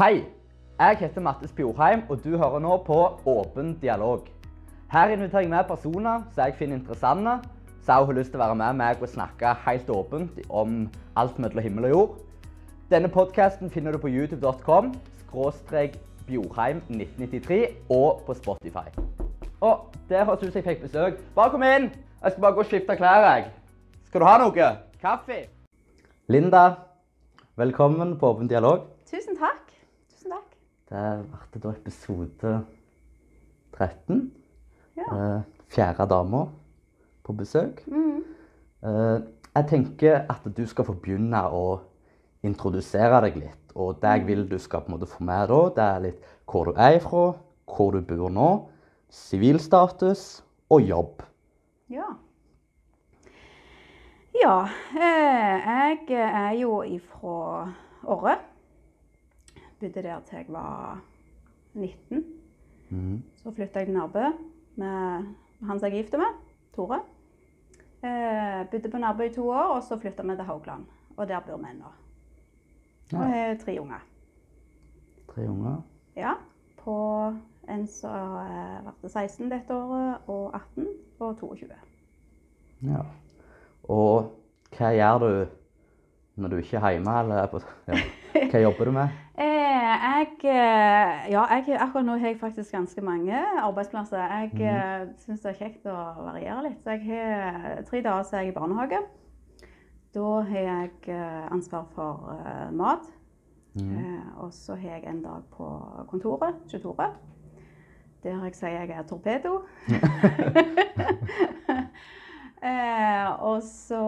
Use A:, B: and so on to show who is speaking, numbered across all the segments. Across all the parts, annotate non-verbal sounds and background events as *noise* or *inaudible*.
A: Hei! Jeg heter Mattis Bjorheim, og du hører nå på Åpen dialog. Her inviterer jeg med personer som jeg finner interessante, som har lyst til å være med meg og snakke helt åpent om alt mellom himmel og jord. Denne podkasten finner du på youtube.com skråstrek Bjorheim 1993 og på Spotify. Og der høres ut som jeg fikk besøk. Bare kom inn! Jeg skal bare gå og skifte klær. jeg. Skal du ha noe? Kaffe? Linda, velkommen på Åpen dialog.
B: Tusen takk.
A: Det ble da episode 13.
B: Ja.
A: Eh, fjerde dama på besøk.
B: Mm.
A: Eh, jeg tenker at du skal få begynne å introdusere deg litt. Og det jeg vil du skal på en måte få med da, det er litt hvor du er ifra, hvor du bor nå, sivilstatus og jobb.
B: Ja. Ja, eh, jeg er jo ifra Orre. Bodde der til jeg var 19.
A: Mm.
B: Så flytta jeg til Nærbø med han som jeg er gift med, Tore. Eh, bodde på Nærbø i to år, og så flytta vi til Haugland. Og der bor vi nå. Og har tre unger.
A: Tre unger.
B: Ja. På en som eh, ble 16 dette året, og 18 og 22.
A: Ja. Og hva gjør du når du ikke er hjemme? Eller er ja. *laughs* Hva jobber du med?
B: Eh, jeg, eh, ja, jeg, akkurat nå har jeg faktisk ganske mange arbeidsplasser. Jeg
A: Mhm.
B: eh, syns det er kjekt å variere litt. Så jeg har tre dager så er jeg i barnehage. Da har jeg ansvar for mat. Eh, og så har jeg en dag på kontoret, 22. Der jeg sier jeg er torpedo. *laughs* *laughs* eh, og så,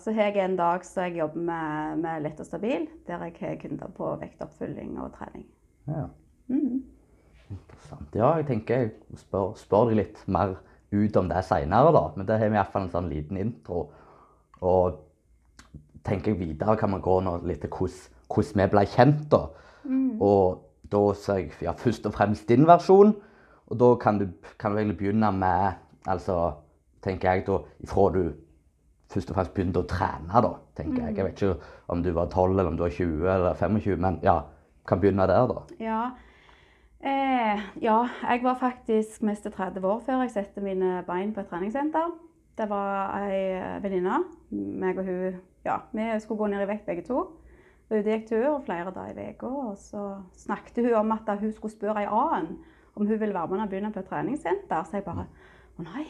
B: så har jeg en dag så jeg jobber med, med lett og stabil, der jeg har kunder på vektoppfylling og trening.
A: Ja.
B: Mm.
A: Interessant. Ja, jeg tenker jeg spør, spør deg litt mer ut om det seinere, da. Men det har vi iallfall en sånn liten intro. Og tenker jeg videre kan man gå nå litt til hvordan vi ble kjent, da.
B: Mm.
A: Og da ser jeg ja, først og fremst din versjon. Og da kan du, kan du egentlig begynne med Altså, tenker jeg da, ifra du først og fremst begynte å trene, da, tenker jeg. Jeg vet ikke om du var 12 eller om du var 20 eller 25, men ja, kan begynne der, da.
B: Ja. Eh, ja, jeg var faktisk mest 30 år før jeg satte mine bein på et treningssenter. Det var ei venninne. meg og hun, ja, Vi skulle gå ned i vekt begge to. I gikk tur flere dager i uka. Og så snakket hun om at hun skulle spørre ei annen om hun ville være med og begynne på et treningssenter. Så jeg bare Å nei.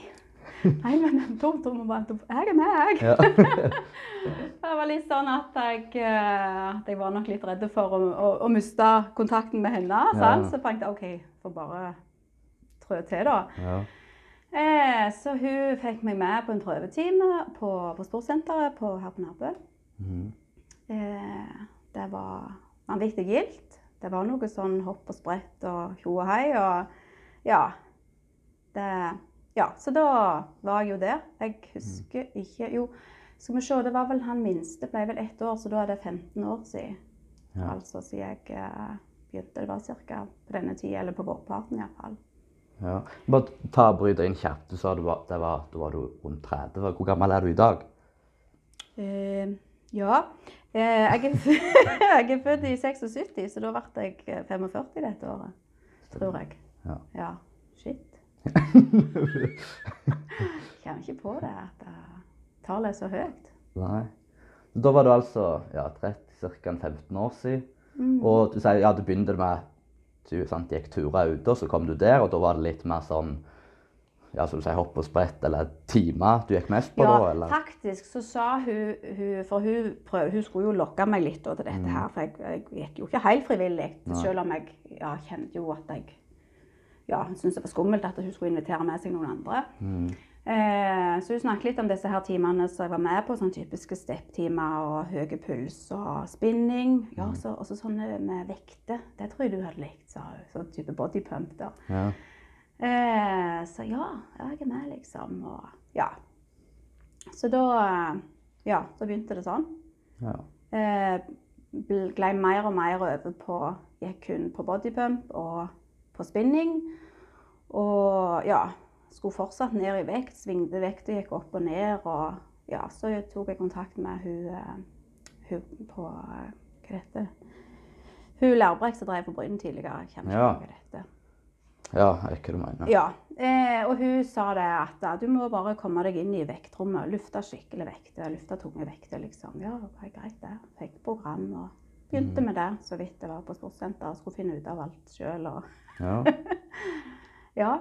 B: Nei, men Tom, Tom, jeg er med, jeg.
A: Ja. *laughs*
B: Det var litt sånn at jeg, eh, at jeg var nok litt redd for å, å, å miste kontakten med henne. sant?
A: Ja.
B: Så tenkte jeg OK, får bare trø til, da.
A: ja.
B: Eh, så hun fikk meg med på en prøvetime på, på sportssenteret på, her på Nærbø.
A: Mm.
B: Eh, det var vanvittig gildt. Det var noe sånn hopp og sprett og tjo og hei. Og ja. Det, ja. Så da var jeg jo der. Jeg husker ikke Jo, skal vi se, det var vel han minste ble vel ett år, så da er det 15 år siden.
A: Ja.
B: Altså siden jeg eh, begynte. Det var ca. på denne tida, eller på vårparten iallfall.
A: Ja. Bare ta og bryte inn kjapt. Du sa du var, det var, da var du rundt 30. Hvor gammel er du i dag?
B: Uh, ja. Uh, jeg, er, *laughs* jeg er født i 76, så da ble jeg eh, 45 dette året. Tror jeg.
A: Ja.
B: Ja. Kommer ikke på det at eh, tallet er så høyt.
A: Nei. Da var du altså ja, 30, ca. 15 år siden.
B: Mm.
A: Og du sier ja, du begynte med du sant, gikk turer ute, og så kom du der, og da var det litt mer sånn ja, som du sier, hopp og sprett, eller timer du gikk mest på
B: Ja,
A: da? eller?
B: faktisk så sa hun, hun For hun, prøv, hun skulle jo lokke meg litt da, til dette
A: Mm.
B: her. For jeg, jeg gikk jo ikke helt frivillig.
A: Nei.
B: Selv om jeg ja, kjente jo at jeg ja, syntes det var skummelt at hun skulle invitere med seg noen andre.
A: Mm.
B: Eh, så hun snakket litt om disse her timene som jeg var med på, sånn typiske stepptimer og høy puls og spinning. Ja, så, også sånne med vekter. Det tror jeg du hadde likt, sa hun. Sånn type bodypump der.
A: Ja.
B: Eh, så ja, jeg er med, liksom. Og ja. Så da Ja, så begynte det sånn.
A: ja.
B: Eh, glei mer og mer over på Gikk kun på bodypump og på spinning. Og ja, skulle fortsatt ned i vekt. Svingte vekta, gikk opp og ned. Og ja, så tok jeg kontakt med hun, eh, hun på eh, Hva heter det? Hun Lærbrekk som drev på Bryn tidligere. Jeg kjenner ikke
A: Ja.
B: hva det heter.
A: Ja, jeg vet hva du mener.
B: Ja, eh, og hun sa det at du må bare komme deg inn i vektrommet. Lufte skikkelig vekter, lufte tunge vekter, liksom. Ja, det var greit det. Fikk program og begynte med det så vidt jeg var på sportssenter. Skulle finne ut av alt sjøl og
A: Ja. *laughs*
B: Ja.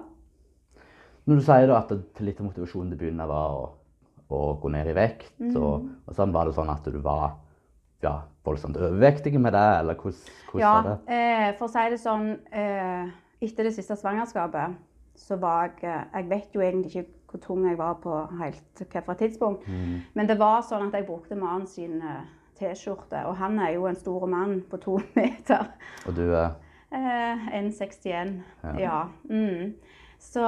A: Når du sier da at litt av motivasjonen til å begynne var å, å gå ned i vekt,
B: Mm.
A: og, og sånn var det sånn at du var ja, voldsomt overvektig med det, eller hvordan, hvordan
B: ja
A: var det?
B: eh, for å si det sånn eh, Etter det siste svangerskapet så var jeg Jeg vet jo egentlig ikke hvor tung jeg var på helt hvilket tidspunkt.
A: Mm.
B: Men det var sånn at jeg brukte mannen sin eh, T-skjorte, og han er jo en stor mann på to *laughs* meter.
A: Og du eh,
B: Eh, 1,61.
A: Ja.
B: Ja. Mm. Så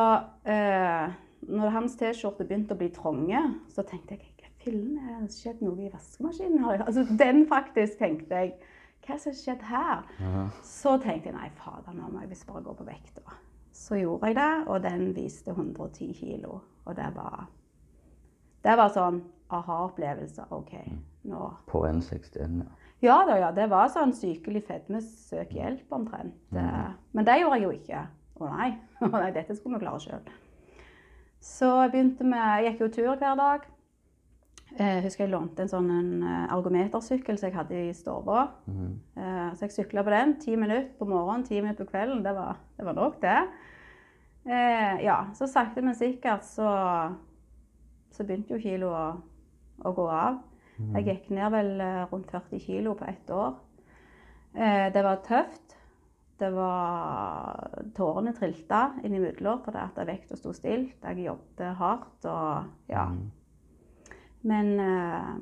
B: eh, når hans T-skjorte begynte å bli trange, så tenkte jeg fillen er det skjedd noe i vaskemaskinen? Altså, den faktisk tenkte jeg Hva som har skjedd her?
A: ja.
B: Så tenkte jeg nei, fader, nå må jeg visst bare gå på vekta. Så gjorde jeg det, og den viste 110 kilo. Og det var Det var sånn aha-opplevelse. OK, nå
A: På 1,61, ja.
B: Ja da, ja. Det var sånn sykelig fedme, søk hjelp omtrent. Mm. Men det gjorde jeg jo ikke. Å nei. *laughs* Å nei, dette skulle vi klare sjøl. Så jeg begynte med Jeg gikk jo tur hver dag. Jeg husker jeg lånte en sånn en argometersykkel som jeg hadde i stua. Eh, Så jeg sykla på den. Ti minutter på morgenen, ti minutter på kvelden. Det var, det var nok, det. Eh, ja, så sakte, men sikkert så, så begynte jo kiloet å, å gå av. Jeg gikk ned vel eh, rundt 40 kilo på ett år. Eh, det var tøft. Det var Tårene trilta innimellom fordi at vekta sto stilt. Jeg jobbet hardt og ja.
A: Mhm.
B: Men eh,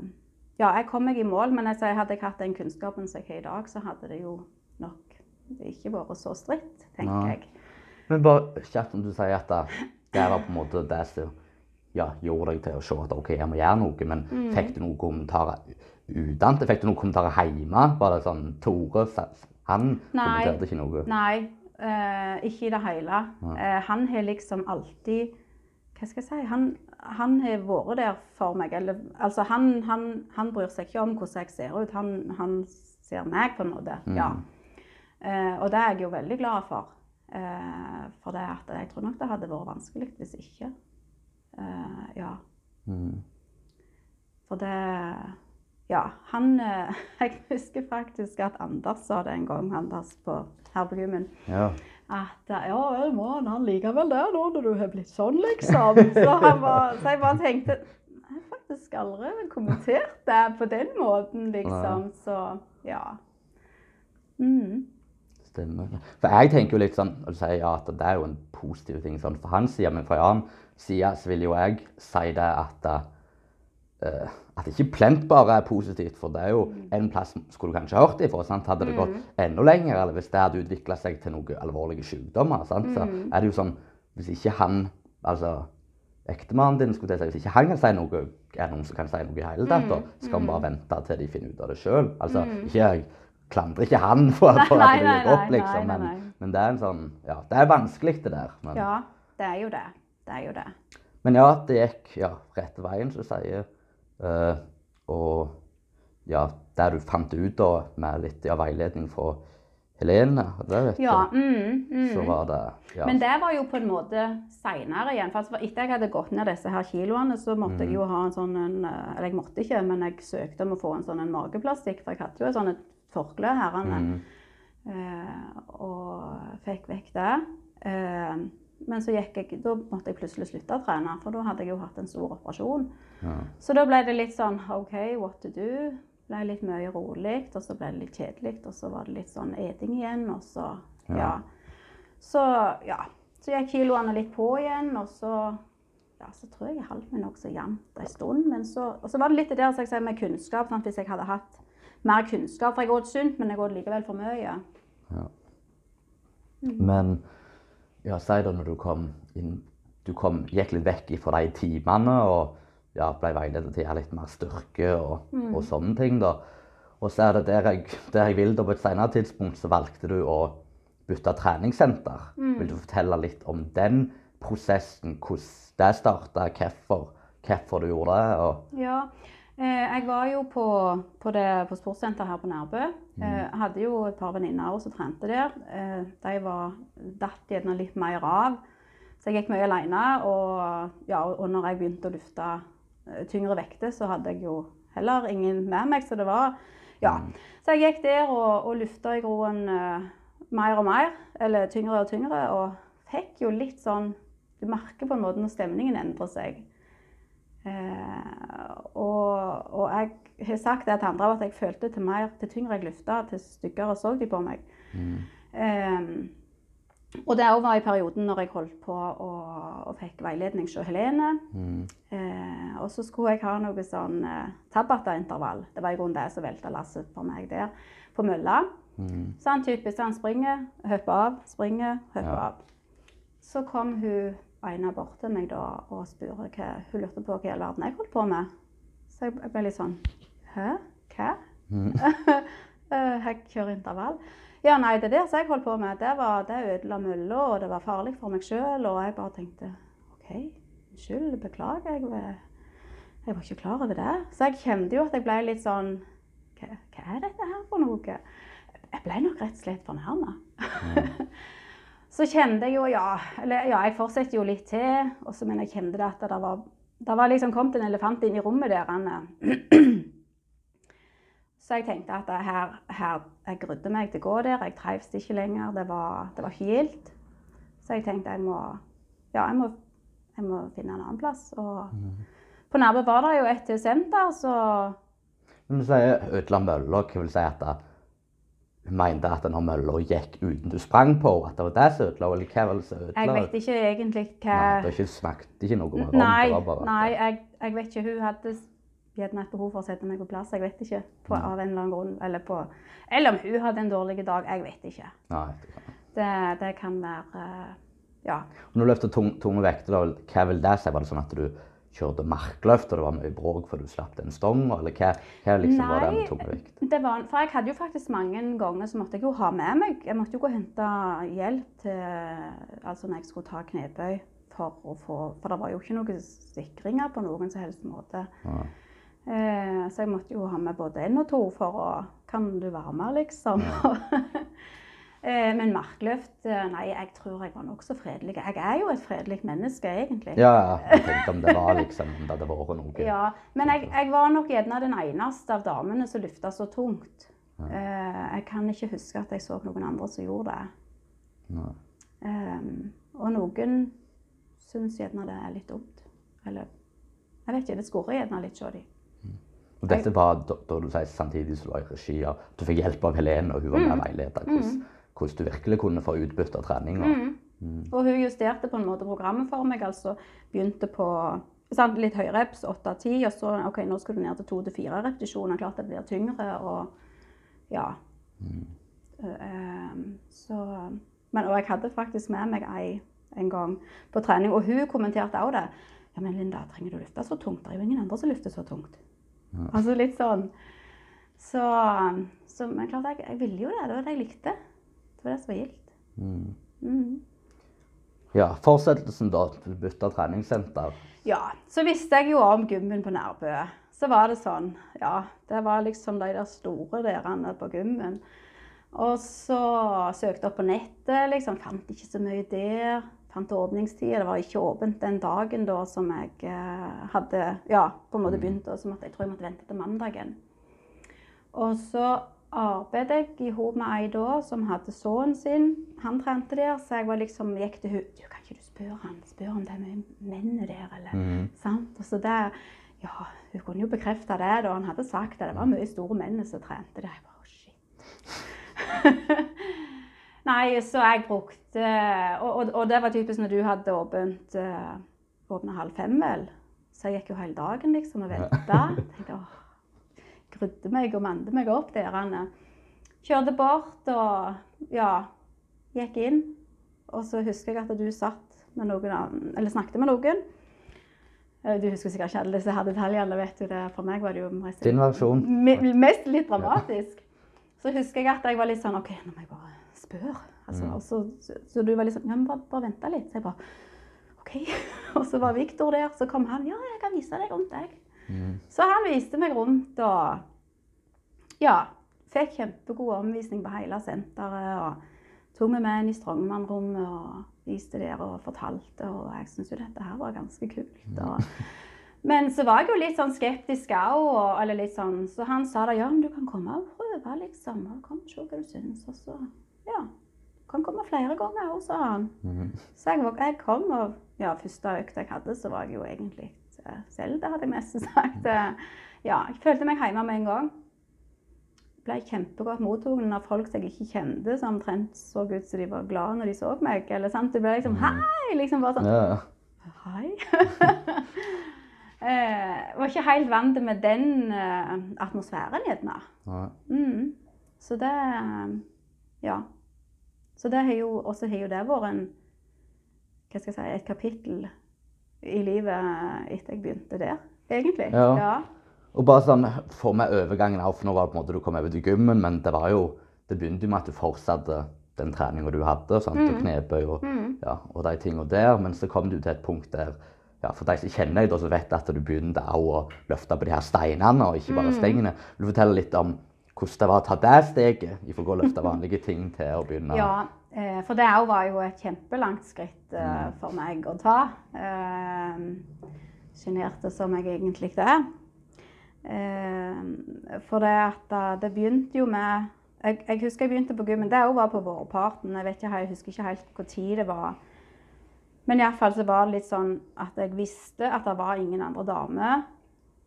B: ja, jeg kom meg i mål. Men altså, hadde jeg hatt den kunnskapen som jeg har i dag, så hadde det jo nok ikke vært så stritt, tenker
A: ja.
B: jeg.
A: Men bare kjapt om du sier at det, det var på en måte det som ja, gjorde deg til å se at OK, jeg må gjøre noe. Men
B: Mm.
A: fikk du noen kommentarer utenfor? Fikk du noen kommentarer hjemme? Var det sånn Tore, han
B: Nei.
A: kommenterte ikke noe?
B: Nei, uh, ikke i det hele. Uh, han har liksom alltid Hva skal jeg si? Han, han har vært der for meg. Eller, altså, han, han, han bryr seg ikke om hvordan jeg ser ut. Han, han ser meg, på en måte. Ja. Uh, og det er jeg jo veldig glad for. For det at jeg tror nok det hadde vært vanskelig hvis ikke. Eh, ja.
A: Mm.
B: For det Ja, han eh, *laughs* Jeg husker faktisk at Anders sa det en gang, Anders på, her på.
A: Ja.
B: At eh, ja vel, må han likevel det nå når du har blitt sånn, liksom. Så, han var, så jeg bare tenkte Jeg har faktisk aldri kommentert det på den måten, liksom. Så ja. Mm.
A: Stemmer. For jeg tenker jo litt sånn, og du sier ja, at det er jo en positiv ting sånn for hans side, men for annen side så vil jo jeg si det at uh, at ikke plent bare er positivt, for det er jo en plass skulle du kanskje hørt ifra. sant? Hadde det gått enda lenger, eller hvis det hadde utvikla seg til noen alvorlige sykdommer, sant? så er det jo sånn Hvis ikke han, altså ektemannen din, skulle jeg si, hvis ikke han kan si noe, er det noen som kan si noe i hele tatt, da skal vi bare vente til de finner ut av det sjøl. Altså, ikke jeg klandrer ikke han for, *laughs* for at det
B: nei,
A: opp, liksom, men, men det er en sånn Ja, det er vanskelig, det der. Men,
B: Ja, det er jo det. Det er jo det.
A: men ja, det gikk ja, rett veien, som du sier. Uh, og ja, der du fant ut da, med litt ja, veiledning fra Helene, det vet
B: Ja.
A: du,
B: Mm, mm.
A: så var det ja.
B: Men det var jo på en måte seinere igjen. For etter jeg hadde gått ned disse her kiloene, så måtte jeg jo ha en sånn en, eh, Eller jeg måtte ikke, men jeg søkte om å få en sånn en mageplastikk, for jeg hadde jo et sånt forkle herrene.
A: Mm.
B: Eh, og fikk vekk det. Eh, men så gikk jeg, da måtte jeg plutselig slutte å trene, for da hadde jeg jo hatt en stor operasjon.
A: Ja.
B: Så da ble det litt sånn OK, what to do? Ble litt mye rolig, og så ble det litt kjedelig, og så var det litt sånn eting igjen, og så
A: Ja.
B: Ja. Så ja. Så gikk kiloene litt på igjen, og så ja, så tror jeg jeg holdt meg nokså jevnt en stund. Men så, og så var det litt det der jeg sier med kunnskap. Sant? Hvis jeg hadde hatt mer kunnskap For jeg åt sunt, men jeg åt likevel for mye.
A: Men ja, si da når du kom inn Du kom, gikk litt vekk fra de timene og ja, ble veiledet til å gjøre litt mer styrke og, og sånne ting. da. Og så er det der jeg, der jeg vil da på et senere tidspunkt, så valgte du å bytte treningssenter. Vil du fortelle litt om den prosessen, hvordan det starta, hvorfor, hvorfor du gjorde det? Og,
B: Ja. Eh, jeg var jo på, på, det, på sportssenteret her på Nærbø.
A: Mm.
B: Eh, hadde jo et par venninner som trente der. Eh, de var datt gjerne litt mer av. Så jeg gikk mye alene. Og, ja, og når jeg begynte å lufte tyngre vekter, så hadde jeg jo heller ingen med meg. Så det var Ja.
A: Mm.
B: Så jeg gikk der og, og lufta i groen uh, mer og mer. Eller tyngre og tyngre. Og fikk jo litt sånn Du merker på en måte når stemningen endrer seg. Eh, og, og jeg har sagt det til andre at jeg følte til mer, til tyngre jeg løfta, til styggere så de på meg.
A: Mm.
B: Eh, og det òg var i perioden når jeg holdt på og, fikk veiledning hos Helene.
A: Mm.
B: Eh, og så skulle jeg ha noe sånn eh, Tabata-intervall. Det var i grunnen det som velta lasset for meg der på mølla.
A: Mm.
B: Så han typisk han springer, hopper av, springer, hopper
A: Ja.
B: av. Så kom hun ene bort til meg da og spurte hva hun lurte på hva i all verden jeg holdt på med. Så jeg ble litt sånn Hæ? Hva?
A: Mm. *laughs*
B: Eh, jeg kjører intervall. Ja, nei, det der som jeg holdt på med, det, var, det ødela mølla, og det var farlig for meg sjøl. Og jeg bare tenkte OK, unnskyld, beklager. Jeg, jeg var ikke klar over det. Så jeg kjente jo at jeg ble litt sånn Hva, hva er dette her for noe? Jeg ble nok rett og slett fornærma. *laughs* så kjente jeg jo, ja Eller ja, jeg fortsetter jo litt til. Og så, men jeg kjente det at det var, det var liksom kommet en elefant inn i rommet der. Anne. *clears throat* Så jeg tenkte at her, her jeg grudde meg til å gå der. Jeg trivdes ikke lenger. Det var, det var ikke gildt. Så jeg tenkte jeg må, ja, jeg må, jeg må finne en annen plass. Og på Nærbø var det jo et senter, så
A: Men du sier ødela mølla, hva vil si at det mente at når mølla gikk uten du sprang på, at det var det som ødela, eller hva var det som ødela?
B: jeg vet ikke egentlig hva
A: Nei, det har ikke smakt ikke noe om
B: Nei,
A: det. var bare
B: nei jeg, jeg vet ikke. Hun hadde gjerne et behov for å sette meg på plass. Jeg vet ikke. På,
A: Nei.
B: av en eller annen grunn. Eller, på, eller om hun hadde en dårlig dag. Jeg vet ikke.
A: Nei, det.
B: Det, kan være eh, Ja.
A: Når du løfter tung, tunge vekter, hva vil det si? Var det sånn at du kjørte markløft, og det var mye bråk for du slapp den stonga, eller hva, hva liksom var den tungvekt?
B: det var, for jeg hadde jo faktisk mange ganger så måtte jeg jo ha med meg Jeg måtte jo gå og hente hjelp til Altså når jeg skulle ta knebøy. For, å få, for det var jo ikke noen sikringer på noen som helst måte.
A: Ja.
B: Eh, så jeg måtte jo ha med både én og to for å Kan du være med, liksom? eh, *laughs* men markløft eh, Nei, jeg tror jeg var nokså fredelig. Jeg er jo et fredelig menneske, egentlig.
A: ja, ja. Jeg tenkte om det var liksom, om det hadde vært noe. *laughs*
B: Ja, men jeg, jeg var nok gjerne den eneste av damene som løfta så tungt.
A: Ja.
B: Eh, jeg kan ikke huske at jeg så noen andre som gjorde det.
A: Nei.
B: Eh, og noen syns gjerne det er litt dumt. Eller jeg vet ikke, det skurrer gjerne litt hos dem.
A: Og dette var da, da du sier samtidig som du var i regi av Du fikk hjelp av Helene, og hun var med veileder. Hvordan, hvordan du virkelig kunne få utbytte av treninga.
B: Mm. Og hun justerte på en måte programmet for meg. altså Begynte på sant, litt reps, 8-10, og så OK, nå skal du ned til 2-4 repetisjoner. Klart det blir tyngre og ja. Eh, så men, Og jeg hadde faktisk med meg ei en gang på trening, og hun kommenterte også det. Ja, men Linda, trenger du løfte så tungt? Det er jo ingen andre som løfter så tungt. Altså litt sånn. Så, så Men klart, jeg, jeg ville jo det. Det var det jeg likte. Det var det som var gildt.
A: Mm.
B: Mm.
A: Ja, fortsettelsen da. Bytta treningssenter.
B: Ja, så visste jeg jo om gymmen på Nærbø. Så var det sånn, ja, det var liksom de der store derene på gymmen. Og så søkte jeg opp på nettet, liksom, fant ikke så mye der. Fant åpningstider. Det var ikke åpent den dagen da som jeg eh, hadde ja, på en måte begynt. Og så måtte jeg tror jeg måtte vente til mandagen. Og så arbeidet jeg i hop med ei da som hadde sønnen sin. Han trente der, så jeg var liksom, gikk til henne. Du, kan ikke du spørre han? Spør om det er mye menn der, eller?
A: mm.
B: Sant? Og så det, ja, hun kunne jo bekrefte det da. Han hadde sagt det. Det var mye store menn som trente der. Jeg bare, «Å, shit. *laughs* Nei, så jeg brukte og, og, og det var typisk når du hadde åpent uh, åpna halv fem, vel. Så jeg gikk jo hele dagen liksom og venta. Grudde meg og mande meg opp der. Han Kjørte bort og ja, gikk inn. Og så husker jeg at du satt med noen annen, eller snakket med noen. Eh, Du husker sikkert ikke alle disse her detaljene. vet du det. For meg var det jo mest,
A: Din versjon.
B: mest litt dramatisk. Så husker jeg at jeg var litt sånn OK, nå må jeg bare spørre. Altså,
A: Mm.
B: så, så, så du var litt sånn Ja, men bare, bare vente litt. Så jeg bare OK. *laughs* Og så var Viktor der. Så kom han. Ja, jeg kan vise deg rundt deg. Så han viste meg rundt og ja, fikk kjempegod omvisning på hele senteret. og Tok meg med inn i Strongmann-rommet og viste der og fortalte. Og jeg syntes jo dette her var ganske kult. Og, *laughs* men så var jeg jo litt sånn skeptisk òg. Eller litt sånn, så han sa da ja, men du kan komme og prøve, liksom. og Kom og se hva du syns. Og så ja. Du kan komme flere ganger òg, sa han. Så jeg, jeg kom, og ja, første økta jeg hadde, så var jeg jo egentlig eh, selv, det hadde jeg mest *laughs* sagt. Eh, Ja, jeg følte meg hjemme med en gang. Ble kjempegodt mottatt av folk som jeg ikke kjente, som omtrent så ut som de var glade når de så meg. Eller sant? Det ble liksom hei! Liksom bare sånn
A: Ja.
B: Hei. *laughs* eh, var ikke helt vant med den eh, atmosfæren, gjerne. Mm. Så det Ja. Så det har jo også har jo det vært en Hva skal jeg si Et kapittel i livet etter jeg begynte der, egentlig.
A: Ja.
B: ja.
A: Og bare sånn, få med overgangen av, for nå var det på en måte du kom over til gymmen, men det var jo, det begynte jo med at du fortsatte den treninga du hadde, sant? og knebøy og, ja, og de tingene der, men så kom du til et punkt der, ja, for de som kjenner deg så vet at du begynte å løfte på de her steinene, og ikke bare stengene. Vil du fortelle litt om hvordan det var å ta det steget, i å løfte *laughs* vanlige ting til å begynne?
B: Ja, for det òg var jo et kjempelangt skritt eh, for meg å ta. Eh, Sjenerte som jeg egentlig er. Eh, for det at eh, det begynte jo med jeg, jeg husker jeg begynte på gymmen. Det òg var på vårparten. Jeg, ikke, jeg husker ikke helt når det var. Men iallfall så var det litt sånn at jeg visste at det var ingen andre damer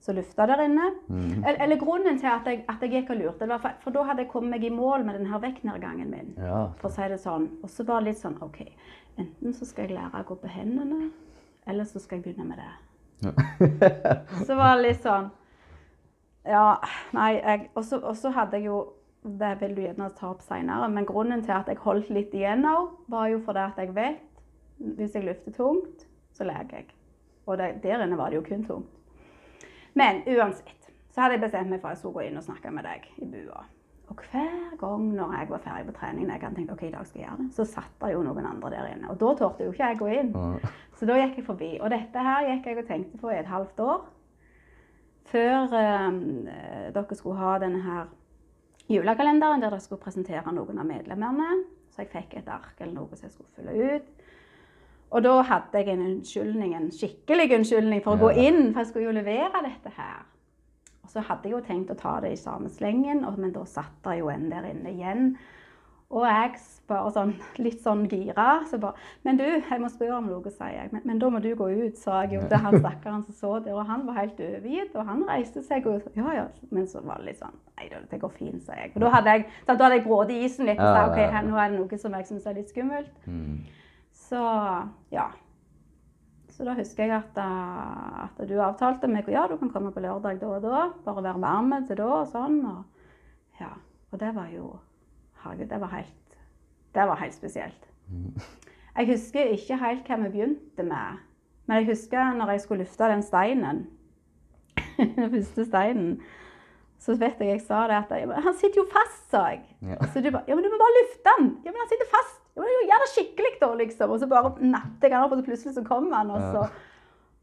B: som lufta der inne. Eller, eller grunnen til at jeg, at jeg gikk og lurte, var for, for da hadde jeg kommet meg i mål med denne vektnedgangen min.
A: Ja.
B: For å si det sånn. Og så var det litt sånn OK, enten så skal jeg lære å gå på hendene, eller så skal jeg begynne med det. *laughs* så var det litt sånn Ja, nei, jeg så og så hadde jeg jo Det vil du gjerne ta opp seinere, men grunnen til at jeg holdt litt igjen òg, var jo fordi at jeg vet hvis jeg løfter tungt, så leker jeg. Og det, der inne var det jo kun tungt. Men uansett så hadde jeg bestemt meg for at jeg skulle gå inn og snakke med deg i bua. Og hver gang når jeg var ferdig på trening, jeg hadde tenkt ok, i dag skal jeg gjøre det, så satt det jo noen andre der inne. Og da torde jo ikke jeg gå inn. Så da gikk jeg forbi. Og dette her gikk jeg og tenkte på i et halvt år. Før eh, dere skulle ha denne her julekalenderen der dere skulle presentere noen av medlemmene. Så jeg fikk et ark eller noe som jeg skulle fylle ut. Og da hadde jeg en unnskyldning, en skikkelig unnskyldning for å gå inn, for jeg skulle jo levere dette her. Og så hadde jeg jo tenkt å ta det i samme slengen, men da satt det jo en der inne igjen. Og jeg bare sånn, *laughs* litt sånn gira. Så bare 'Men du, jeg må spørre om noe', sier jeg. Men, 'Men da må du gå ut', sa jeg jo til han *laughs* stakkaren som så der. Og han var helt overgitt, og han reiste seg og Ja, ja. Men så var det litt sånn Nei det går fint, sa jeg. Og da hadde jeg, da hadde jeg brått i isen litt og sa OK, her, nå er det noe som jeg syns er litt skummelt.
A: Mm.
B: Så ja. Så da husker jeg at, uh, at du avtalte meg ja, du kan komme på lørdag da og da. Bare være varm til da og sånn. Og, ja. og det var jo Herregud, det var helt Det var helt spesielt. Jeg husker ikke helt hva vi begynte med. Men jeg husker når jeg skulle lufte den steinen. *laughs* den første steinen. Så vet jeg jeg sa det at Han sitter jo fast, sa jeg.
A: Ja.
B: Så du bare Ja, men du må bare lufte den! Ja, men han sitter fast! Ja, jo, Gjør det skikkelig, da, liksom. Og så bare natter jeg han opp, og så plutselig så kommer han, og så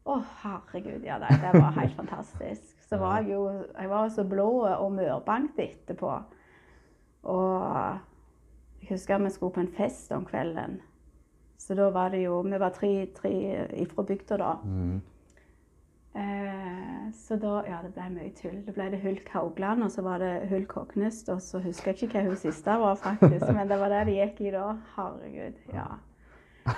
B: Å, herregud. Ja, det, det var helt fantastisk. Så var jeg jo Jeg var så blå og mørbankt etterpå. Og jeg husker vi skulle på en fest om kvelden. Så da var det jo Vi var tre, tre ifra bygda, da.
A: Mm.
B: Eh, så da Ja, det ble mye tull. Da ble det Hulk Haugland, og så var det Hulk Hognest, og så husker jeg ikke hva hun siste var, faktisk. Men det var det de gikk i da. Herregud. Ja. *laughs*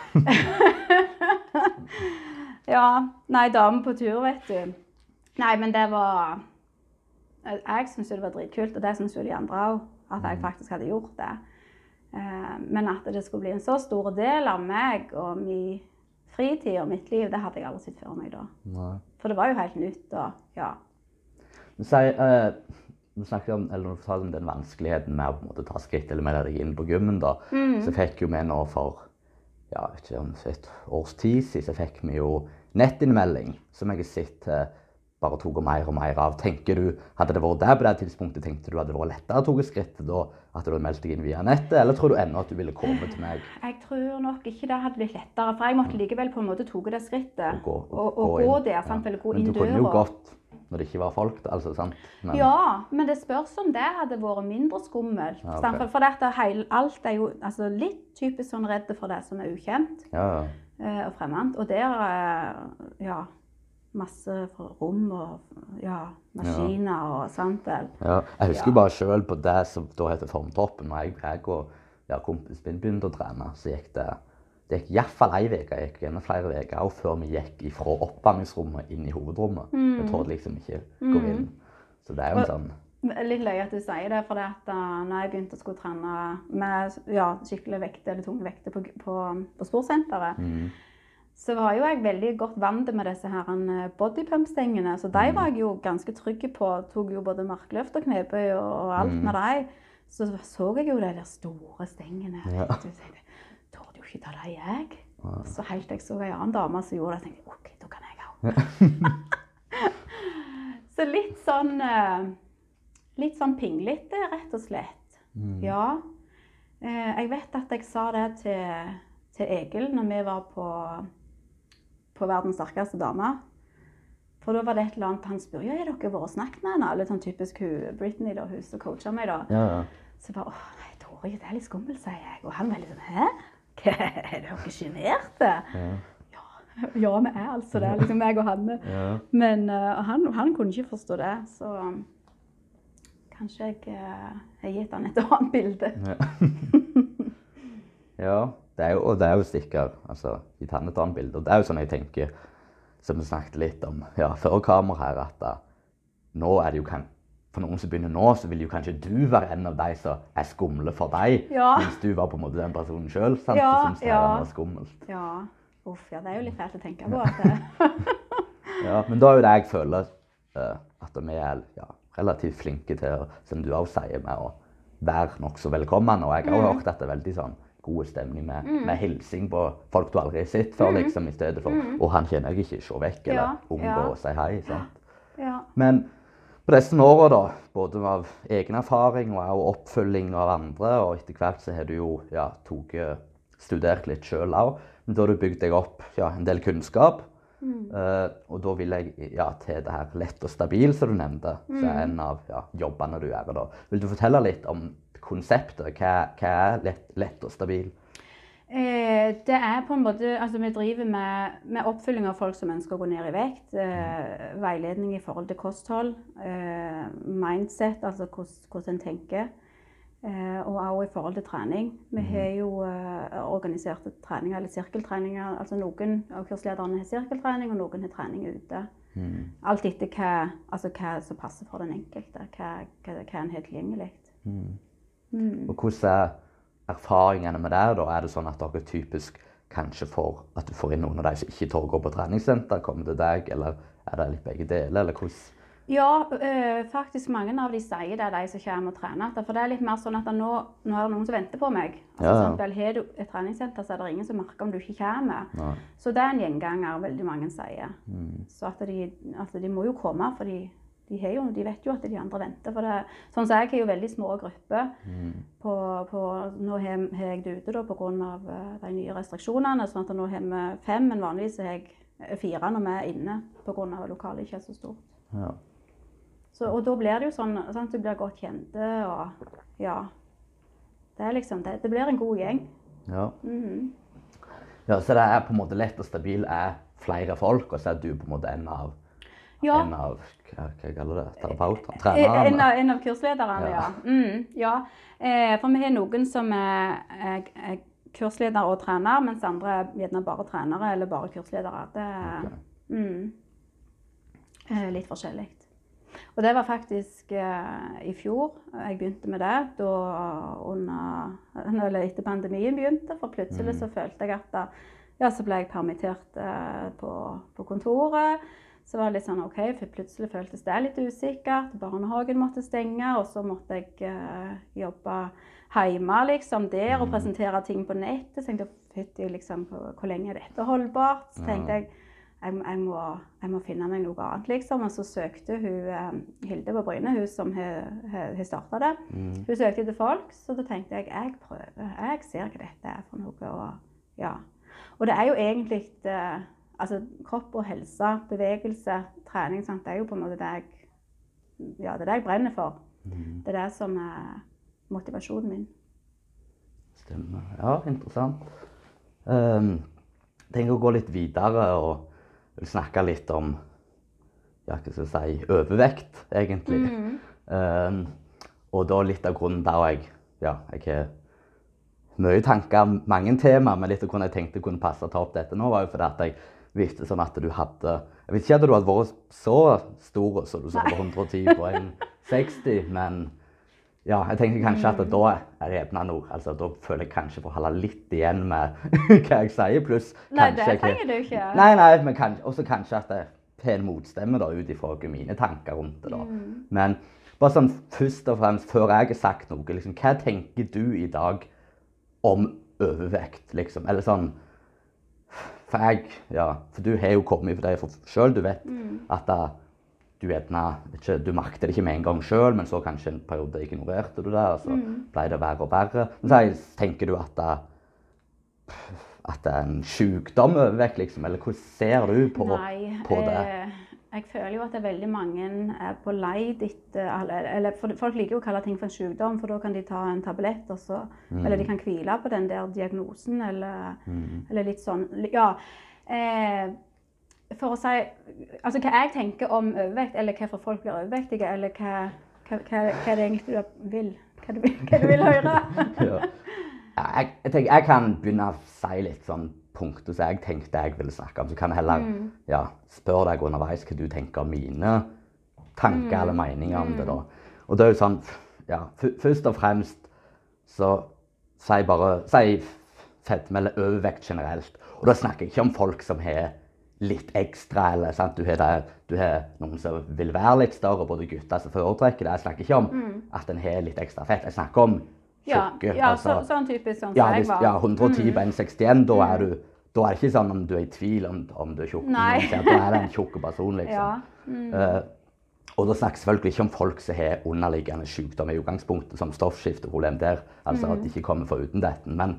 B: ja. Nei, dame på tur, vet du. Nei, men det var Jeg, syns jo det var dritkult, og det syns jo de andre òg, at jeg faktisk hadde gjort det. Eh, men at det skulle bli en så stor del av meg og min fritid og mitt liv, det hadde jeg aldri sett før meg da.
A: Nei.
B: For det var jo helt nytt og ja.
A: Men Si, eh, du snakket om, eller du fortalte om den vanskeligheten med å på en måte ta skritt eller melde deg inn på gymmen. da. Så fikk jo vi nå for ja, ikke om et års tid siden så fikk vi jo nettinnmelding, som jeg har sett eh, bare tok mer og mer av. Tenker du, Hadde det vært der på det tidspunktet, tenkte du hadde det vært lettere å ta skrittet da? At du hadde meldt deg inn via nettet, eller tror du ennå at du ville komme til meg?
B: Jeg tror nok ikke det hadde blitt lettere, for jeg måtte likevel på en måte tatt det skrittet.
A: Og gå-
B: og,
A: gå
B: og gå
A: inn,
B: der, sant?
A: ja.
B: eller gå
A: Men du kunne jo gått når det ikke var folk. altså sant? Men,
B: Ja, men det spørs om det hadde vært mindre skummelt.
A: Ja,
B: okay. For- dette, alt er jo altså, litt typisk sånn redd for det som er ukjent
A: Ja, ja.
B: eh, og fremmed. Og der er ja, masse rom og ja, maskiner og sånt.
A: Ja, jeg husker
B: Ja.
A: bare sjøl på det som da heter Formtoppen. Når jeg, jeg og ja, kompisen min begynte å trene, så gikk det det gikk iallfall ei uke, gikk gjennom flere uker før vi gikk fra oppvarmingsrommet inn i hovedrommet. Jeg trodde liksom ikke gå inn. Så det er jo en sånn
B: Litt løye at du sier det, for det at da når jeg begynte å skulle trene med ja, skikkelig vekter eller tunge vekter på, på, på sportsenteret,
A: mm,
B: så var jo jeg veldig godt vant med disse her eh, bodypump-stengene. Så de var jeg jo ganske trygge på. Tok jo både markløft og knebøy og, og alt med de. Så så jeg jo de der store stengene.
A: Ja.
B: du, tenkte Torde jo ikke ta de, jeg. Så helt til jeg så ei annen dame som gjorde det, tenkte jeg OK, da kan jeg òg. *laughs* så litt sånn eh, Litt sånn pinglete, rett og slett. Ja. Eh, Jeg vet at jeg sa det til, til Egil når vi var på, på Verdens sterkeste dame. For da var det et eller annet han spurte ja, har dere vært og snakket med henne. Litt sånn typisk hun, Britney, da, hun som coacha meg. da.
A: ja, ja.
B: Så bare åh, nei, jeg det er litt skummelt, sier jeg. Og han var litt sånn hæ? Hva, Er dere sjenerte?
A: Ja. *laughs*
B: Ja, vi er altså det. Liksom meg og Hanne. *laughs*
A: Ja.
B: Men uh, han, han kunne ikke forstå det, så um, kanskje jeg uh, har gitt han et annet bilde.
A: Ja, *laughs* det er jo, og det er jo stikker, altså, bilde. Og det er jo sånn jeg tenker, som vi snakket litt om ja, før kamera her, at da, nå er det jo kan, for noen som begynner nå, så vil jo kanskje du være en av de som er skumle for deg,
B: Ja.
A: mens du var på en måte den personen sjøl som syntes det var skummelt.
B: Ja. Uff, ja, det er jo litt fælt å tenke på. At *laughs*
A: Ja, men da er jo det jeg føler uh, at vi er ja, relativt flinke til, som du også sier, med å være nokså velkommen. Og jeg har
B: Mm.
A: også hørt dette veldig sånn god stemning med, med hilsing på folk du aldri har sett før, liksom, i stedet for å han kjenner jeg ikke, se vekk, eller
B: Mm. Ja,
A: unngå å si hei. sant?
B: ja.
A: Men på disse åra, da, både av egen erfaring og også oppfølging av andre, og etter hvert så har du jo ja, tok, studert litt sjøl òg, men da har du bygd deg opp ja, en del kunnskap. Eh, og da vil jeg ja, til det her lett og stabil, som du nevnte, som er en av ja, jobbene du gjør. da. Vil du fortelle litt om konseptet? Hva, hva er lett, lett og stabil?
B: Eh, det er på en måte Altså, vi driver med, med oppfølging av folk som ønsker å gå ned i vekt. Eh, veiledning i forhold til kosthold. Eh, mindset, altså hvordan, en tenker. Eh, og også i forhold til trening. Vi har jo eh, organiserte treninger, eller sirkeltreninger. Altså noen av kurslederne har sirkeltrening, og noen har trening ute. Alt etter hva, altså hva som passer for den enkelte. Hva, hva, hva en har tilgjengelig.
A: Og hvordan er erfaringene med det? da? Er det sånn at dere typisk kanskje får at du får inn noen av de som ikke tør å gå på treningssenter, kommer til deg, eller er det litt begge deler, eller hvordan?
B: Ja, øh, faktisk mange av de sier det, de som kommer og trener. For det er litt mer sånn at nå, nå er det noen som venter på meg. Altså,
A: Ja.
B: eksempel, Har du et treningssenter, så er det ingen som merker om du ikke kommer.
A: Nei.
B: Så det er en gjenganger, veldig mange sier. Så at de, at de må jo komme, for de, de, jo, de vet jo at de andre venter. For det, sånn som jeg har jo veldig små grupper. På, på, nå har jeg det ute da, pga. eh, de nye restriksjonene. sånn at nå har vi fem, men vanligvis har jeg eh, fire når vi er inne pga. lokalet ikke er så stort.
A: Ja.
B: Så, og da blir det jo sånn sant, du blir godt kjente og ja. Det er liksom det. Det blir en god gjeng.
A: Ja.
B: Mhm.
A: ja, så det er på en måte lett og stabil er flere folk, og så er du på en måte en av,
B: Ja.
A: en av hva, hva kaller det, terapeutene?
B: En av, en av kurslederne,
A: Ja.
B: ja. Mm, ja. Eh, for vi har noen som er, er, er kursleder og trener, mens andre er gjerne bare trenere eller bare kursledere. Det er
A: okay.
B: mm, eh, litt forskjellig. Og det var faktisk eh, i fjor jeg begynte med det, da under, eller etter pandemien begynte. For plutselig så følte jeg at da, ja, så ble jeg permittert eh, på, på kontoret. Så var det litt sånn OK, for plutselig føltes det litt usikkert. Barnehagen måtte stenge, og så måtte jeg uh, jobbe hjemme liksom der og presentere ting på nettet. Så tenkte jeg fytti liksom, hvor hvor lenge er dette holdbart? Så tenkte jeg jeg, jeg, må, jeg må finne meg noe annet, liksom. Og så søkte hun eh, Hilde på Bryne, hun som har starta det. Hun søkte til folk, så da tenkte jeg jeg prøver. Jeg ser hva dette er for noe. Og, ja. og det er jo egentlig eh, Altså kropp og helse, bevegelse, trening, sant? det er jo på en måte det jeg Ja, det jeg brenner for.
A: Mm.
B: Det er det som er motivasjonen min.
A: Stemmer. Ja, interessant. Um, tenker å gå litt videre og snakke litt om ja, hva skal jeg si, overvekt, egentlig. Um, og da litt av grunnen der jeg ja, jeg har mye tanker, mange tema, men litt av grunnen jeg tenkte kunne passe å ta opp dette nå, var jo fordi at jeg visste som at du hadde Jeg vet ikke at du hadde vært så stor som du sa på 110 på 60, men ja, jeg tenker kanskje at da er det noe. Altså, da føler jeg kanskje får holde litt igjen med *laughs* hva jeg sier, pluss
B: Nei, det trenger du ikke.
A: Nei, nei, men kan, også kanskje at det har en motstemme da, ut ifra mine tanker rundt det. da.
B: Mm.
A: Men bare sånn først og fremst, før jeg har sagt noe, liksom, hva tenker du i dag om overvekt, liksom? Eller sånn For jeg, ja, for du har jo kommet for det sjøl, du vet
B: Mm.
A: at da, du gjerne ikke, Du merket det ikke med en gang sjøl, men så kanskje en periode ignorerte du det, og så
B: Mm.
A: ble det verre og verre. Men så tenker du at det, at det er en sykdom overvekt, liksom? Eller hvordan ser du på,
B: Nei,
A: på det?
B: eh, jeg føler jo at det er veldig mange er på leid etter eller, eller, Folk liker jo å kalle ting for en sykdom, for da kan de ta en tablett, og så,
A: Mm.
B: eller de kan hvile på den der diagnosen, eller, eller litt sånn. Ja. Eh, for å si Altså hva jeg tenker om overvekt, eller hvorfor folk blir overvektige, eller hva, hva, hva, hva er det egentlig du vil, hva du hva du vil høre? *laughs*
A: ja. Ja, jeg, jeg, tenker, jeg kan begynne å si litt sånn punkter som jeg tenkte jeg ville snakke om. Så kan jeg heller ja, spørre deg underveis hva du tenker om mine tanker eller meninger om det. da. Og det er jo sånn ja, Først og fremst så sier bare Si fedme eller overvekt generelt. Og da snakker jeg ikke om folk som har litt ekstra, eller sant? Du, har det, du har noen som vil være litt større, både gutter som foretrekker det. Jeg snakker ikke om at en har litt ekstra fett. Jeg snakker om
B: Ja,
A: tjukke.
B: ja
A: altså-
B: så, sånn typisk sånn som
A: ja,
B: jeg var.
A: ja, 110 på 161, da er du da er det ikke sånn om du er i tvil om, om du er tjukk. Da er det en tjukk person, *laughs* liksom.
B: Ja.
A: Eh, og da snakker selvfølgelig ikke om folk som har underliggende sykdom i utgangspunktet, som stoffskifteproblem der, altså at de ikke kommer foruten dette. Men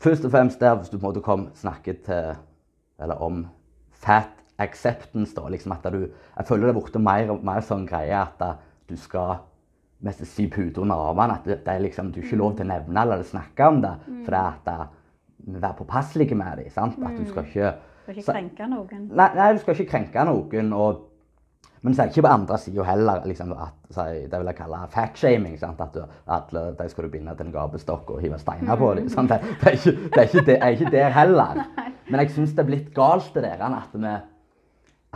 A: først og fremst der, hvis du på en måte kom snakket til, eller om fat acceptance, da, liksom at du, jeg føler det er blitt mer, mer sånn greie at du skal mest si pute under armene, at det, det er liksom, du er ikke lov til å nevne eller snakke om det, for det er at da, være påpasselig med dem, sant? At du skal ikke
B: Skal ikke krenke noen.
A: Nei, nei, du skal ikke krenke noen. Og, men så er det ikke på andre sida heller liksom, at, jeg, det vil jeg kalle fatshaming. At du, alle de skal du binde til en gapestokk og hive steiner på dem. Det, det, er ikke, det, er ikke det, er ikke der heller. *laughs* Men jeg syns det er blitt galt det der at vi,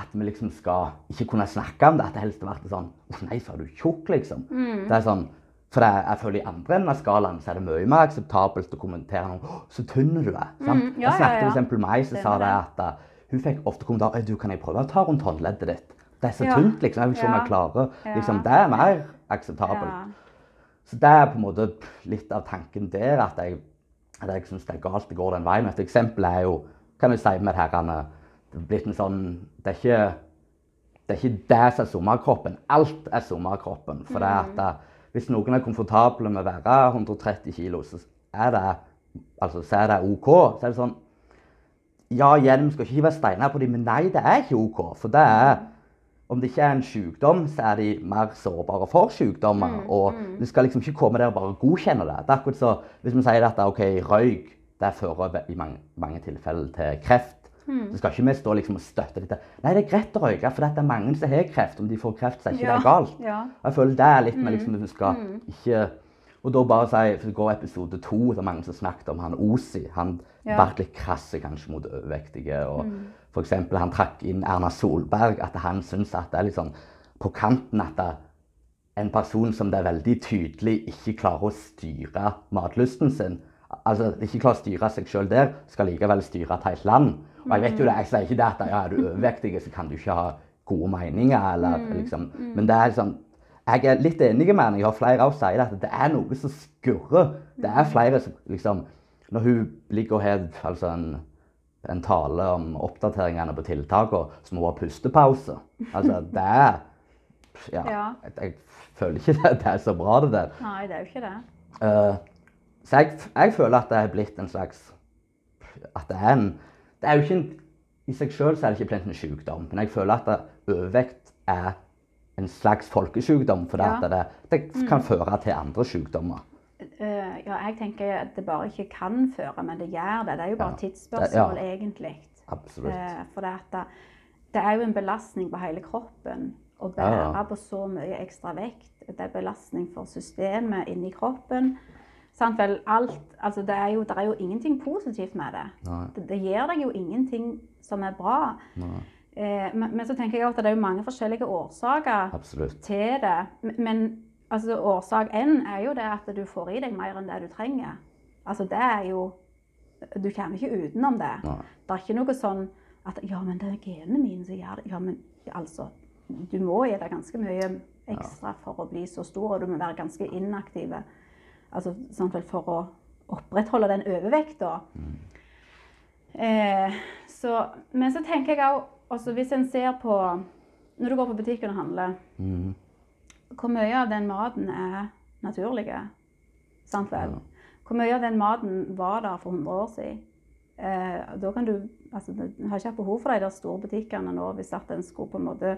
A: at vi liksom skal ikke kunne snakke om det. At det helst har vært sånn Å nei, så er du tjukk, liksom. Det er sånn, for det, jeg føler I andre enden av skalaen så er det mye mer akseptabelt å kommentere noe 'Så tynn du er.' sant?
B: Mm, ja,
A: jeg snakket
B: ja, ja.
A: med meg som sa det at uh, hun fikk ofte kommentarer du kan jeg prøve å ta rundt håndleddet ditt. Det er så
B: Ja.
A: tynt, liksom. Jeg vil se om jeg klarer. Liksom, det er mer akseptabelt. Så det er på en måte litt av tanken der, at jeg, at jeg syns det er galt det går den veien. Et eksempel er jo, kan du si med herrene, det er blitt en sånn Det er ikke det er ikke det som er sommerkroppen. Alt er sommerkroppen. For det er at eh, hvis noen er komfortable med å være 130 kg, så er det altså, så er det OK. Så er det sånn Ja, hjelm skal ikke hive steiner på dem, men nei, det er ikke OK. For det er Om det ikke er en sykdom, så er de mer sårbare for sykdommer. Og du skal liksom ikke komme der og bare godkjenne det. Det er akkurat så hvis vi sier at OK, røyk det fører i mange, mange tilfeller til kreft. Så skal ikke vi stå liksom og støtte dette. Nei, det er greit å røyke, for det er mange som har kreft. Om de får kreft, så er ikke
B: Ja,
A: det galt.
B: ja.
A: Jeg føler det er litt med liksom, at du skal ikke Og da bare si, for det går episode to, det er mange som snakket om han Osi. Han
B: Ja.
A: vært litt krasse kanskje mot overvektige. og for eksempel, Han trakk inn Erna Solberg, at han syns at det er litt sånn på kanten at det, en person som det er veldig tydelig ikke klarer å styre matlysten sin, altså ikke klarer å styre seg sjøl der, skal likevel styre et helt land. Og jeg vet jo det, jeg sier ikke det at ja, er du overvektig, så kan du ikke ha gode meninger, eller liksom Men det er liksom Jeg er litt enig med henne. Jeg har flere også sier at det er noe som skurrer. Det er flere som liksom Når hun ligger og har altså en en tale om oppdateringene på tiltakene, så må hun ha pustepause. Altså, det er Ja. *laughs*
B: Ja.
A: Jeg, jeg føler ikke det, det er så bra, det der.
B: Nei, det er jo ikke det.
A: Uh, så jeg, jeg føler at det er blitt en slags At det er en Det er jo ikke en i seg sjøl er det ikke plent en sykdom, men jeg føler at det- overvekt er en slags folkesykdom. For
B: Ja.
A: det, det kan føre til andre sykdommer.
B: Uh, ja, jeg tenker at det bare ikke kan føre, men det gjør det. Det er jo bare
A: Ja.
B: tidsspørsmål,
A: ja.
B: egentlig.
A: Absolutt.
B: Uh, for det, at det, er jo en belastning på hele kroppen å bære på så mye ekstra vekt. Det er belastning for systemet inni kroppen. Sant vel, alt, altså det, er jo, det er jo ingenting positivt med det. Det, det gir deg jo ingenting som er bra. Eh, men, men så tenker jeg at det er jo mange forskjellige årsaker
A: Absolutt.
B: til det. Men, men altså, årsak én er jo det at du får i deg mer enn det du trenger. Altså det er jo Du kommer ikke utenom det.
A: Nei.
B: Det er ikke noe sånn at Ja, men det er genene mine som gjør det. Ja, men altså Du må gi deg ganske mye ekstra for å bli så stor, og du må være ganske inaktiv. Altså sånn for å opprettholde den overvekta. Eh, så, men så tenker jeg òg også Hvis en ser på Når du går på butikken og handler,
A: mm.
B: hvor mye av den maten er naturlig? Sant vel?
A: Ja.
B: Hvor mye av den maten var der for 100 år siden? Eh, da kan du altså, har ikke hatt behov for de der store butikkene nå hvis at en skulle på en måte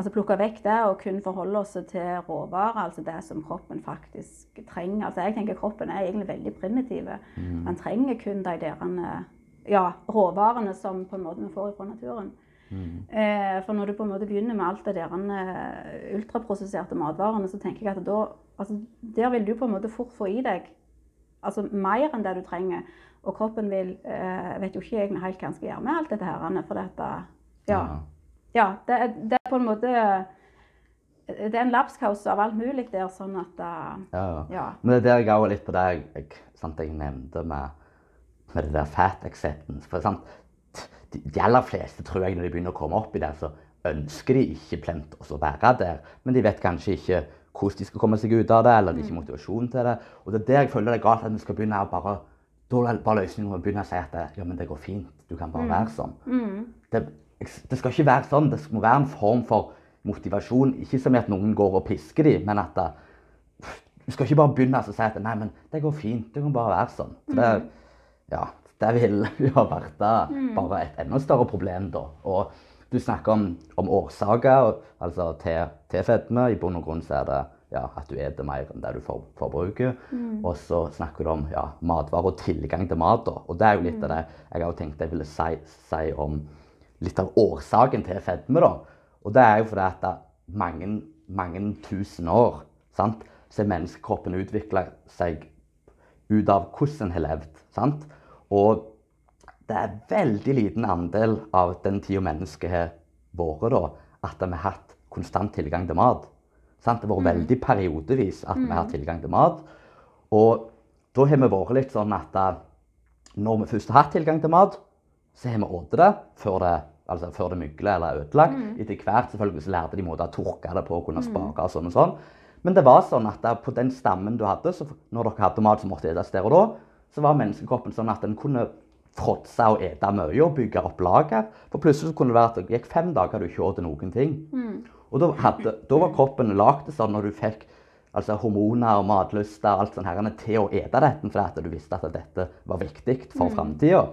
B: altså plukke vekk det og kun forholde oss til råvarer, altså det som kroppen faktisk trenger. Altså jeg tenker Kroppen er egentlig veldig primitiv.
A: Mm.
B: Den trenger kun de derene, ja, råvarene som på en måte vi får fra naturen.
A: Mm.
B: Eh, for når du på en måte begynner med alt det der eh, ultraprosesserte matvarene, så tenker jeg at da altså, Der vil du på en måte fort få i deg altså, mer enn det du trenger. Og kroppen vil eh, vet jo ikke egentlig helt hva den skal gjøre med alt dette her. For dette, ja, ja det, er, det er på en måte Det er en lapskaus av alt mulig der, sånn at uh,
A: Ja, ja.
B: Ja.
A: Men det der går litt på det jeg, jeg, sant, jeg nevnte med, med det der fat acceptance. For sant, de, de aller fleste tror jeg når de begynner å komme opp i det, så ønsker de ikke plent å være der. Men de vet kanskje ikke hvordan de skal komme seg ut av det, eller de har ikke motivasjon til det. Og det er der jeg føler det er galt at vi skal begynne å bare Da er bare løsningen å begynne å si at det, ja, men det går fint, du kan bare være sånn. Det, det skal ikke være sånn. Det må være en form for motivasjon. Ikke som at noen går og pisker dem, men at det, du skal ikke bare begynne å si at nei, men det går fint, det kan bare være sånn. For det, ja, det vil jo ha vært eh, bare et enda større problem da. Og du snakker om, om årsaker altså til, til fedme. I bunn og grunn så er det ja, at du spiser mer enn det du for, forbruker. Og så snakker du om ja, matvarer og tilgang til mat. Da. Og det er jo litt av det jeg har tenkt jeg ville si, si om litt av årsaken til fedme. da. Og det er jo fordi at mange, mange tusen år sant, så har menneskekroppen utvikla seg ut av hvordan en har levd. Sant? Og det er veldig liten andel av den tida mennesket har vært, da, at vi har hatt konstant tilgang til mat. Sant? Det har vært veldig periodevis at vi har hatt tilgang til mat. Og da har vi vært litt sånn at eh, når vi først har hatt tilgang til mat, så har vi spist det før det, altså før det mygler eller er ødelagt. Etter hvert selvfølgelig så lærte de måter å tørke det på og kunne spake og sånn og sånn. Men det var sånn at på den stammen du hadde, så når dere hadde mat som måtte spises der og da, så var menneskekroppen sånn at den kunne fråtse og ete mye og bygge opp lager. For plutselig kunne det være at det gikk fem dager du ikke åt noen ting. Og da, hadde, da var kroppen lagd sånn når du fikk altså hormoner og matlyster og alt sånt her, til å ete dette, fordi at du visste at dette var viktig for fremtida.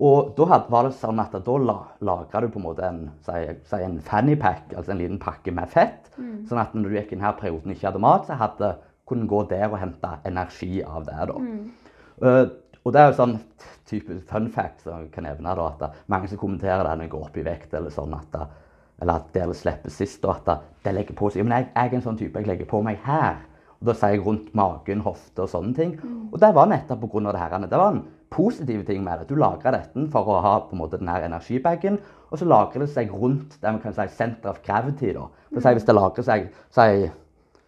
A: Og da had, var det sånn at da la, lagra du på en måte en, si, en fanny pack, altså en liten pakke med fett. Sånn at når du gikk i denne perioden ikke hadde mat, så hadde, kunne du gå der og hente energi av det. da. Eh, og det er jo sånn type fun fact som jeg kan nevne, da, at mange som kommenterer det når jeg går opp i vekt, eller sånn at eller at dere slipper sist, og at det legger på seg. Men jeg, jeg er en sånn type, jeg legger på meg her. Da sier jeg rundt magen, hofte og sånne ting. Og det var nettopp pga. det her. Det var en positiv ting med det. Du lagra dette for å ha på en måte den her energibagen, og så lagrer det seg rundt det vi kan si center of gravity. da. Det sier, hvis det lagrer seg si,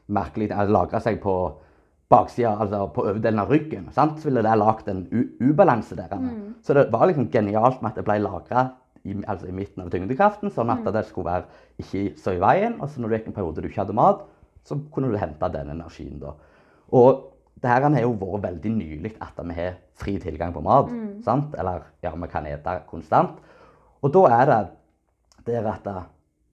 A: merkelig, lagrer seg på baksida, altså på overdelen av ryggen, sant? så ville det lagd en ubalanse der. Så det var liksom genialt med at det ble lagra i, altså i midten av tyngdekraften, sånn at det skulle være ikke så i veien. Og så når du gikk en periode du ikke hadde mat, så kunne du hente den energien da. Og det her har jo vært veldig nylig at vi har fri tilgang på mat. sant? Eller ja, vi kan ete konstant. Og da er det der at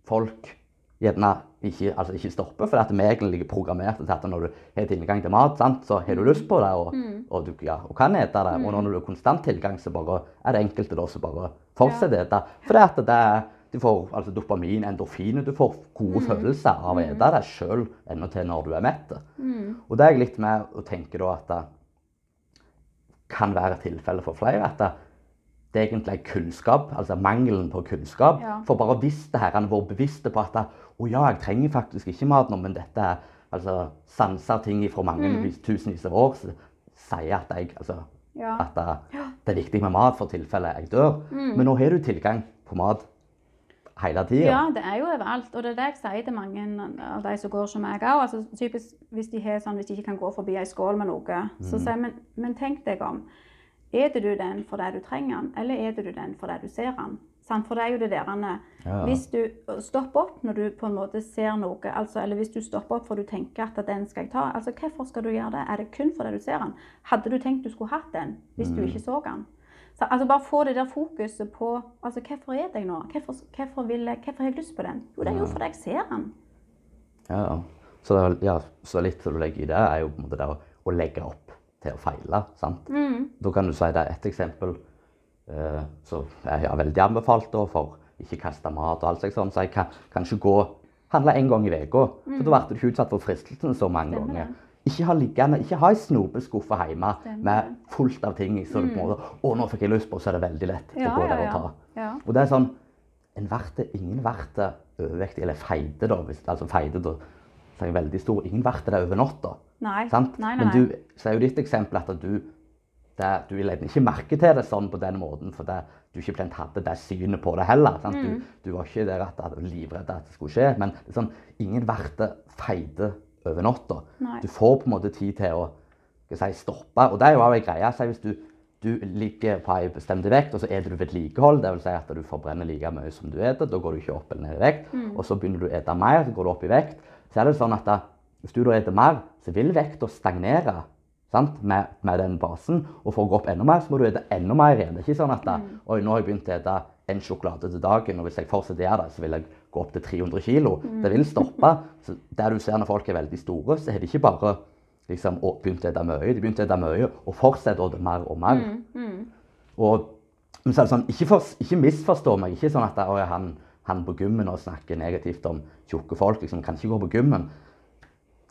A: folk gjerne ikke, altså ikke stopper, for at vi egentlig er programmert til at når du har tilgang til mat, sant, så har du lyst på det og, og, du, ja, og kan ete det. Og når du har konstant tilgang, så bare er det enkelte da som bare fortsetter å ete. For det at det er du får altså dopamin, endorfiner. Du får gode følelser av å spise det sjøl til når du er mett. Og det er jeg litt med å tenke da at det kan være et tilfelle for flere. at det, det egentlig er kunnskap, altså mangelen på kunnskap.
B: Ja.
A: For bare hvis det her, han var bevisste på at å ja, jeg trenger faktisk ikke mat nå, men dette er altså sanser ting fra mange mm. tusenvis av år så sier at jeg altså,
B: Ja.
A: at det, det er viktig med mat for tilfelle jeg dør. Men nå har du tilgang på mat hele tida.
B: Ja, det er jo overalt. Og det er det jeg sier til mange av de som går som meg òg. Altså, typisk hvis de, sånn, hvis de ikke kan gå forbi ei skål med noe, så sier jeg men, men tenk deg om. Eter du den fordi du trenger den, eller eter du den fordi du ser den? Sant? For det er jo det der
A: Ja.
B: Hvis du stopper opp når du på en måte ser noe, altså, eller hvis du stopper opp for du tenker at den skal jeg ta, altså hvorfor skal du gjøre det? Er det kun fordi du ser den? Hadde du tenkt du skulle hatt den hvis du ikke så den? Så, altså bare få det der fokuset på altså, hvorfor er jeg nå? Hvorfor, hvorfor, vil jeg, hvorfor har jeg lyst på den? Jo, det er jo fordi jeg ser den.
A: Ja. Så, det, ja, så litt du legger i det, er jo på en måte det å, å legge opp til å feile. sant? Da kan du si det er et eksempel eh, som jeg har veldig anbefalt da, for ikke kaste mat og alt sånn. Så jeg kan ikke gå handle en gang i uka. For da blir du ikke utsatt for fristelsen så mange ganger.
B: Det.
A: Ikke ha liggende, ikke ha ei snopeskuffe hjemme med fullt av ting i. Så mm. å, nå fikk jeg lyst på, så er det veldig lett
B: Ja,
A: å gå
B: ja,
A: der og ta.
B: Ja.
A: Og det er sånn en verte, Ingen verte overvektig, eller feite, da. Hvis, altså feite, da så er jeg veldig stor. Ingen verte det over natta. Men du så er jo ditt eksempel at du det, du legger ikke merke til det sånn på den måten, for det, du ikke plent hadde det synet på det heller. Sant?
B: Mm.
A: Du, du var ikke der at at livredd at det skulle skje. Men det er sånn, ingen verte feite over natta. Du får på en måte tid til å si, stoppe. Og det er jo òg en greie. Si, hvis du, du ligger på en bestemt vekt, og så eter du vedlikehold, dvs. Si at du forbrenner like mye som du spiser, da går du ikke opp eller ned i vekt.
B: Mm.
A: Og så begynner du å ete mer, så går du opp i vekt. Så er det sånn at da, hvis du da spiser mer, så vil vekta stagnere sant? Med, med den basen. Og for å gå opp enda mer, så må du spise enda mer igjen. Det er ikke sånn at
B: Mm.
A: Oi, nå har jeg begynt å spise en sjokolade til dagen, og hvis jeg fortsetter å gjøre det, så vil jeg gå opp til 300 kilo.
B: Mm.
A: Det vil stoppe. Så der du ser når folk er veldig store, så har de ikke bare liksom, å, begynt å spise mye, de begynte å spise mye og fortsetter å spise mer og mer.
B: Mm,
A: Og er det sånn, ikke, for, ikke misforstå meg. Ikke sånn at å, han, han på gymmen og snakker negativt om tjukke folk. liksom, kan ikke gå på gymmen.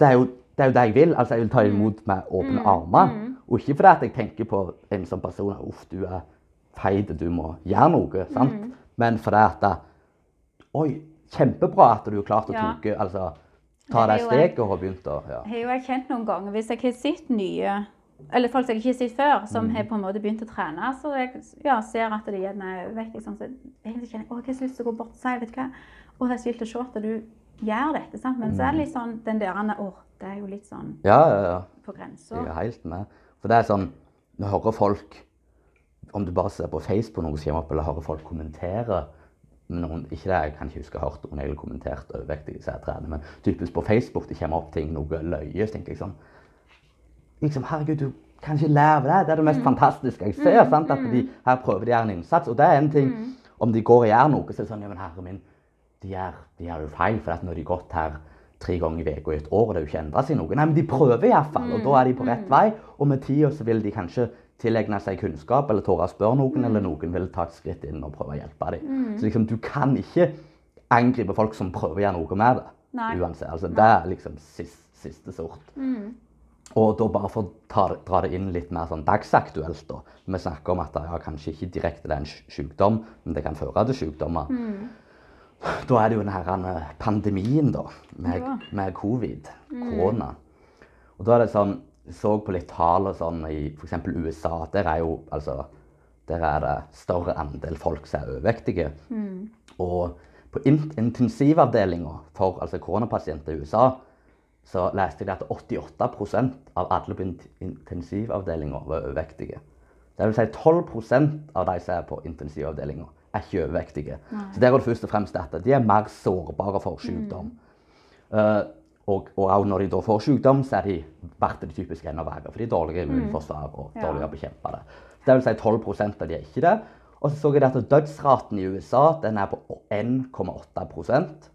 A: Det er, jo, det er jo det jeg vil. altså Jeg vil ta imot med åpne armer. Og ikke fordi at jeg tenker på en sånn person Uff, du er feit, du må gjøre noe. sant? Men fordi at Oi, kjempebra at du har klart å
B: Ja.
A: Tuke, altså, ta
B: deg
A: det steget og har begynt å ja.
B: Jeg har jo erkjent noen ganger hvis jeg har sett nye eller folk som jeg ikke har sett før, som har på en måte begynt å trene, så jeg ja, ser at de gjerne vet liksom, så egentlig kjenner jeg å, jeg har så lyst til å gå bort og si vet du hva, å, det er så å se at du gjør dette. sant? Men så er det litt sånn den der å, det er jo litt sånn
A: ja, ja, ja.
B: på grensa.
A: Jeg er helt med. For det er sånn Når hører folk Om du bare ser på Facebook noe som kommer opp, eller hører folk kommentere noen, ikke det, Jeg kan ikke huske hørt egentlig kommentert overvektige sædtrærne, men typisk på Facebook det kommer opp ting, noe løye, så tenker jeg sånn liksom, Herregud, du kan ikke lære det. Det er det mest fantastiske jeg ser. sant? At de, her prøver de å en innsats. Og det er en ting Om de går og gjør noe, så er det sånn Ja, men herre min, de gjør, de gjør jo feil. For at nå har de gått her tre ganger i uka i et år, og det har jo ikke endra seg noe. Nei, men de prøver iallfall, og da er de på rett vei. Og med tida så vil de kanskje tilegne seg kunnskap, eller tåre å spørre noen, eller noen vil ta et skritt inn og prøve å hjelpe dem. Så liksom, du kan ikke angripe folk som prøver å gjøre noe med det.
B: Nei.
A: Uansett. Altså, det er liksom siste, siste sort. Og da bare for å ta, dra det inn litt mer sånn dagsaktuelt, da. Vi snakker om at det ja, kanskje ikke direkte det er en sykdom, men det kan føre til sykdommer. Da er det jo denne eh, pandemien, da, med, med covid, korona. Og da er det sånn så på litt tall og sånn i f.eks. USA. Der er jo altså Der er det større andel folk som er overvektige. Og på in intensivavdelinga for altså koronapasienter i USA så leste jeg at 88% av alle på int- intensivavdelinga var overvektige. Det vil si 12% av de som er på intensivavdelinga, er ikke overvektige. Så der er det først og fremst at De er mer sårbare for sykdom. Eh, og, og når de da får sykdom, så er de, blir det typisk enda verre. For de er dårligere immunforsvar og dårligere å bekjempe det. Så det vil si 12% av de er ikke det. Og så så jeg at dødsraten i USA den er på 1,8%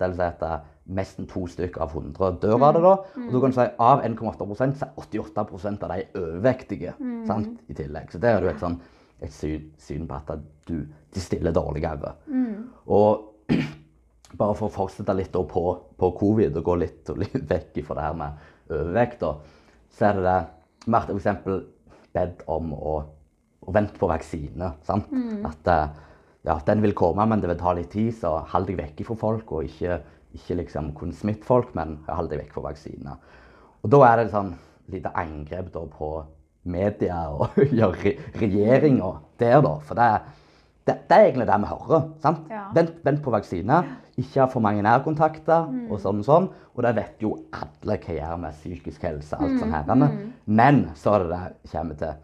A: Det vil si at er nesten to stykker av 100 dør av det. da. Og du kan si av 1,8% så er 88% av de overvektige sant, i tillegg. Så det er jo et sånn et syn, syn på at du, de stiller dårligere. Og bare for å fortsette litt på, på covid og gå litt, litt vekk fra det her med overvekt, så er det det Vi har f.eks. bedt om å, å vente på vaksine. sant? At eh, ja, den vil komme, men det vil ta litt tid, så hold deg vekk fra folk. Og ikke, ikke liksom kun smitt folk, men hold deg vekk fra vaksine. Og da er det et sånn lite angrep da på media og *laughs* ja, re regjeringa der, da. For det, det, det er egentlig det vi hører. sant?
B: Ja.
A: Vent, vent på vaksiner. Ikke ha for mange nærkontakter og sånn og sånn. Og det vet jo alle hva gjør med psykisk helse. alt sånn her. Men så er det det kommer til.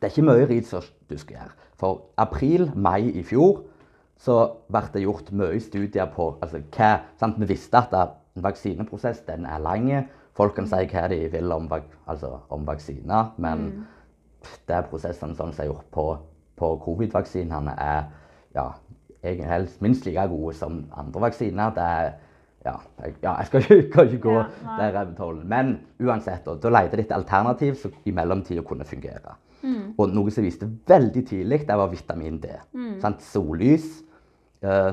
A: Det er ikke mye research du skal gjøre. For april-mai i fjor så ble det gjort mye studier på altså, hva sant? Vi visste at en vaksineprosess den er lang. Folk kan si hva de vil om, altså, om vaksiner, men det prosessene som er gjort på, på covid-vaksinene, er ja, egentlig helst minst like gode som andre vaksiner. Det er, ja, jeg, ja, jeg skal ikke, ikke gå
B: Ja,
A: der rabbit. Men uansett, da, da leter de et alternativ som i mellomtida kunne fungere. Og noe som viste veldig tidlig, det var vitamin D. Sant? Sollys. Eh,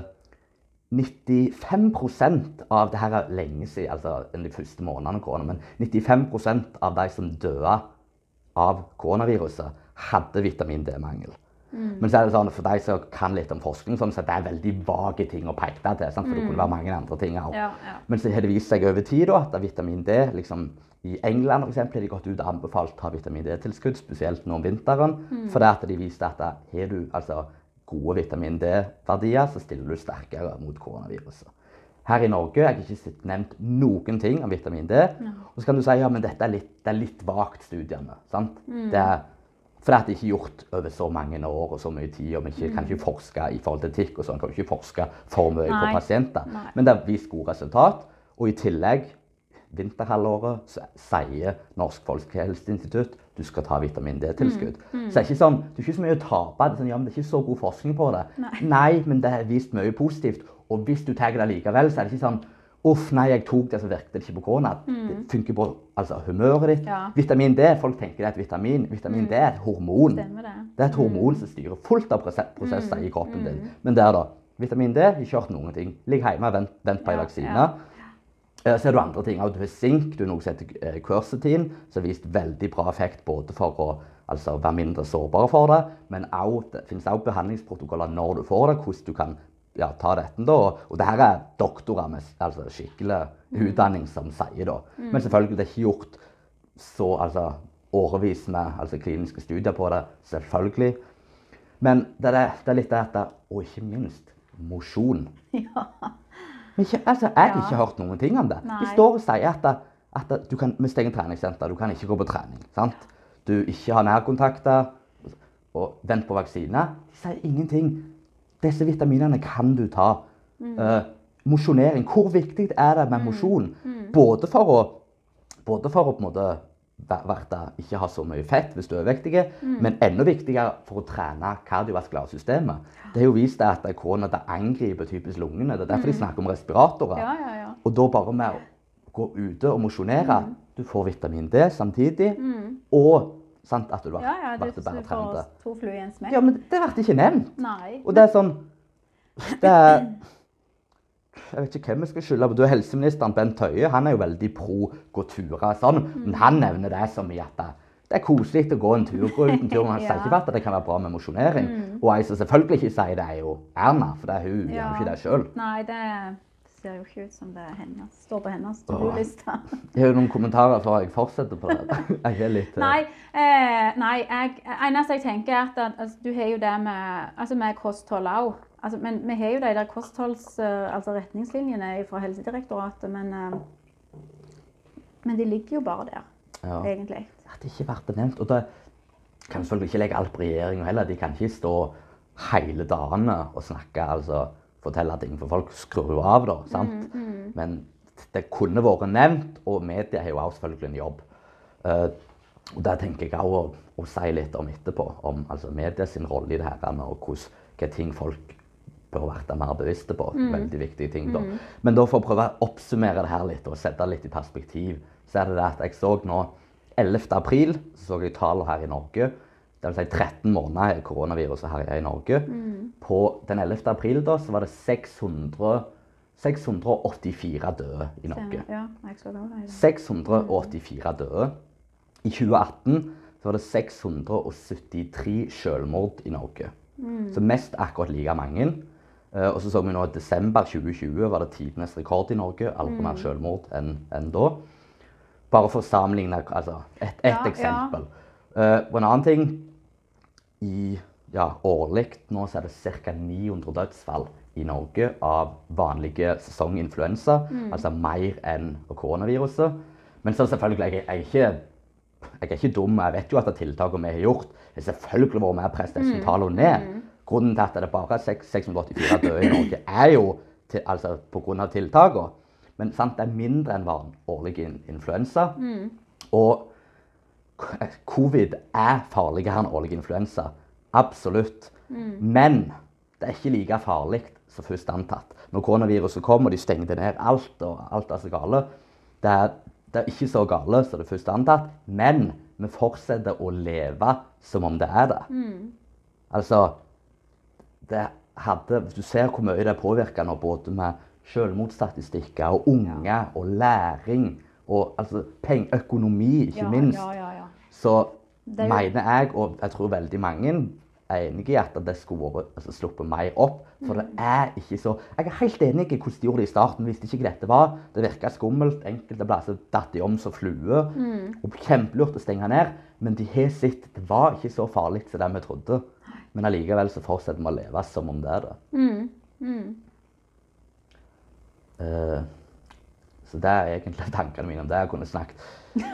A: 95% av det her er lenge siden, altså de første månedene av korona, men 95% av de som døde av koronaviruset, hadde vitamin D-mangel. Men så er det sånn, for de som kan litt om forskning, sånn, så det er veldig vage ting å peke til. Sant? For det kunne være mange andre ting.
B: Ja, ja.
A: Men så har det vist seg over tid da, at vitamin D liksom, I England for eksempel, har de gått ut og anbefalt å ha vitamin D-tilskudd, spesielt nå om vinteren. For det at de viste at har du altså, gode vitamin D-verdier, så stiller du sterkere mot koronaviruset. Her i Norge har jeg ikke nevnt noen ting om vitamin D. Og så kan du si ja, men dette er litt, det er litt vagt studiene. sant? Det er, for det er ikke gjort over så mange år og så mye tid, og vi ikke, kan ikke forske i forhold til etikk og sånn. Kan ikke forske for mye på pasienter.
B: Nei.
A: Men det har vist gode resultat. Og i tillegg, vinterhalvåret, så sier Norsk folkehelseinstitutt du skal ta vitamin D-tilskudd.
B: Mm,
A: Så det er ikke sånn, det er ikke så mye å tape. Det er, sånn, ja, men det er ikke så god forskning på det.
B: Nei.
A: men det er vist mye positivt. Og hvis du tar det likevel, så er det ikke sånn Uff, nei, jeg tok det, så virket det ikke på korona. Det funker på altså, humøret ditt.
B: Mm. Ja. Mm.
A: Vitamin D, folk tenker det er et vitamin. Vitamin D er et hormon.
B: Stemmer det.
A: Det er et hormon som styrer fullt av prosesser prosesser i kroppen din. Men der, da. Vitamin D, ikke hørt noen ting. Ligg hjemme, vent, vent på en
B: Ja,
A: vaksine.
B: ja.
A: Eh, Så er det andre ting. Du har sink, du har noe som heter eh, quercetin, som har vist veldig bra effekt både for å altså, være mindre sårbar for det, men også, det finnes også behandlingsprotokoller når du får det, hvordan du kan ja, ta dette. da. Og det her er doktorer med altså, skikkelig utdanning som sier da. Men selvfølgelig, det er ikke gjort så altså, årevis med altså, kliniske studier på det. Selvfølgelig. Men det er, det er litt det at Og ikke minst mosjon. *laughs*
B: Ja.
A: Ikke, altså, jeg har
B: Ja.
A: ikke hørt noen ting om det. De
B: Nei.
A: står og sier at, at du kan, vi stenger treningssenter, du kan ikke gå på trening. sant? Du ikke har nærkontakter, og vent på vaksine. De sier ingenting. Disse vitaminene kan du ta. Uh, mosjonering. Hvor viktig er det med mosjon? Både for å både for å på en måte verte- ikke ha så mye fett hvis du er overvektig, men enda viktigere for å trene kardiovaskulære systemet. Det er jo vist at korona angriper typisk lungene. Det er derfor de snakker om respiratorer.
B: Ja, ja, ja.
A: Og da bare med å gå ute og mosjonere, du får vitamin D samtidig, og sant, at du blir
B: Ja, ja, du,
A: bare
B: du to fluer i en smekk.
A: Ja, men det ble ikke nevnt.
B: Nei.
A: Og det er sånn det er, Jeg vet ikke hvem jeg skal skylde på. Du er helseministeren Bent Høie. Han er jo veldig pro gå turer. Sånn. Men han nevner det som i at det, det er koselig å gå en tur Gå ut en tur. Men han *laughs* sier ikke at det kan være bra med mosjonering. Og ei som selvfølgelig ikke sier det, er jo Erna. For det er hun gjør jo ikke det sjøl.
B: Det ser jo ikke ut som det er hennes. står på hennes to-do-liste.
A: Jeg har jo noen kommentarer før jeg fortsetter på det. *laughs* Jeg er litt eh,
B: Nei, eh, nei jeg, eneste jeg tenker er at altså, du har jo det med, altså med kosthold òg. Altså, men vi har jo de der kostholds, eh, altså retningslinjene fra Helsedirektoratet, men, eh, men de ligger jo bare der,
A: ja.
B: egentlig.
A: at det ikke ble nevnt. Og det kan selvfølgelig ikke legge alt på regjeringa heller. De kan ikke stå hele dagene og snakke, altså fortelle ting, for folk skrur jo av, da. sant? Men det kunne vært nevnt, og media har jo også selvfølgelig en jobb. Uh, og det tenker jeg òg å, å si litt om etterpå, om altså, medias sin rolle i det her, og hvilke ting folk bør være mer bevisste på. Veldig viktige ting. da. Men da for å prøve å oppsummere det her litt og sette det litt i perspektiv, så er det det at jeg så nå 11. april så så jeg tallene her i Norge. Det vil si 13 måneder er koronaviruset herja i Norge. På den 11. april da, så var det 600, 684 døde i Norge.
B: Ja, det.
A: 684 døde. I 2018 så var det 673 selvmord i Norge. Så mest akkurat like mange. Eh, og så så vi nå i desember 2020 var det tidenes rekord i Norge. Aldri mer selvmord enn en da. Bare for å sammenligne altså, et, et
B: Ja, ja.
A: eksempel. Eh, og en annen ting i ja, Årlig nå så er det ca. 900 dødsfall i Norge av vanlige sesonginfluensa. Altså mer enn koronaviruset. Men så selvfølgelig, jeg, jeg, er ikke, jeg er ikke dum. Jeg vet jo at tiltakene vi har gjort, har selvfølgelig vært med å presse disse tallene ned. Grunnen til at det bare er seks- 684 døde i Norge, er jo til, altså, pga. tiltakene. Men sant, det er mindre enn vanlig årlig influensa. Mm. Og covid er farligere enn årlig influensa. Absolutt. Men det er ikke like farlig som først antatt. Når koronaviruset kom og de stengte ned alt, og alt er så gale, det er, det er ikke så gale som det først antatt, men vi fortsetter å leve som om det er det. Altså, det hadde, du ser hvor mye det påvirker nå, både med selvmordsstatistikker og unge og læring og altså, peng, økonomi, ikke
B: Ja,
A: minst,
B: ja, ja.
A: Så
B: jo-
A: mener jeg, og jeg tror veldig mange er enig i at det skulle vært altså, sluppet mer opp. For det er ikke så Jeg er helt enig i hvordan de gjorde det i starten. Visste ikke hva dette var. Det virka skummelt. Enkelte plasser datt de om som fluer. Og kjempelurt å stenge ned. Men de har sett det var ikke så farlig som det vi trodde. Men allikevel så fortsetter vi å leve som om det er det. Eh, så det er egentlig tankene mine om det. Jeg kunne snakket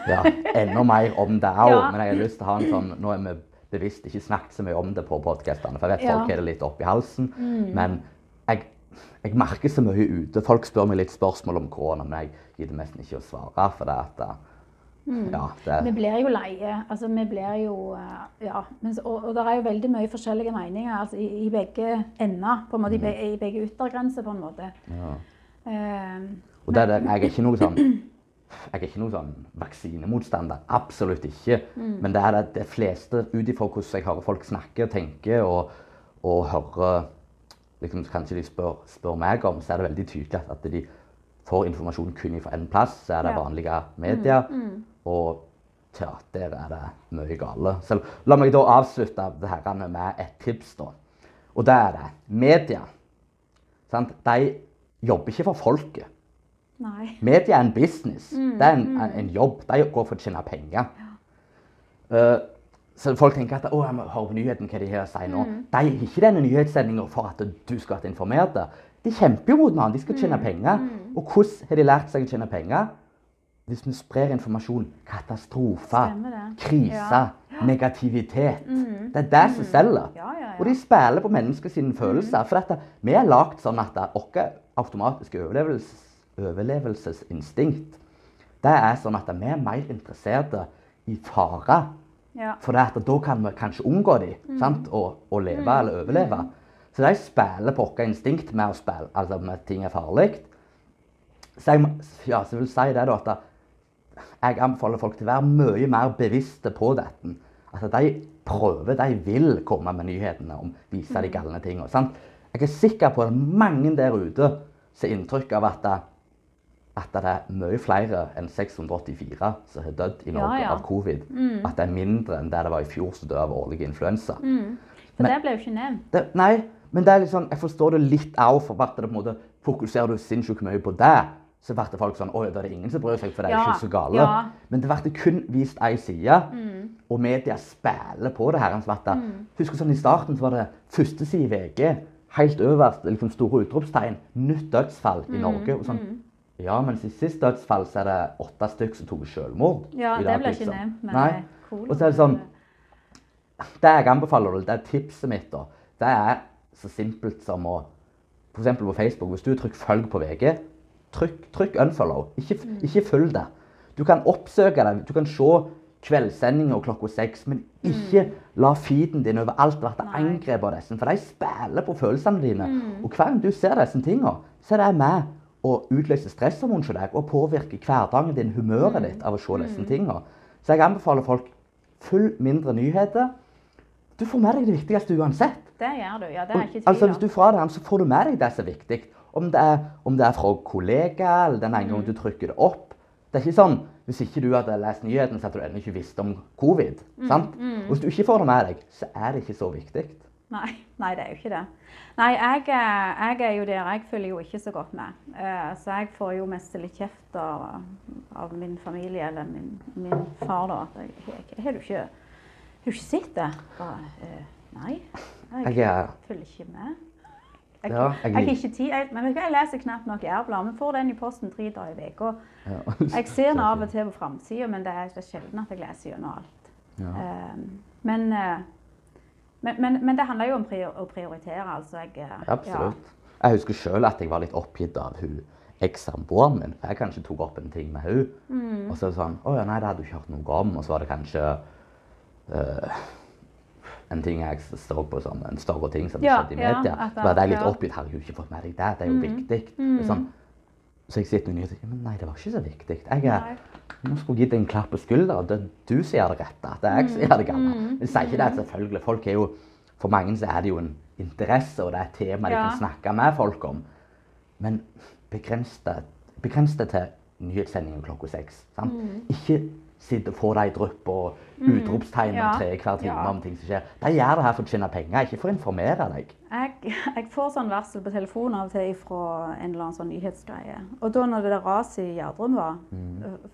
A: ja, enda mer om det òg,
B: Ja.
A: men jeg har lyst til å ha en sånn Nå er vi bevisst ikke snakket så mye om det på podkastene, for jeg vet
B: Ja.
A: folk har det litt oppi halsen. Men jeg, jeg merker så mye ute. Folk spør meg litt spørsmål om korona, men jeg gidder nesten ikke å svare. For det at mm. ja, det,
B: Vi blir jo leie. Altså, vi blir jo eh, Ja. Og, og det er jo veldig mye forskjellige meninger altså, i, i begge ender. på en måte, i, I begge yttergrenser, på en måte.
A: ja.
B: Uh,
A: Og det det, jeg er ikke noe sånn *clears throat* jeg er ikke noen sånn vaksinemotstander. Absolutt ikke. Men det er det, fleste, ut ifra hvordan jeg hører folk snakke og tenke, og, og hører liksom, Kanskje de spør, spør meg om, så er det veldig tydelig at de får informasjon kun fra én plass. Så er det vanlige medier. Og ja, der er det mye gale. Så la meg da avslutte det her med et tips, da. Og det er det. Media. Sant? De jobber ikke for folket.
B: Nei.
A: Media er en business. Det er en, mm. en jobb. De går for å tjene penger. Eh, så folk tenker at å, jeg må høre på nyheten hva de har å si nå. De har ikke denne nyhetssendinga for at du skal bli informert. De kjemper jo mot hverandre. De skal tjene penger. Og hvordan har de lært seg å tjene penger? Hvis vi sprer informasjon. Katastrofer,
B: Krise.
A: Ja. negativitet. Det er det som selger.
B: Ja, ja, ja.
A: Og de spiller på menneskers følelser. For dette, vi er lagd sånn at vårt automatiske overlevelses, overlevelsesinstinkt det er sånn at vi er mer interesserte i fare.
B: Ja.
A: For da kan vi kanskje unngå dem sant? Og, og leve eller overleve. Så de spiller på vårt instinkt med å spille, altså med ting er farlig. Så jeg, ja, så jeg vil si det da, at jeg anbefaler folk til å være mye mer bevisste på dette. At de prøver, de vil komme med nyhetene om vise de galne tingene. Sant? Jeg er sikker på at mange der ute ser inntrykk av at, at det er mye flere enn 684 som har dødd i Norge
B: Ja, ja.
A: av covid. At det er mindre enn det det var i fjor som døde av årlig influensa.
B: For
A: Men-
B: det ble jo ikke nevnt.
A: Det, nei, men det er sånn, jeg forstår det litt òg, for at det på en måte fokuserer du sinnssykt mye på det. Så ble folk sånn Oi, da er det ingen som bryr seg, for det er
B: Ja,
A: ikke så gale.
B: ja.
A: Men det ble kun vist én side, og media spiller på det her. At Husker sånn I starten så var det første side i VG, helt øverst, liksom store utropstegn, nytt dødsfall i Norge. og sånn, Ja, mens i sist dødsfall så er det åtte stykker som tok selvmord.
B: Ja, det ble ikke nevnt. Men
A: Nei.
B: cool.
A: Og så er det sånn det jeg anbefaler, det er tipset mitt, da, det er så simpelt som å F.eks. på Facebook, hvis du trykker 'følg på VG', trykk, trykk 'unfollow'. Ikke,
B: Mm.
A: ikke følg det. Du kan oppsøke det. Du kan se kveldssendinger klokka seks, men ikke la feeden din overalt bli
B: Mm.
A: Angrepet av disse. For de spiller på følelsene dine.
B: Mm.
A: Og hver gang du ser disse tingene, så er det med å utløse stresshormon hos deg og påvirke hverdagen din, humøret ditt, av å se disse tingene. Så jeg anbefaler folk full mindre nyheter. Du får med deg det viktigste uansett.
B: Det gjør du. Ja, det er ikke tvil
A: Altså. Hvis du får det så får du med deg det som er viktig. Om det er, om det er fra kollega, eller den ene gangen
B: Mm.
A: du trykker det opp. Det er ikke sånn, Hvis ikke du hadde lest nyheten, så hadde du ennå ikke visst om covid.
B: Mm,
A: sant? Og Hvis du ikke får det med deg, så er det ikke så viktig.
B: Nei, nei, det er jo ikke det. Nei, jeg, jeg er jo der. Jeg følger jo ikke så godt med. Eh, Så jeg får jo mest litt kjeft av, av min familie, eller min, min far, da. At jeg, jeg, har du ikke, har du ikke sett det? Bare, eh, nei, jeg,
A: Jeg er
B: følger ikke med. Jeg,
A: Ja,
B: jeg,
A: jeg
B: ikke tid. Jeg, men jeg leser knapt nok Jærbladet. Vi får den i posten tre dager i uka.
A: ja.
B: Jeg ser den *laughs* av og til på framsida, men det er, det er sjelden at jeg leser gjennom alt.
A: Ja.
B: Eh, men, eh, men, men, men det handler jo om prior å prioritere, altså. Jeg, Absolutt.
A: Absolutt. Jeg husker sjøl at jeg var litt oppgitt av hun ekssamboeren min. for Jeg kanskje tok opp en ting med hun.
B: Mm.
A: Og så det sånn Å ja, nei, det hadde du ikke hørt noe om. Og så var det kanskje uh, en ting jeg så på som en større ting som
B: Ja,
A: skjedde i
B: ja,
A: media.
B: at
A: så var jeg litt
B: ja.
A: oppgitt. Har jeg jo ikke fått med deg det. Det er jo viktig. Det er sånn, så jeg sitter og nyter Men nei, det var ikke så viktig. Jeg er, nå skulle jeg gitt en klapp på skulderen. Det er du som gjør det rette. Det er jeg som gjør det
B: gamle.
A: Men sier ikke det, selvfølgelig. Folk er jo, for mange så er det jo en interesse, og det er et tema de
B: Ja.
A: kan snakke med folk om. Men begrens det, begrens det til nyhetssendingen klokka seks. Sant?
B: Mm.
A: Ikke sitt og får deg drypp og utropstegn
B: Ja.
A: om tre hver time
B: Ja.
A: om ting som skjer. De gjør det her for å tjene penger, ikke for å informere deg.
B: Jeg, jeg får sånn varsel på telefonen av og til fra en eller annen sånn nyhetsgreie. Og da når det der raset i Gjerdrum var,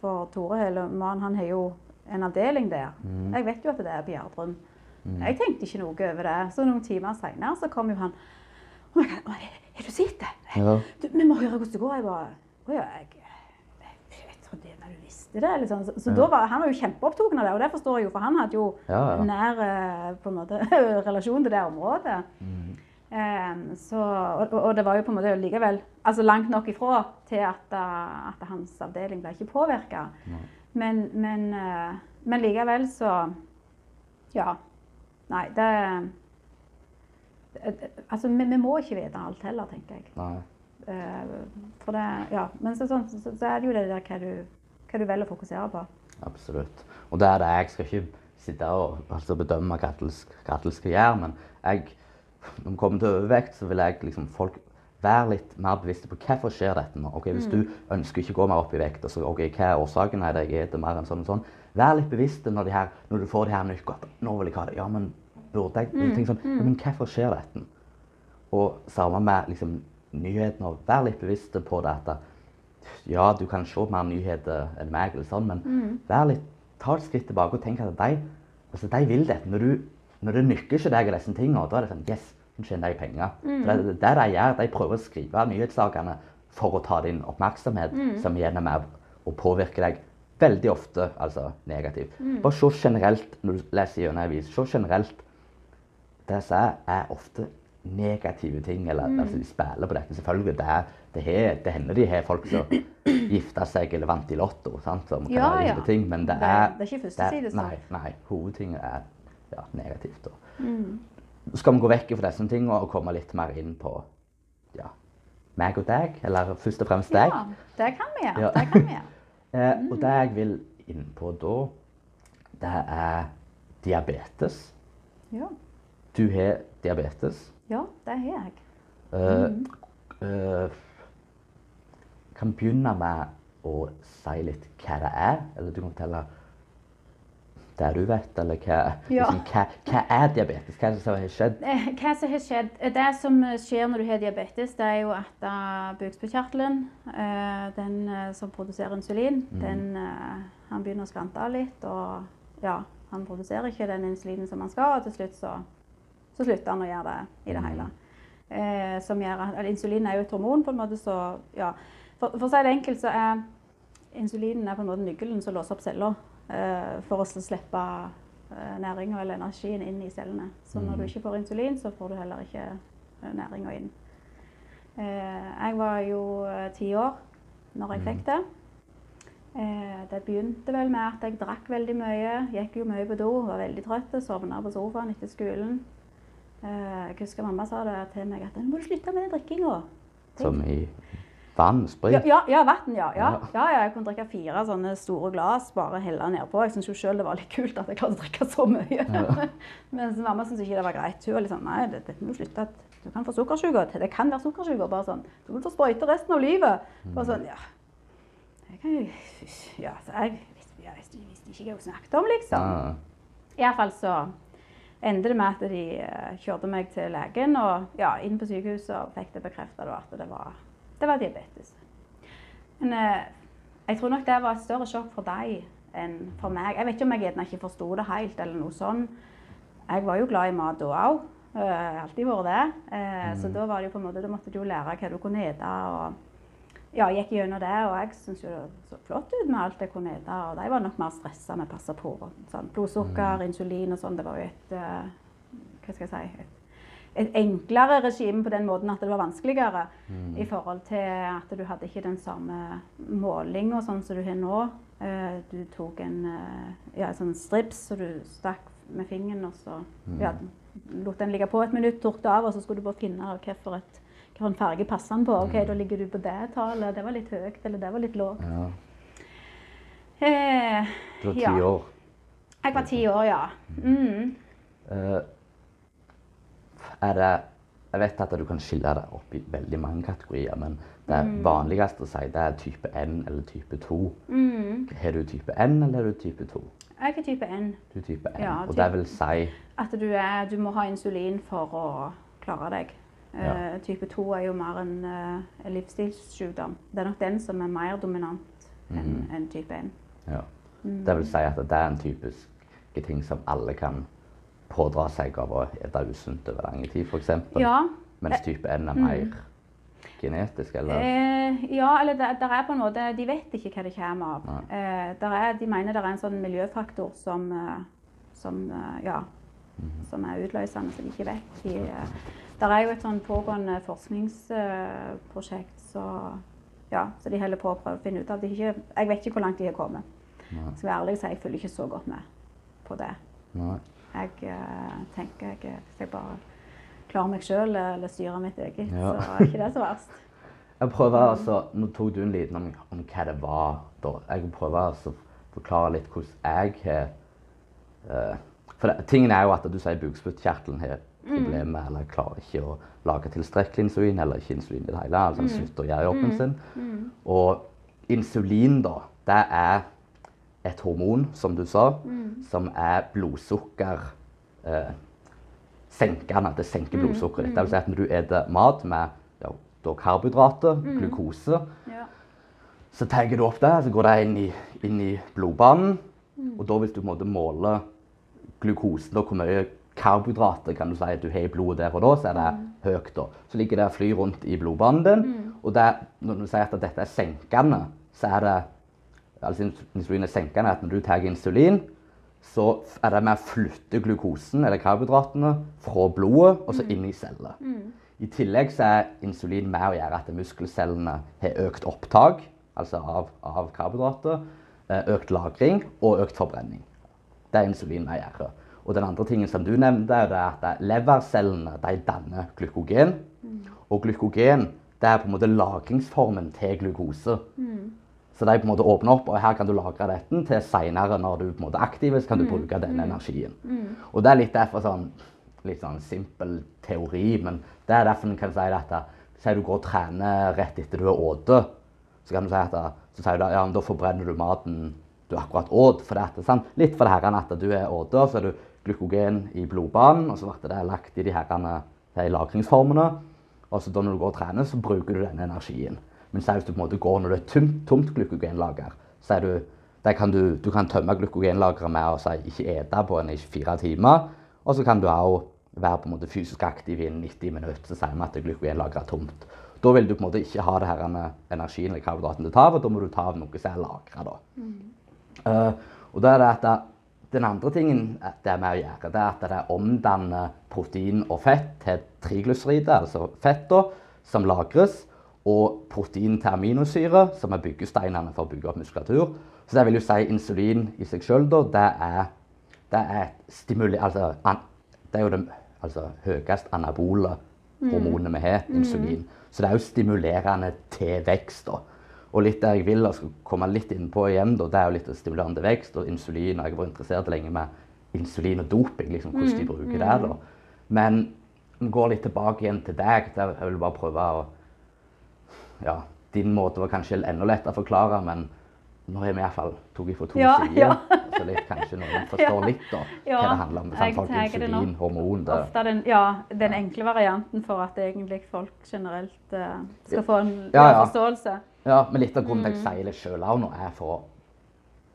B: for Tore Hellemann, han har jo en avdeling der. Jeg vet jo at det er på Gjerdrum. Jeg tenkte ikke noe over det. Så noen timer seinere så kom jo han har du sett det?
A: Ja.
B: Du, vi må høre hvordan det går. Jeg bare Å ja, jeg, jeg trodde men du visste det. Liksom. Så, så
A: Ja.
B: var, han var jo kjempeopptatt av det, og det forstår jeg jo, for han hadde jo
A: Ja, ja.
B: nær eh, på en måte, *laughs* relasjon til det området. Em, så, og, og det var jo på en måte likevel altså langt nok ifra til at, eh, at hans avdeling ble ikke påvirka. Men, men, eh, men likevel så Ja. Nei, det Altså, vi, vi må ikke vite alt heller, tenker jeg.
A: Nei.
B: For det, ja. Men så, så, så er det jo det der hva du, hva du velger å fokusere på.
A: Absolutt. Og det er det. Jeg skal ikke sitte og altså, bedømme hva alle skal gjøre, men jeg, når vi kommer til overvekt, så vil jeg liksom folk være litt mer bevisste på hvorfor skjer dette nå. Ok, Hvis du ønsker ikke å gå mer opp i vekt, altså, så, ok, hva er årsaken? Er det jeg spiser mer enn sånn og sånn. Vær litt bevisst når, de her, når du får de her nykkene. Nå vil jeg ha det. Ja, men burde jeg? Mm. tenker sånn, ja, men hvorfor skjer dette? Og samme med liksom, nyhetene. Vær litt bevisste på det at ja, du kan se mer nyheter enn meg, eller sånn, men vær litt, ta et skritt tilbake og tenk at de, altså, de vil dette. Når, du, når det nykker ikke deg av disse tingene, da er det sånn Yes, nå tjener jeg penger. For Det, det, de gjør, de prøver å skrive nyhetssakene for å ta din oppmerksomhet, som igjen er med å påvirke deg veldig ofte altså negativt. Bare se generelt når du leser gjennom en avis. Se generelt det som er, er ofte negative ting. Eller altså, de spiller på dette. Selvfølgelig, det, er, det, er, det hender de har folk som *clears throat* gifta seg eller vant i Lotto. Sant? Som kan
B: Ja,
A: være
B: ja.
A: ting, men det er
B: det er ikke første side.
A: Nei, nei, hovedtinget er ja, negativt.
B: Mm.
A: Skal vi gå vekk fra disse tingene og komme litt mer inn på ja, meg og deg. Eller først og fremst deg.
B: Ja, det kan vi gjøre.
A: Ja.
B: Kan vi gjøre. *laughs*
A: Eh, og det jeg vil inn på da, det er diabetes.
B: Ja,
A: Du har diabetes.
B: ja det har jeg.
A: Eh, eh, kan begynne med å si litt hva det er, eller du kan fortelle det du vet, eller hva,
B: Ja. *laughs*
A: liksom, hva, hva er diabetes? Hva er det som har skjedd?
B: Eh, Hva som har skjedd? Det som skjer når du har diabetes, det er jo at bukspyttkjertelen, eh, den eh, som produserer insulin, den, eh, han begynner å skrante litt. Og ja, han produserer ikke den insulinen som han skal, og til slutt så, så slutter han å gjøre det i det hele. Eh, som gjør at, Insulin er jo et hormon, på en måte, så ja. For, for å si det enkelt, så er insulinen er på en måte nøkkelen som låser opp celler eh, for å slippe eh, næringa eller energien inn i cellene. Så når du ikke får insulin, så får du heller ikke eh, næringa inn. Eh, jeg var jo eh, ti år når jeg fikk det. Eh, det begynte vel med at jeg drakk veldig mye, gikk jo mye på do, var veldig trøtt, sovna på sofaen etter skolen. Jeg husker mamma sa det til meg at 'nå må du slutte med den drikkinga'.
A: Som i Vann? Sprit?
B: Ja, ja, ja vann, ja. Ja.
A: Ja.
B: ja. ja. Jeg kunne drikke fire sånne store glass, bare helle nedpå. Jeg syntes jo selv det var litt kult at jeg klarte å drikke så mye. *laughs* Mens mamma syntes ikke det var greit. Hun var litt sånn Nei, det- dette må du slutte. Du kan få sukkersyke. Det kan være sukkersyke. Bare sånn. Du vil få sprøyte resten av livet. Bare sånn, ja. Jeg kan jo Ja, så visste, jeg visste ikke hva hun snakket om, liksom.
A: Ja.
B: Iallfall så endte det med at de eh, kjørte meg til legen, og ja, inn på sykehuset og fikk det bekrefta at det var, det var diabetes. Men eh, jeg tror nok det var et større sjokk for deg enn for meg. Jeg vet ikke om jeg gjerne ikke forsto det helt, eller noe sånn. Jeg var jo glad i mat da òg. har alltid vært det. Eh, Så da var det jo på en måte, da måtte du jo lære hva du kunne ete. og ja, gikk gjennom det, og jeg syntes jo det så flott ut med alt jeg kunne ete. Og de var nok mer stressa med å passe på. Sånn, blodsukker, insulin og sånn. Det var jo et eh, Hva skal jeg si et, et enklere regime på den måten at det var vanskeligere i forhold til at du hadde ikke den samme målinga sånn som du har nå. Eh, du tok en eh, ja, sånn strips så du stakk med fingeren, og så ja, lot den ligge på et minutt, tok det av, og så skulle du bare finne hvilken hvilken farge passer den på. Ok, Da ligger du på det tallet. Det var litt høyt, eller det var litt lågt.
A: ja.
B: Eh,
A: Du var ti
B: Ja.
A: år.
B: jeg var ti år, ja. Mm.
A: Eh, er det Jeg vet at du kan skille det opp i veldig mange kategorier, men det
B: Mm.
A: vanligste å si det er type 1 eller type 2.
B: Mm.
A: Har du type 1 eller er du type 2?
B: Jeg er type 1.
A: Du er type 1.
B: Ja,
A: og det vil si
B: At du, er, du må ha insulin for å klare deg.
A: Ja.
B: Uh, type 2 er jo mer en uh, livsstilssykdom. Det er nok den som er mer dominant enn
A: mm.
B: en type 1.
A: ja. Det vil si at det er en typisk ting som alle kan pådra seg av å spise usunt over lang tid, f.eks.
B: Ja.
A: Mens type N er mer genetisk, eller?
B: Eh, ja, eller det, der er på en måte De vet ikke hva det kommer av. Eh, der er, de mener det er en sånn miljøfaktor som, eh, som eh, ja, som er utløsende, som de ikke vet. De, eh, der er jo et sånn pågående forskningsprosjekt så, ja, så de holder på å prøve å finne ut av. Ikke, jeg vet ikke hvor langt de har kommet.
A: Nei.
B: Skal være ærlig og si jeg følger ikke så godt med på det.
A: Nei.
B: Jeg eh, tenker jeg, hvis jeg bare klarer meg sjøl eller styrer mitt eget,
A: Ja.
B: så er ikke det så verst. *laughs*
A: Jeg prøver altså, Nå tok du en liten om, om hva det var. da. Jeg prøver altså forklare litt hvordan jeg har eh, For det, tingen er jo at du sier bukspyttkjertelen har problemer eller klarer ikke å lage tilstrekkelig insulin eller ikke insulin i det hele. altså den slutter å gjøre jobben sin. Og insulin, da, det er et hormon, som du sa, som er blodsukker eh, senkende. Det senker blodsukkeret ditt. Det vil si at når du spiser mat med ja, karbohydrater, glukose,
B: Ja.
A: så tar du opp det, så går det inn i, inn i blodbanen. Og da hvis du på måle glukosen, da hvor mye karbohydrater kan du si at du har i blodet der og da, så er det høyt. da. Så ligger det og flyr rundt i blodbanen din. Og det, når du sier at dette er senkende, så er det altså insulin er senkende, at når du tar insulin, så er det med å flytte glukosen eller karbohydratene fra blodet og så inn i celler. I tillegg så er insulin med å gjøre at muskelcellene har økt opptak altså av, av karbohydrater, eh, økt lagring og økt forbrenning. Det er insulin med å gjøre. Og den andre tingen som du nevnte, er at levercellene de danner glykogen. Og glykogen det er på en måte lagringsformen til glukose. Så de på en måte åpner opp, og her kan du lagre dette til senere når du på en måte er aktiv, så kan du bruke denne energien. Og det er litt derfor sånn, litt sånn simpel teori, men det er derfor en kan si dette. Si du går og trener rett etter du er spist, så kan du si at så sier du, ja, men da forbrenner du maten du akkurat åt. For det, er sant? Litt for det her at du er åte, så er du glykogen i blodbanen, og så blir det lagt i de herrene, de lagringsformene. Og så da når du går og trener, så bruker du denne energien. Men så hvis du på en måte går når det er tomt, tomt glykogenlager, så du, kan du, du kan tømme glykogenlageret med å si, ikke ete på en i fire timer. Og så kan du òg være på en måte fysisk aktiv i 90 minutter, så sier vi at glykogenlageret er tomt. Da vil du på en måte ikke ha det her energien eller karbohydraten du tar og da må du ta av noe som er lagra. Uh, og da er det at det, den andre tingen det er med å gjøre, det er at det omdanner protein og fett til triglyceride, altså fett, da, som lagres, og protein til aminosyre, som er byggesteinene for å bygge opp muskulatur. Så det vil jo si insulin i seg sjøl, da, det er, det er stimuli... Altså, an, det er jo det altså, høyest anabole hormonet vi har, insulin. Så det er jo stimulerende til vekst. da. Og litt der jeg vil, jeg skal komme litt innpå igjen, da, det er jo litt stimulerende til vekst og insulin. og Jeg har vært interessert lenge med insulin og doping, liksom, hvordan de bruker det. da. Men går litt tilbake igjen til deg. der Jeg vil bare prøve å Ja, din måte var kanskje enda lettere å forklare, men nå har vi iallfall tatt fra to
B: Ja,
A: sider.
B: ja.
A: Så litt, kanskje noen forstår litt da, hva det handler om. Sånn? Folk,
B: det
A: insulin, hormon det.
B: Ofte den, ja, den enkle varianten for at egentlig folk generelt uh, skal få en forståelse.
A: Ja, men litt av grunnen til
B: Mm.
A: at jeg sier det sjøl òg nå, er for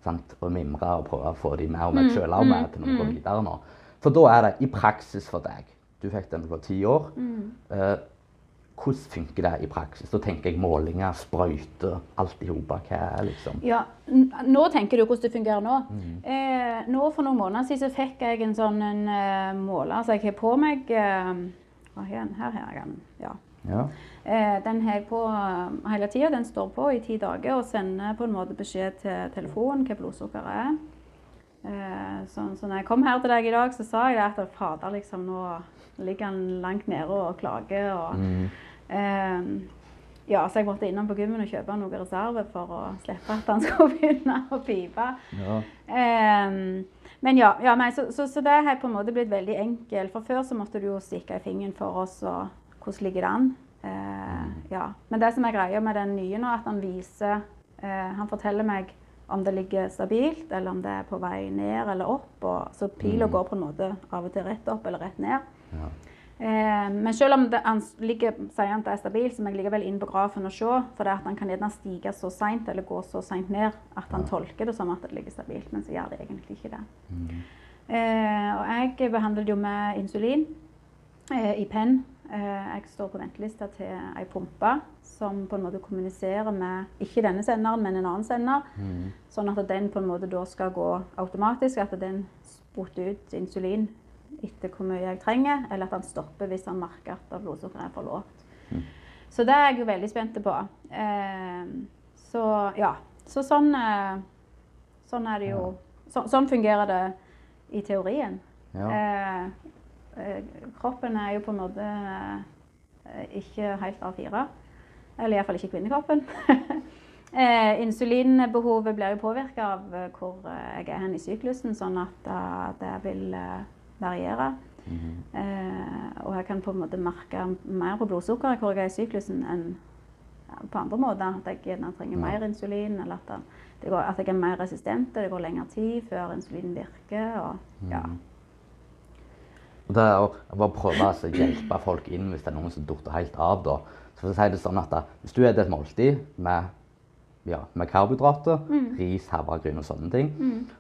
A: sant, å mimre og prøve å få de mer og
B: Mm,
A: meg sjøl òg med til noe videre nå. For da er det i praksis for deg. Du fikk den på ti år.
B: Mm.
A: Eh, hvordan funker det i praksis? Da tenker jeg målinger, sprøyter, alt i hop. Hva er liksom
B: Ja, Nå tenker du hvordan det fungerer nå.
A: Mm.
B: Eh, nå For noen måneder siden så fikk jeg en sånn en, uh, måler som jeg har på meg uh? Her har jeg den. Ja.
A: Ja.
B: Eh, den har jeg på uh, hele tida. Den står på i ti dager og sender på en måte beskjed til telefonen hva blodsukkeret er. Eh, så, så når jeg kom her til deg i dag, så sa jeg at fader, liksom, nå ligger han langt nede og klager. Og,
A: Mm.
B: Eh, ja, så jeg måtte innom på gymmen og kjøpe noe reserve for å slippe at han *laughs* skulle begynne å pipe.
A: ja.
B: Um, men ja, ja nei, så, så, så det har på en måte blitt veldig enkelt. For før så måtte du jo stikke i fingeren for oss og hvordan ligger det an. Uh, ja. Men det som er greia med den nye nå, at han viser uh, Han forteller meg om det ligger stabilt, eller om det er på vei ned eller opp. Og, så pila
A: Mm.
B: går på en måte av og til rett opp eller rett ned.
A: Ja.
B: Eh, men selv om det, han ligger, sier han er stabilt, så må jeg likevel inn på grafen og se. For det at han kan gjerne stige så seint eller gå så seint ned at han tolker det som at det ligger stabilt, men så gjør det egentlig ikke det.
A: Mm.
B: Eh, og jeg behandler det jo med insulin eh, i penn. Eh, jeg står på ventelista til ei pumpe som på en måte kommuniserer med ikke denne senderen, men en annen sender.
A: Mm.
B: Sånn at den på en måte da skal gå automatisk. At den sprutter ut insulin etter hvor mye jeg trenger, eller at han stopper hvis han merker at blodsukkeret er for lavt.
A: Mm.
B: Så det er jeg jo veldig spent på. Eh, så ja. Så sånn, eh, sånn er det jo så, Sånn fungerer det i teorien.
A: Ja.
B: Eh, eh, kroppen er jo på en måte eh, ikke helt A4. Eller iallfall ikke kvinnekroppen. *laughs* eh, insulinbehovet blir jo påvirka av hvor jeg er hen i syklusen, sånn at uh, det vil eh, Mm
A: -hmm.
B: Eh, og jeg kan på en måte merke mer på blodsukkeret hvor jeg er i syklusen enn på andre måter. At jeg gjerne trenger
A: Ja.
B: mer insulin, eller at, det går, at jeg er mer resistent, det går lengre tid før insulin virker. Og, ja.
A: Mm. Og det er å bare prøve altså, å hjelpe folk inn hvis det er noen som detter helt av. da. Så for å si det sånn at Hvis du spiser et måltid med, ja, med karbohydrater, ris, havregryn og sånne ting,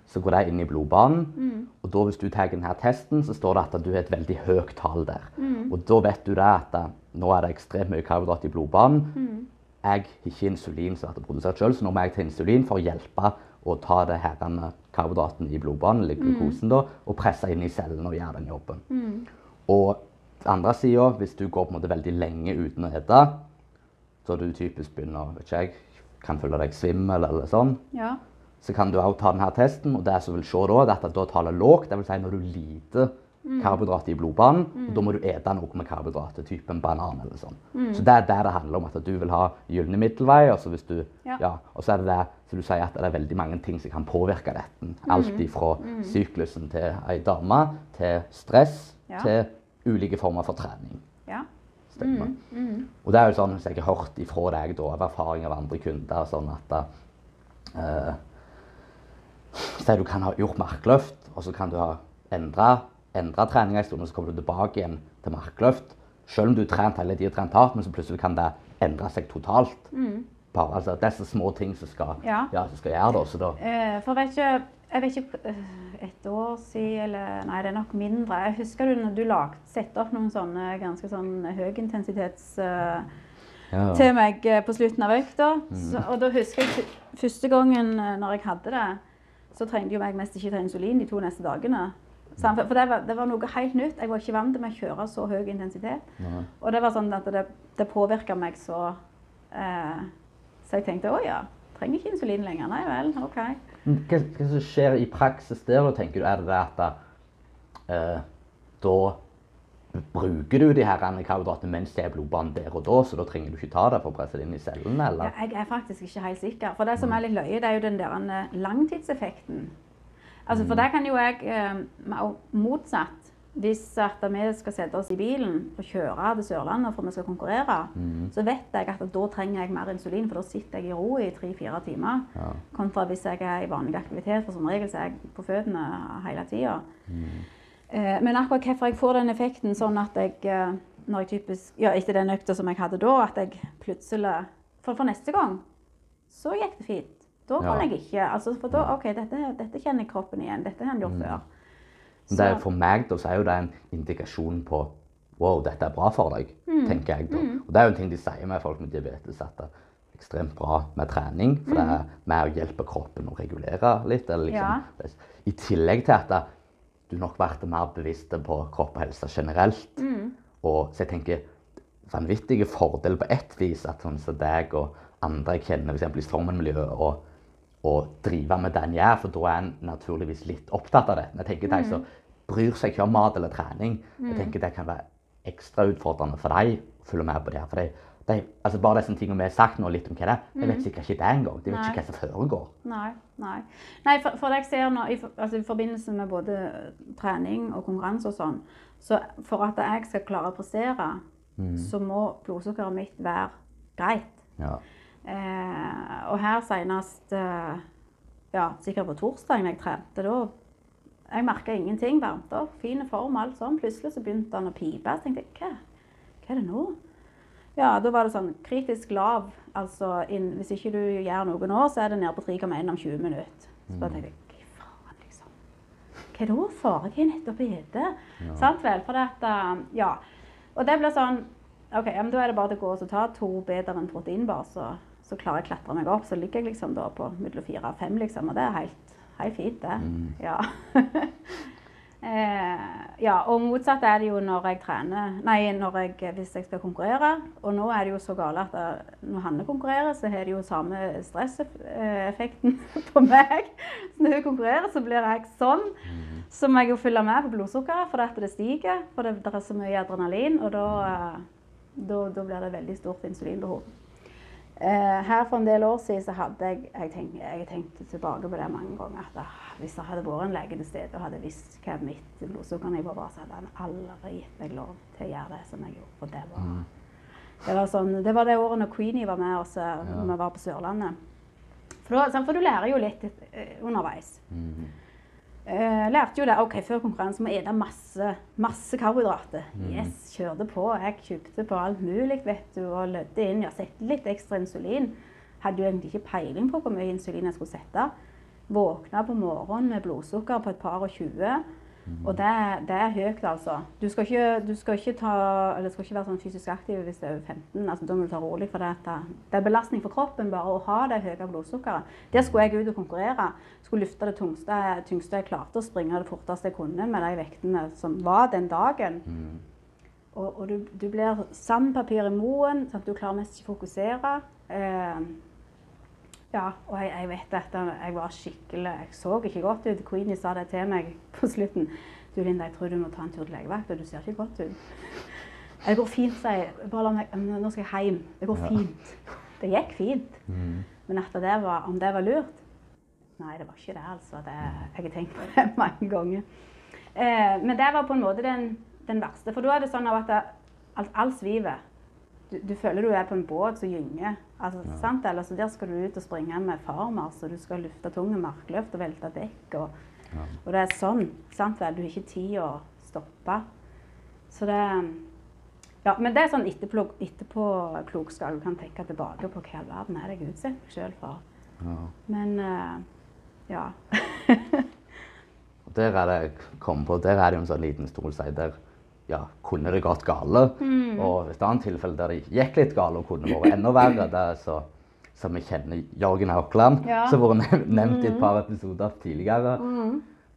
A: så går det inn i blodbanen. Og da hvis du tar denne testen, så står det at du har et veldig høyt tall der. Og da vet du det at nå er det ekstremt mye karbohydrater i blodbanen. Jeg har ikke insulin som blir produsert sjøl, så nå må jeg ta insulin for å hjelpe å ta det her karbohydraten i blodbanen, eller glukosen, da, og presse inn i cellene og gjøre den jobben. Og den andre sida, hvis du går på en måte veldig lenge uten å spise, så du typisk begynner ikke jeg, kan føle deg svimmel eller sånn,
B: ja.
A: så kan du også ta denne testen. Og det som vil se da, det er at da tallet er lågt, dvs. Si når du liter karbohydrater i blodbanen, og da må du ete noe med karbohydrater, type en banan eller sånn. Så det er det det handler om, at du vil ha gylne middelvei. Og så hvis du,
B: Ja.
A: ja, og så er det det så du sier, at det er veldig mange ting som kan påvirke dette. Alt ifra syklusen til ei dame, til stress, til ulike former for trening.
B: Ja.
A: mm. Og det er jo sånn hvis jeg har hørt ifra deg da, av erfaring av andre kunder, sånn at uh, Si du kan ha gjort markløft, og så kan du ha endra, endra treninga en stund, og så kommer du tilbake igjen til markløft. Selv om du har trent hele tida, trent hardt, men så plutselig kan det endre seg totalt. Bare, altså, er små ting som skal,
B: Ja.
A: ja, som skal gjøre det. Så da,
B: Eh, for vet ikke, jeg vet ikke eh, Et år siden, eller Nei, det er nok mindre. Jeg husker du når du lagde, sette opp noen sånne ganske sånn høyintensitets uh,
A: ja.
B: til meg eh, på slutten av økta. Så, og da husker jeg første gangen når jeg hadde det, så trengte jo meg mest ikke ta insulin de to neste dagene. For det var, det var noe helt nytt. Jeg var ikke vant til å kjøre så høy intensitet.
A: Nei.
B: Og det var sånn at det, det påvirka meg så eh, Så jeg tenkte å ja, trenger ikke insulin lenger. Nei vel, OK.
A: Hva, hva som skjer i praksis der, da, tenker du? Er det det at eh, da Bruker du de her karbohydratene mens det er blodbanen der og da, så da trenger du ikke ta det for å presse det inn i cellene?
B: Ja,
A: eller?
B: jeg er faktisk ikke helt sikker. For det som er litt løye, det er jo den der eh, langtidseffekten. Altså, For der kan jo jeg eh, motsatt. Hvis at vi skal sette oss i bilen og kjøre til Sørlandet for vi skal konkurrere, så vet jeg at da trenger jeg mer insulin, for da sitter jeg i ro i tre-fire timer.
A: Ja.
B: Kontra hvis jeg er i vanlig aktivitet, for som regel så er jeg på føttene hele tida. Eh, men akkurat hvorfor jeg får den effekten sånn at jeg eh, når jeg typisk, ja, Etter den økta som jeg hadde da, at jeg plutselig For, for neste gang så gikk det fint. Da kan
A: Ja.
B: jeg ikke altså For da OK, dette, dette kjenner kroppen igjen. Dette har han gjort før.
A: Men Det for meg da, så er jo det en indikasjon på wow, dette er bra for deg, tenker jeg da. Og det er jo en ting de sier med folk med diabetes, at det er ekstremt bra med trening, for det er med å hjelpe kroppen å regulere litt. Eller liksom,
B: Ja.
A: I tillegg til at du nok blir mer bevisst på kropp og helse generelt. Og så jeg tenker vanvittige fordeler på ett vis at sånn som deg og andre jeg kjenner, f.eks. i Strongman-miljøet, og, og drive med det en gjør, for da er en naturligvis litt opptatt av det. Men jeg tenker de som bryr seg ikke om mat eller trening, jeg tenker det kan være ekstra utfordrende for deg å følge med på det. For de, de, altså bare disse tingene vi har sagt nå litt om hva det er, de vet sikkert ikke det engang. De vet
B: Nei.
A: ikke hva som foregår.
B: Nei. nei. nei for, for jeg ser nå, i, altså, i forbindelse med både trening og konkurranse og sånn, så for at jeg skal klare å prestere, så må blodsukkeret mitt være greit.
A: Ja.
B: Eh, og her senest eh, ja, sikkert på torsdag når jeg trente, da Jeg merka ingenting. Varmte opp, fin form, alt sånn. Plutselig så begynte han å pipe. Så tenkte jeg hva, hva er det nå? Ja, da var det sånn kritisk lav. Altså inn, hvis ikke du gjør noe nå, så er det nede på 3,1 om 20 minutter. Så bare tenkte jeg hva liksom. Hva da for? Jeg har nettopp spist. Sant vel? For det at eh, Ja. Og det blir sånn OK, men da er det bare å gå og ta to bedre enn proteinbar, så, så klarer jeg å klatre meg opp. Så ligger jeg liksom da på mellom fire og fem, liksom. Og det er helt, helt fint, det. Ja. *laughs* eh, ja. Og motsatt er det jo når jeg trener Nei, når jeg, hvis jeg skal konkurrere. Og nå er det jo så gale at det, når Hanne konkurrerer, så har det jo samme stresseffekten *laughs* på meg. Så når hun konkurrerer, så blir jeg sånn. Så må jeg jo følge med på blodsukkeret, for at det stiger. For det, det er så mye adrenalin, og da, eh, da, da blir det veldig stort insulinbehov. Eh, her for en del år siden så hadde jeg Jeg tenkte, jeg tenkte tilbake på det mange ganger. at ah, Hvis det hadde vært en lege til stede og hadde visst hva mitt blodsukkernivå var, så hadde han aldri gitt meg lov til å gjøre det som jeg gjorde. For det var, det var, sånn, det, var det året når Queenie var med oss ja. når vi var på Sørlandet. For, da, for du lærer jo litt eh, underveis. Eh, lærte jo det. ok, Før konkurranse må jeg ete masse, masse karbohydrater. Yes, kjørte på. Jeg kjøpte på alt mulig vet du, og lødde inn. Ja, sette litt ekstra insulin. Hadde jo egentlig ikke peiling på hvor mye insulin jeg skulle sette. Våkna på morgenen med blodsukker på et par og 20. Og det, det er høyt, altså. Du skal ikke, du skal ikke, ta, eller skal ikke være sånn fysisk aktiv hvis du er over 15. Altså, da må du ta rolig, for det, det er belastning for kroppen bare å ha det høye blodsukkeret. Der skulle jeg ut og konkurrere. Skulle løfte det tungste, tyngste jeg klarte, og springe det forteste jeg kunne med de vektene som var den dagen. Og, og du, du blir sandpapir i moen, Sant? at du klarer mest ikke å fokusere. Eh, ja, og jeg, jeg vet at jeg var skikkelig Jeg så ikke godt ut. Queenie sa det til meg på slutten. Du Linda, jeg tror du må ta en tur til legevakta. du ser ikke godt ut. Det går fint, sier jeg. Bare la meg, nå skal jeg hjem. Det går
A: Ja.
B: fint. Det gikk fint. Men at det var, om det var lurt? Nei, det var ikke det, altså. Det, jeg har tenkt på det *laughs* mange ganger. Eh, men det var på en måte den, den verste. For da er det sånn at alt, alt sviver. Du, du føler du er på en båt som gynger. Altså, sant? Eller så der skal du ut og springe med farmer, så du skal lufte tunge markløft og velte dekk. Og, og det er sånn. sant vel? Du har ikke tid å stoppe. Så det Ja, men det er sånn etterpå, etterpåklokskap. Du kan tenke tilbake på hva i all verden er det jeg utsetter meg sjøl for.
A: Ja.
B: Men uh, ja. *laughs*
A: Der er det jeg kom på, der er det jo en sånn liten der ja, kunne det gått gale. Og et annet tilfelle der det gikk litt gale og kunne vært enda verre, det er så som vi kjenner Jørgen Haukeland,
B: Ja.
A: som har vært nevnt i et par episoder tidligere.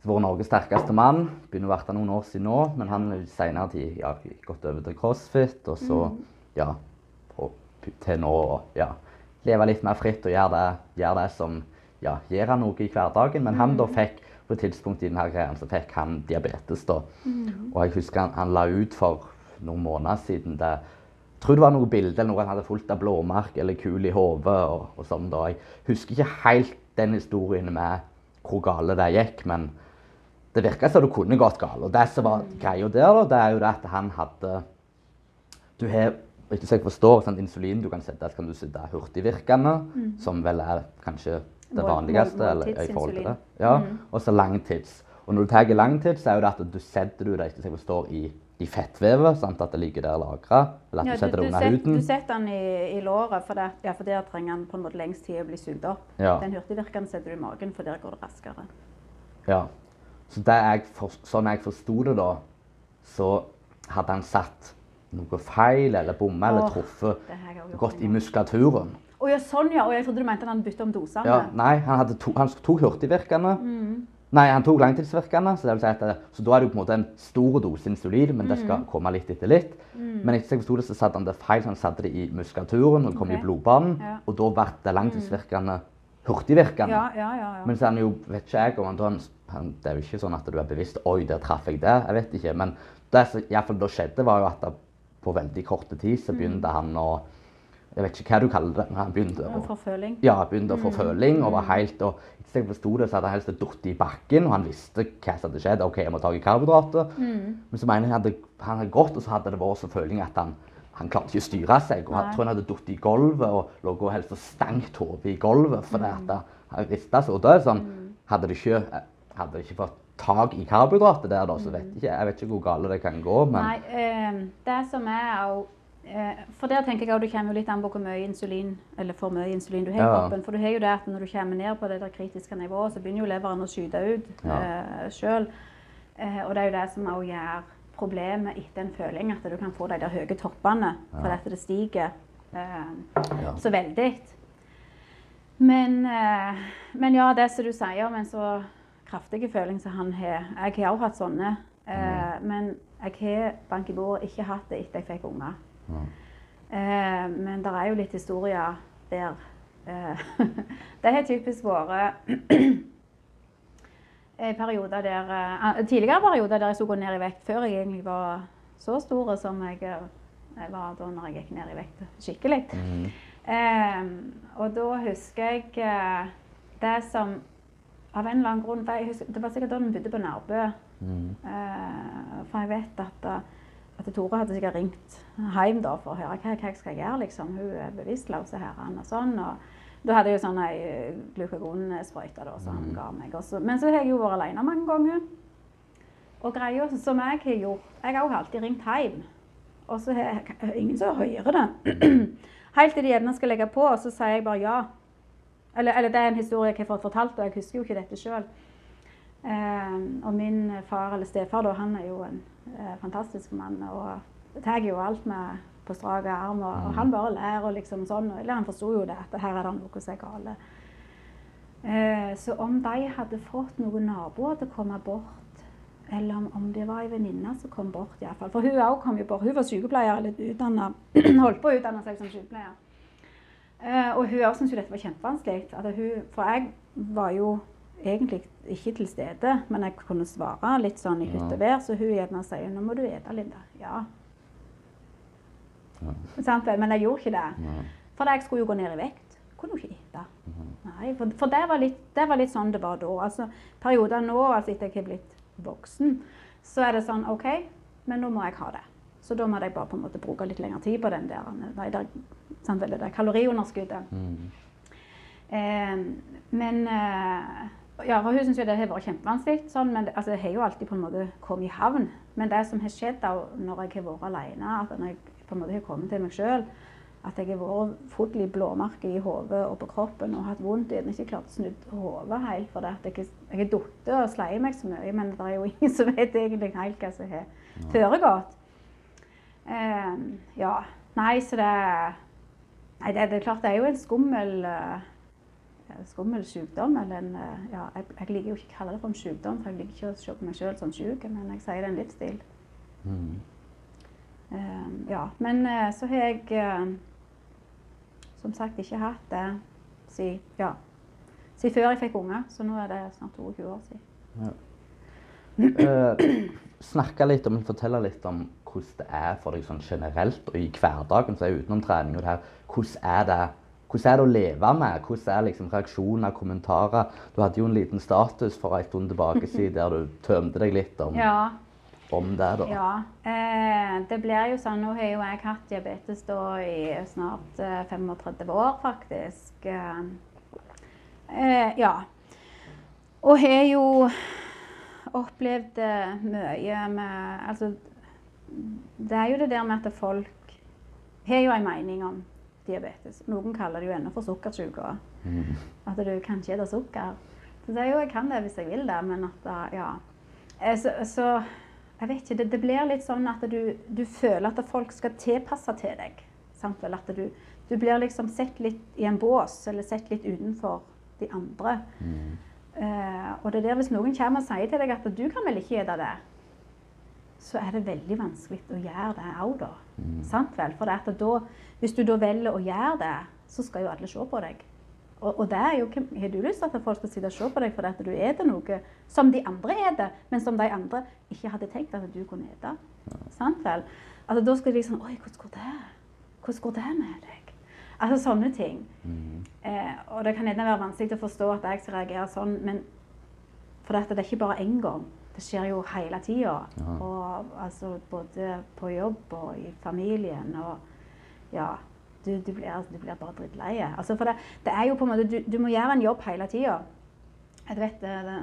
A: Som har vært Norges sterkeste mann. Begynner å være noen år siden nå, men han har senere tid ja, gått over til crossfit, og så ja, og til nå å ja, leve litt mer fritt og gjøre det, gjør det som ja, gir han noe i hverdagen. Men han da fikk på et tidspunkt i denne greien så fikk han diabetes. da. Og jeg husker han, han la ut for noen måneder siden. Det, jeg tror det var noe bilde eller noe han hadde fulgt av blåmerk eller kul i hodet. Og, og sånn da. Jeg husker ikke helt den historien med hvor gale det gikk, men det virka som det kunne gått galt. Og det som var greia der, da, det er jo det at han hadde Du har ikke så jeg forstår, sånn, insulin du kan sette, så kan du sette hurtigvirkende, som vel er kanskje det vanligste. eller, i forhold til det. Ja,
B: Mm.
A: Og så langtids. Og når du tar langtids, så er jo det at du setter du det ikke jeg i, i fettvevet, sant? at det ligger der lagra. Eller at
B: Ja,
A: du setter det under
B: set-
A: huden.
B: du setter den i, i låret, for, det, ja, for der trenger den på en måte lengst tid å bli sugd opp.
A: Ja.
B: Den hurtigvirkende setter du i magen, for der går det raskere.
A: Ja. Så jeg for, sånn jeg forsto det da, så hadde han satt noe feil eller bomma eller truffet godt i muskulaturen.
B: Å ja, sånn ja. Og jeg trodde du mente han bytta om dosene.
A: Ja, nei, han, hadde to, han tok hurtigvirkende.
B: Mm.
A: Nei, han tok langtidsvirkende. Så, det vil si at så da er det jo på en måte en stor dose insulin, men det
B: Mm.
A: skal komme litt etter litt. Men etter jeg forsto det, så satte han det feil. så Han satte det i muskulaturen og kom
B: okay.
A: i blodbanen.
B: Ja.
A: Og da ble det langtidsvirkende hurtigvirkende.
B: Ja, ja, ja. ja.
A: Men så er han jo, vet ikke jeg om han, han, han, Det er jo ikke sånn at du er bevisst Oi, der traff jeg det. Jeg vet ikke. Men det som i hvert fall da skjedde, var jo at det, på veldig korte tid så begynte han å Jeg vet ikke hva du kaller det. han begynte å
B: forføling.
A: ja, begynte å få føling og var helt og Etter jeg forsto det, så hadde han helst falt i bakken, og han visste hva som hadde skjedd. OK, jeg må ta i karbohydrater. Men så mener jeg han hadde, han hadde gått, og så hadde det vært så føling at han han klarte ikke å styre seg. og Jeg tror han hadde falt i gulvet og lå og helst og stangt hodet i gulvet. fordi at han rista seg. Og døde. sånn Hadde det ikke, hadde det ikke fått tak i karbohydrater der, da, så vet jeg ikke, jeg vet ikke hvor galt det kan gå. Men
B: Nei, øh, det som er eh, For der tenker jeg at det kommer jo litt an på hvor mye insulin eller for mye insulin du har i
A: Ja.
B: kroppen. For du har jo det at når du kommer ned på det der kritiske nivået, så begynner jo leveren å skyte ut
A: Ja.
B: eh, sjøl. Eh, og det er jo det som også gjør problemet etter en føling, at du kan få de der høye toppene fordi at det stiger eh,
A: Ja.
B: så veldig. Men, eh, men ja, det som du sier om en så kraftig føling som han har Jeg har også hatt sånne. Mm. Men jeg har bank i bordet ikke hatt det etter jeg fikk unger. Eh, men det er jo litt historier der eh, *laughs* Det har typisk vært *clears throat* eh, perioder der, eh, tidligere perioder der jeg skulle gå ned i vekt før jeg egentlig var så stor som jeg, eh, jeg var da når jeg gikk ned i vekt skikkelig.
A: Mhm.
B: Eh, og da husker jeg eh, det som Av en eller annen grunn for jeg husker, Det var sikkert da vi bodde på Nærbø.
A: Mhm.
B: Eh, for jeg vet at, eh, at Tore hadde sikkert ringt hjem da for å høre hva, hva jeg skal gjøre. liksom. Hun er bevisstløs her og sånn. og da hadde jeg jo sånn ei glukagonsprøyte som han ga meg. Også. Men så har jeg jo vært alene mange ganger. Og greia som jeg har gjort Jeg har jo alltid ringt hjem. Og så har jeg ingen som hører det. *clears throat* Helt til de gjerne skal legge på, og så sier jeg bare ja. Eller, eller det er en historie jeg har fått fortalt, og jeg husker jo ikke dette sjøl. Eh, og min far, eller stefar, da, han er jo en eh, fantastisk mann. Og tar jo alt med på strak arm, og, og han bare ler og liksom sånn. Eller han forsto jo det, at her er det noe som er galt. Eh, så om de hadde fått noen naboer til å komme bort, eller om, om det var ei venninne som kom bort, i fall. For hun kom jo bort. Hun var sykepleier, eller utdannet, *clears throat* holdt på å utdanne seg som sykepleier. Eh, og hun også syntes jo dette var kjempevanskelig. Hun, for jeg var jo egentlig ikke til stede, men jeg kunne svare litt sånn i hytt og vær, så hun gjerne sier 'Nå må du ete, Linda'. Ja. ja. Men jeg gjorde ikke det. For jeg skulle jo gå ned i vekt. Kunne jo ikke ete. Nei, for, for det, var litt, det var litt sånn det var da. Altså, perioder nå, altså etter jeg har blitt voksen, så er det sånn OK, men nå må jeg ha det. Så da må jeg bare på en måte bruke litt lengre tid på den der, nei, der, sant det der kaloriunderskuddet.
A: Mm.
B: Eh, men eh, ja, for Hun syns det har vært kjempevanskelig, sånn, men det, altså, jeg har jo alltid på en måte kommet i havn. Men det som har skjedd da, når jeg har vært alene, at når jeg på en måte har kommet til meg sjøl, at jeg har vært full i blåmerker i hodet og på kroppen og hatt vondt Jeg har ikke klart å snu hodet helt. For det at jeg, har falt og sleiet meg så mye, men det er jo *laughs* ingen som vet egentlig helt hva som har foregått. Um, ja. Nei, så det Nei, det, det er klart det er jo en skummel eh, skummel sykdom. Eller en, eh, ja, jeg, jeg liker jo ikke å kalle det for en sykdom, for jeg liker ikke å se på meg sjøl som syk, men jeg sier det er en livsstil.
A: Mm.
B: Um, ja, men eh, så har jeg eh, som sagt ikke hatt det siden ja, si før jeg fikk unger, så nå er det snart 22 år siden.
A: Ja. eh, snakke litt om, fortelle litt om hvordan det er for deg sånn generelt og i hverdagen, så er utenom trening og det her, hvordan er det, hvordan er det å leve med? Hvordan er liksom reaksjoner, kommentarer? Du hadde jo en liten status for en stund tilbake siden der du tømte deg litt om,
B: Ja.
A: om det. da.
B: Ja. Eh, det blir jo sånn Nå har jo jeg hatt diabetes da i snart eh, 35 år, faktisk. Eh, eh, ja. Og har jo opplevd eh, mye med Altså, det er jo det der med at folk har jo en mening om diabetes. Noen kaller det jo ennå for sukkersyke.
A: Mm.
B: At du kan ikke spise sukker. Så det er jo, jeg kan det hvis jeg vil det, men at da, ja. Eh, Så, så jeg vet ikke, det, det blir litt sånn at du, du føler at folk skal tilpasse til deg. Sant vel? At du, du blir liksom sett litt i en bås, eller sett litt utenfor de andre.
A: Mm.
B: Uh, og det er der hvis noen kommer og sier til deg at du kan vel ikke spise det, så er det veldig vanskelig å gjøre det òg, da.
A: Mm.
B: Sant vel? For det at da, hvis du da velger å gjøre det, så skal jo alle se på deg. Og, og det er jo, har du lyst til at folk skal sitte og se på deg fordi at du spiser noe som de andre spiser, men som de andre ikke hadde tenkt at du kunne spise? Sant vel? Altså, da skal de liksom Oi, hvordan går det? Hvordan går det med deg? Altså sånne ting.
A: Mm.
B: Eh, og det kan gjerne være vanskelig å forstå at jeg skal reagere sånn, men for dette, det er ikke bare én gang. Det skjer jo hele tida.
A: Ja.
B: Og altså både på jobb og i familien og Ja. Du, du, blir, du blir bare drittlei. Altså, for det, det er jo på en måte Du, du må gjøre en jobb hele tida. Jeg vet det, det,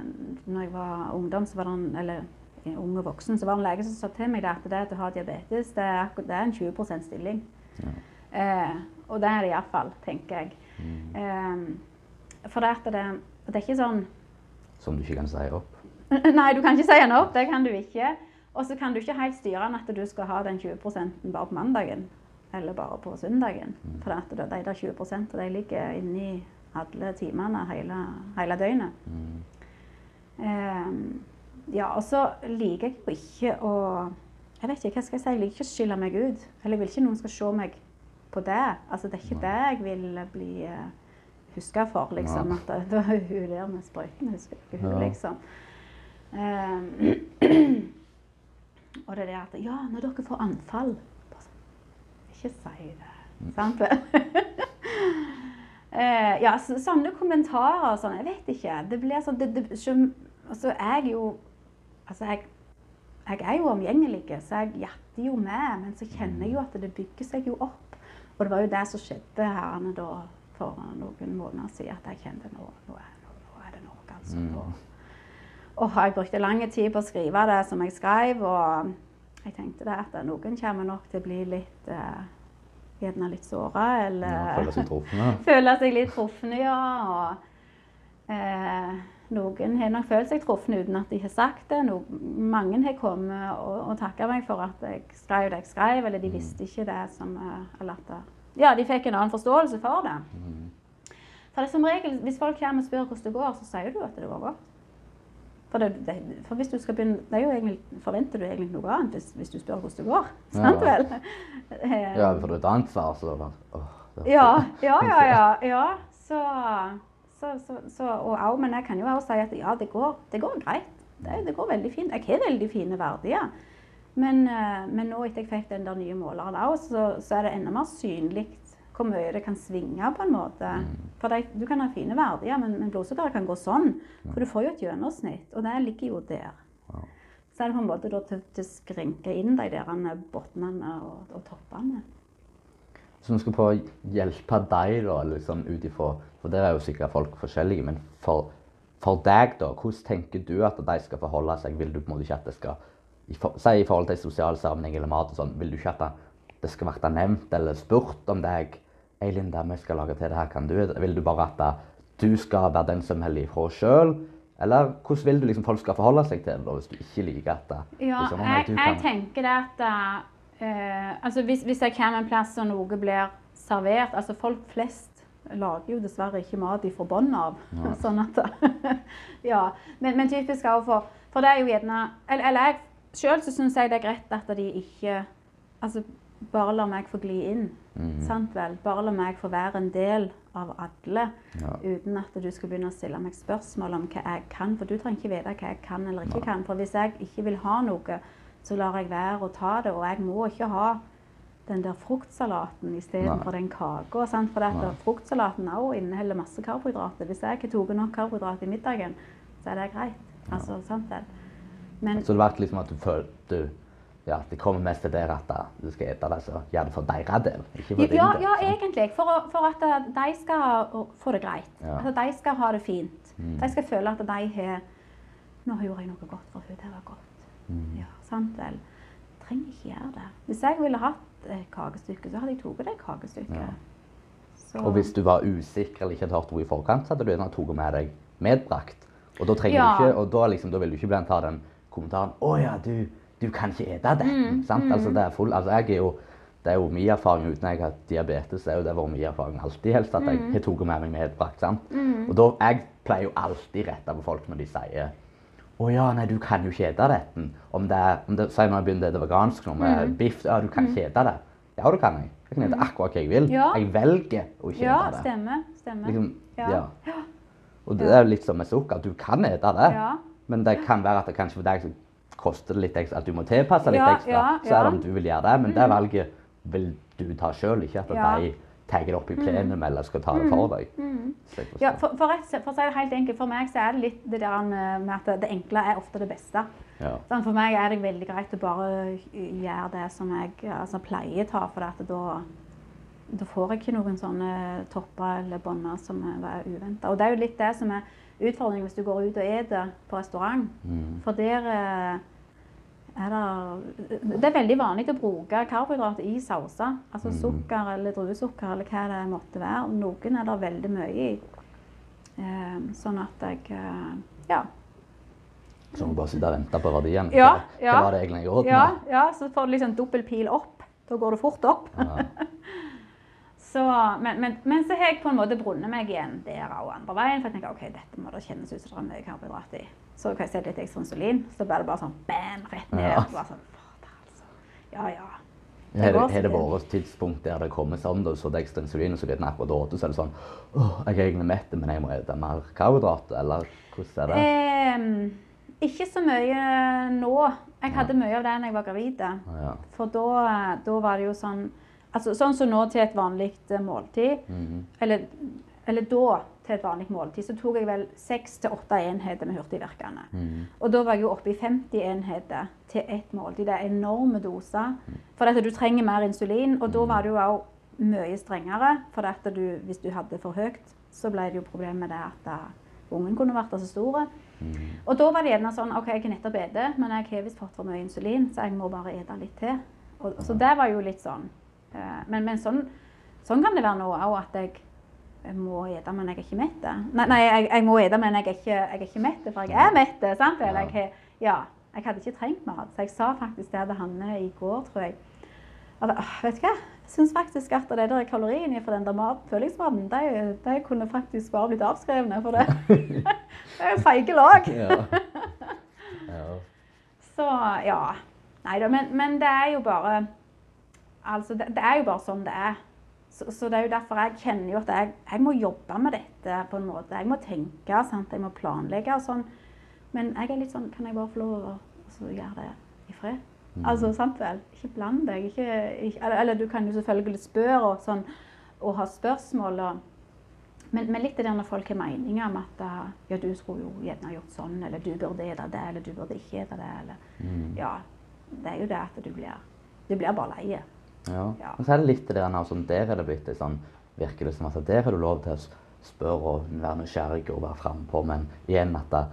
B: når jeg var ungdom, så var det en, eller en ung og voksen, så var det en lege som sa til meg at det at du har diabetes, det er, det er en 20% stilling.
A: Ja.
B: Eh, og det er det iallfall, tenker jeg.
A: Mm.
B: Eh, for det, at det, det er ikke sånn
A: Som du ikke kan si opp. *laughs*
B: Nei, du kan ikke si den opp. Det kan du ikke. Og så kan du ikke helt styre den at du skal ha den 20 bare på mandagen. Eller bare på søndagen. For at det, de der 20% de ligger inni alle timene hele, hele døgnet.
A: Mm.
B: Eh, ja, og så liker jeg jo ikke å Jeg vet ikke, hva skal jeg si? Jeg liker ikke å skille meg ut. Eller jeg vil ikke noen skal se meg på det. Altså, det er ikke det jeg vil bli uh, huska for, liksom.
A: Nei.
B: At det, *laughs* det var hun der med sprøyten, husker jeg ikke hun,
A: Ja.
B: liksom. Eh, *clears throat* og det er det at Ja, når dere får anfall Ikke si det.
A: Mm.
B: Sant? *laughs* Eh, ja, så, sånne kommentarer og sånn, jeg vet ikke. Det blir sånn det, det, som- Altså, jeg jo Altså, jeg, jeg er jo omgjengelig, så jeg jatter jo med. Men så kjenner jeg jo at det bygger seg jo opp. Og det var jo det som skjedde her da for noen måneder siden, at jeg kjente nå, nå, er, nå, nå er det noe, altså.
A: Mm.
B: Nå. Og jeg brukte lang tid på å skrive det som jeg skrev, og jeg tenkte det at noen kommer nok til å bli litt eh, Gjerne litt såra, eller
A: Ja, Føle *laughs* seg
B: litt truffende, ja. Og eh, noen har nok følt seg truffne uten at de har sagt det. No, mange har kommet og, og takka meg for at jeg skrev det jeg skrev, eller de visste ikke det som eh, Eller at det, Ja, de fikk en annen forståelse for det.
A: Mm.
B: For det som regel, Hvis folk kommer og spør hvordan det går, så sier du at det går godt. For, det, det, for hvis du skal begynne, det er jo egentlig, forventer du egentlig noe annet hvis, hvis du spør hvordan det går.
A: Ja.
B: Sant vel?
A: Ja, for et annet svar, så var åh,
B: Ja, ja, ja. *laughs* ja, ja. Så, så, så, så, og men jeg kan jo også si at ja, det går, det går greit. Det, det går veldig fint. Jeg har veldig fine verdier. Men, eh, men nå etter jeg fikk den der nye måleren òg, så, så er det enda mer synlig hvor mye det kan svinge på en måte. For de, du kan ha fine verdier, men, men blodsukkeret kan gå sånn. For du får jo et gjennomsnitt, og det ligger jo der.
A: Ja.
B: Så er det på en måte da til, til skrenke inn de der bunnene og, og toppene.
A: Så vi skal prøve å hjelpe deg, da, liksom ut ifra For der er jo sikkert folk forskjellige, men for, for deg, da, hvordan tenker du at de skal forholde seg? Vil du på en måte ikke at det skal i for, Si i forhold til sosial sammenheng eller mat og sånn, vil du ikke at det, det skal bli nevnt eller spurt om deg? Eileen, Linda, vi skal lage til det her, kan du? Vil du bare at du skal være den som holder ifra sjøl? Eller hvordan vil du liksom folk skal forholde seg til det hvis du ikke liker at det,
B: Ja,
A: liksom,
B: jeg, jeg
A: kan-
B: tenker det at uh, altså hvis, hvis jeg kommer en plass og noe blir servert altså Folk flest lager jo dessverre ikke mat de får bånd av.
A: Ja. *laughs*
B: sånn at *laughs* Ja. Men, men typisk også for For det er jo gjerne Eller, eller jeg sjøl så syns jeg det er greit at de ikke Altså bare lar meg få gli inn.
A: Mhm.
B: Sant vel? Bare la meg få være en del av alle.
A: Ja.
B: Uten at du skal begynne å stille meg spørsmål om hva jeg kan. For du trenger ikke vite hva jeg kan eller ikke
A: Nei.
B: kan. For hvis jeg ikke vil ha noe, så lar jeg være å ta det. Og jeg må ikke ha den der fruktsalaten istedenfor den kaka. For
A: dette,
B: at fruktsalaten også inneholder masse karbohydrater. Hvis jeg ikke tok nok karbohydrater i middagen, så er det greit. Altså, sant vel? Men
A: Så det ble liksom at du følte ja, Det kommer mest til der at du skal spise det, så gjør det for deres del, ikke for din
B: Ja,
A: del.
B: ja egentlig. For, å, for at eh, de skal få det greit.
A: Ja.
B: At de skal ha det fint.
A: Mm.
B: De skal føle at de har Nå gjorde jeg noe godt for henne. Det var godt.
A: Mm.
B: Ja, sant vel. Jeg trenger ikke gjøre det. Hvis jeg ville hatt et kakestykke, så hadde jeg tatt det kakestykket.
A: Ja.
B: Så-
A: Og hvis du var usikker eller ikke hadde hørt noe i forkant, så hadde du gjerne tatt med deg medbrakt. Og da trenger du ikke, og da, liksom, da vil du ikke blant ta den kommentaren 'Å ja, du, du kan ikke ete dette'.
B: Mm,
A: sant? Altså, det er full, altså, jeg er jo, det er jo min erfaring uten jeg har diabetes, er jo det vært min erfaring alltid helst at jeg har tatt med meg medbrakt. sant?
B: Mm.
A: Og da, jeg pleier jo alltid rette på folk når de sier å ja, nei, du kan jo ikke ete dette. Om det er, om det, Si når jeg begynner det vegansk, nå med
B: Mm.
A: biff, ja, du kan ikke ete det. Ja, det kan jeg. Jeg kan ete akkurat hva jeg vil.
B: Ja.
A: Jeg velger å ikke
B: Ja,
A: ete det.
B: stemmer. stemmer.
A: Liksom,
B: Ja.
A: ja. *gasps* Og det er litt som med sukker. Du kan ete det,
B: Ja.
A: men det kan være at det kanskje for deg koster det litt ekstra, at du må tilpasse litt ekstra.
B: ja,
A: Så er det om du vil gjøre det, men det valget vil du ta sjøl, ikke at de tar det opp i plenum eller skal ta det for deg.
B: Mm. Ja, for, for, rett, for å si det helt enkelt, for meg så er det litt det der med at det enkle er ofte det beste.
A: Ja.
B: Sånn, for meg er det veldig greit å bare gjøre det som jeg altså, pleier å ta, for da, da får jeg ikke noen sånne topper eller bånder som er uventa. Og det er jo litt det som er utfordringen hvis du går ut og spiser på restaurant.
A: Mm.
B: For der eh, er det Det er veldig vanlig å bruke karbohydrater i sauser. Altså
A: Mhm.
B: sukker eller druesukker eller hva det måtte være. Noen er det veldig mye i. Eh, sånn at jeg eh, Ja.
A: Så må du bare sitte og vente på verdien.
B: Ja,
A: Hva-
B: ja.
A: Hva var det egentlig jeg gjorde?
B: Ja, ja, så får du liksom dobbel pil opp. Da går det fort opp.
A: Ja.
B: Så, men, men, men så har jeg på en måte brunnet meg igjen der og andre veien. For jeg tenker ok, dette må det kjennes ut som det er mye karbohydrat i. Så kan jeg sette litt ekstra insulin, så blir det bare sånn bam, rett ned.
A: Ja.
B: Bare sånn, altså. Ja, ja.
A: Har det, det vært tidspunkt der det kommer sånn, da, så det er ekstra insulin, og så blir den akkurat så er det sånn Åh, jeg er egentlig mett, men jeg må spise mer karbohydrat, eller hvordan er det?
B: Ehm, ikke så mye nå. Jeg hadde mye av det da jeg var gravid.
A: Ja.
B: For da, da var det jo sånn altså, Sånn som nå til et vanlig måltid. måltid.
A: -hmm.
B: Eller, eller da til et vanlig måltid, så tok jeg vel seks til åtte enheter med hurtigvirkende.
A: Mhm.
B: Og da var jeg jo oppe i 50 enheter til ett måltid. Det er enorme doser. For at du trenger mer insulin. Og da var det jo òg mye strengere. For at du, hvis du hadde for høyt, så ble det jo problem med det at eh, ungen kunne vært så stor.
A: Mm.
B: Og da var det gjerne sånn OK, jeg har nettopp spist, men jeg har visst fått for mye insulin, så jeg må bare spise litt til. Og, så det var jo litt sånn. Eh, Men, men sånn, sånn kan det være nå òg, at jeg, jeg må ete, men jeg er ikke mett. Nei, nei jeg, jeg må ete, men jeg er ikke, jeg er ikke mett, for jeg er mett. sant? Eller jeg, ja, jeg hadde ikke trengt mat. Så jeg sa faktisk det til Hanne i går, tror jeg. At, «Åh, vet du hva? Jeg syns faktisk at det der kaloriene fra den der mat, følingsmaten, de, de kunne faktisk bare blitt avskrevne for det. *laughs* det er jo feige lag.
A: Ja. *laughs* ja.
B: Så ja. Nei da, men, men det er jo bare Altså, det, det er jo bare sånn det er. Så, så det er jo derfor jeg kjenner jo at jeg, jeg må jobbe med dette på en måte. Jeg må tenke, sant? jeg må planlegge og sånn. Men jeg er litt sånn Kan jeg bare få lov å altså, gjøre det i fred? Altså, sant vel? Ikke bland deg. Ikke, ikke, eller, eller du kan jo selvfølgelig spørre og, sånn, og ha spørsmål. Og, men, men litt det der når folk har meninger om at uh, ja, du skulle jo gjerne gjort sånn, eller du burde spise det, eller du burde ikke spise det. Eller,
A: mm.
B: ja, det er jo det at du blir, du blir bare lei.
A: Ja.
B: Ja.
A: Og så er det litt det der nå, sånn, der er det blitt litt sånn, det som at der har du lov til å spørre og være nysgjerrig og være frampå, men igjen at da,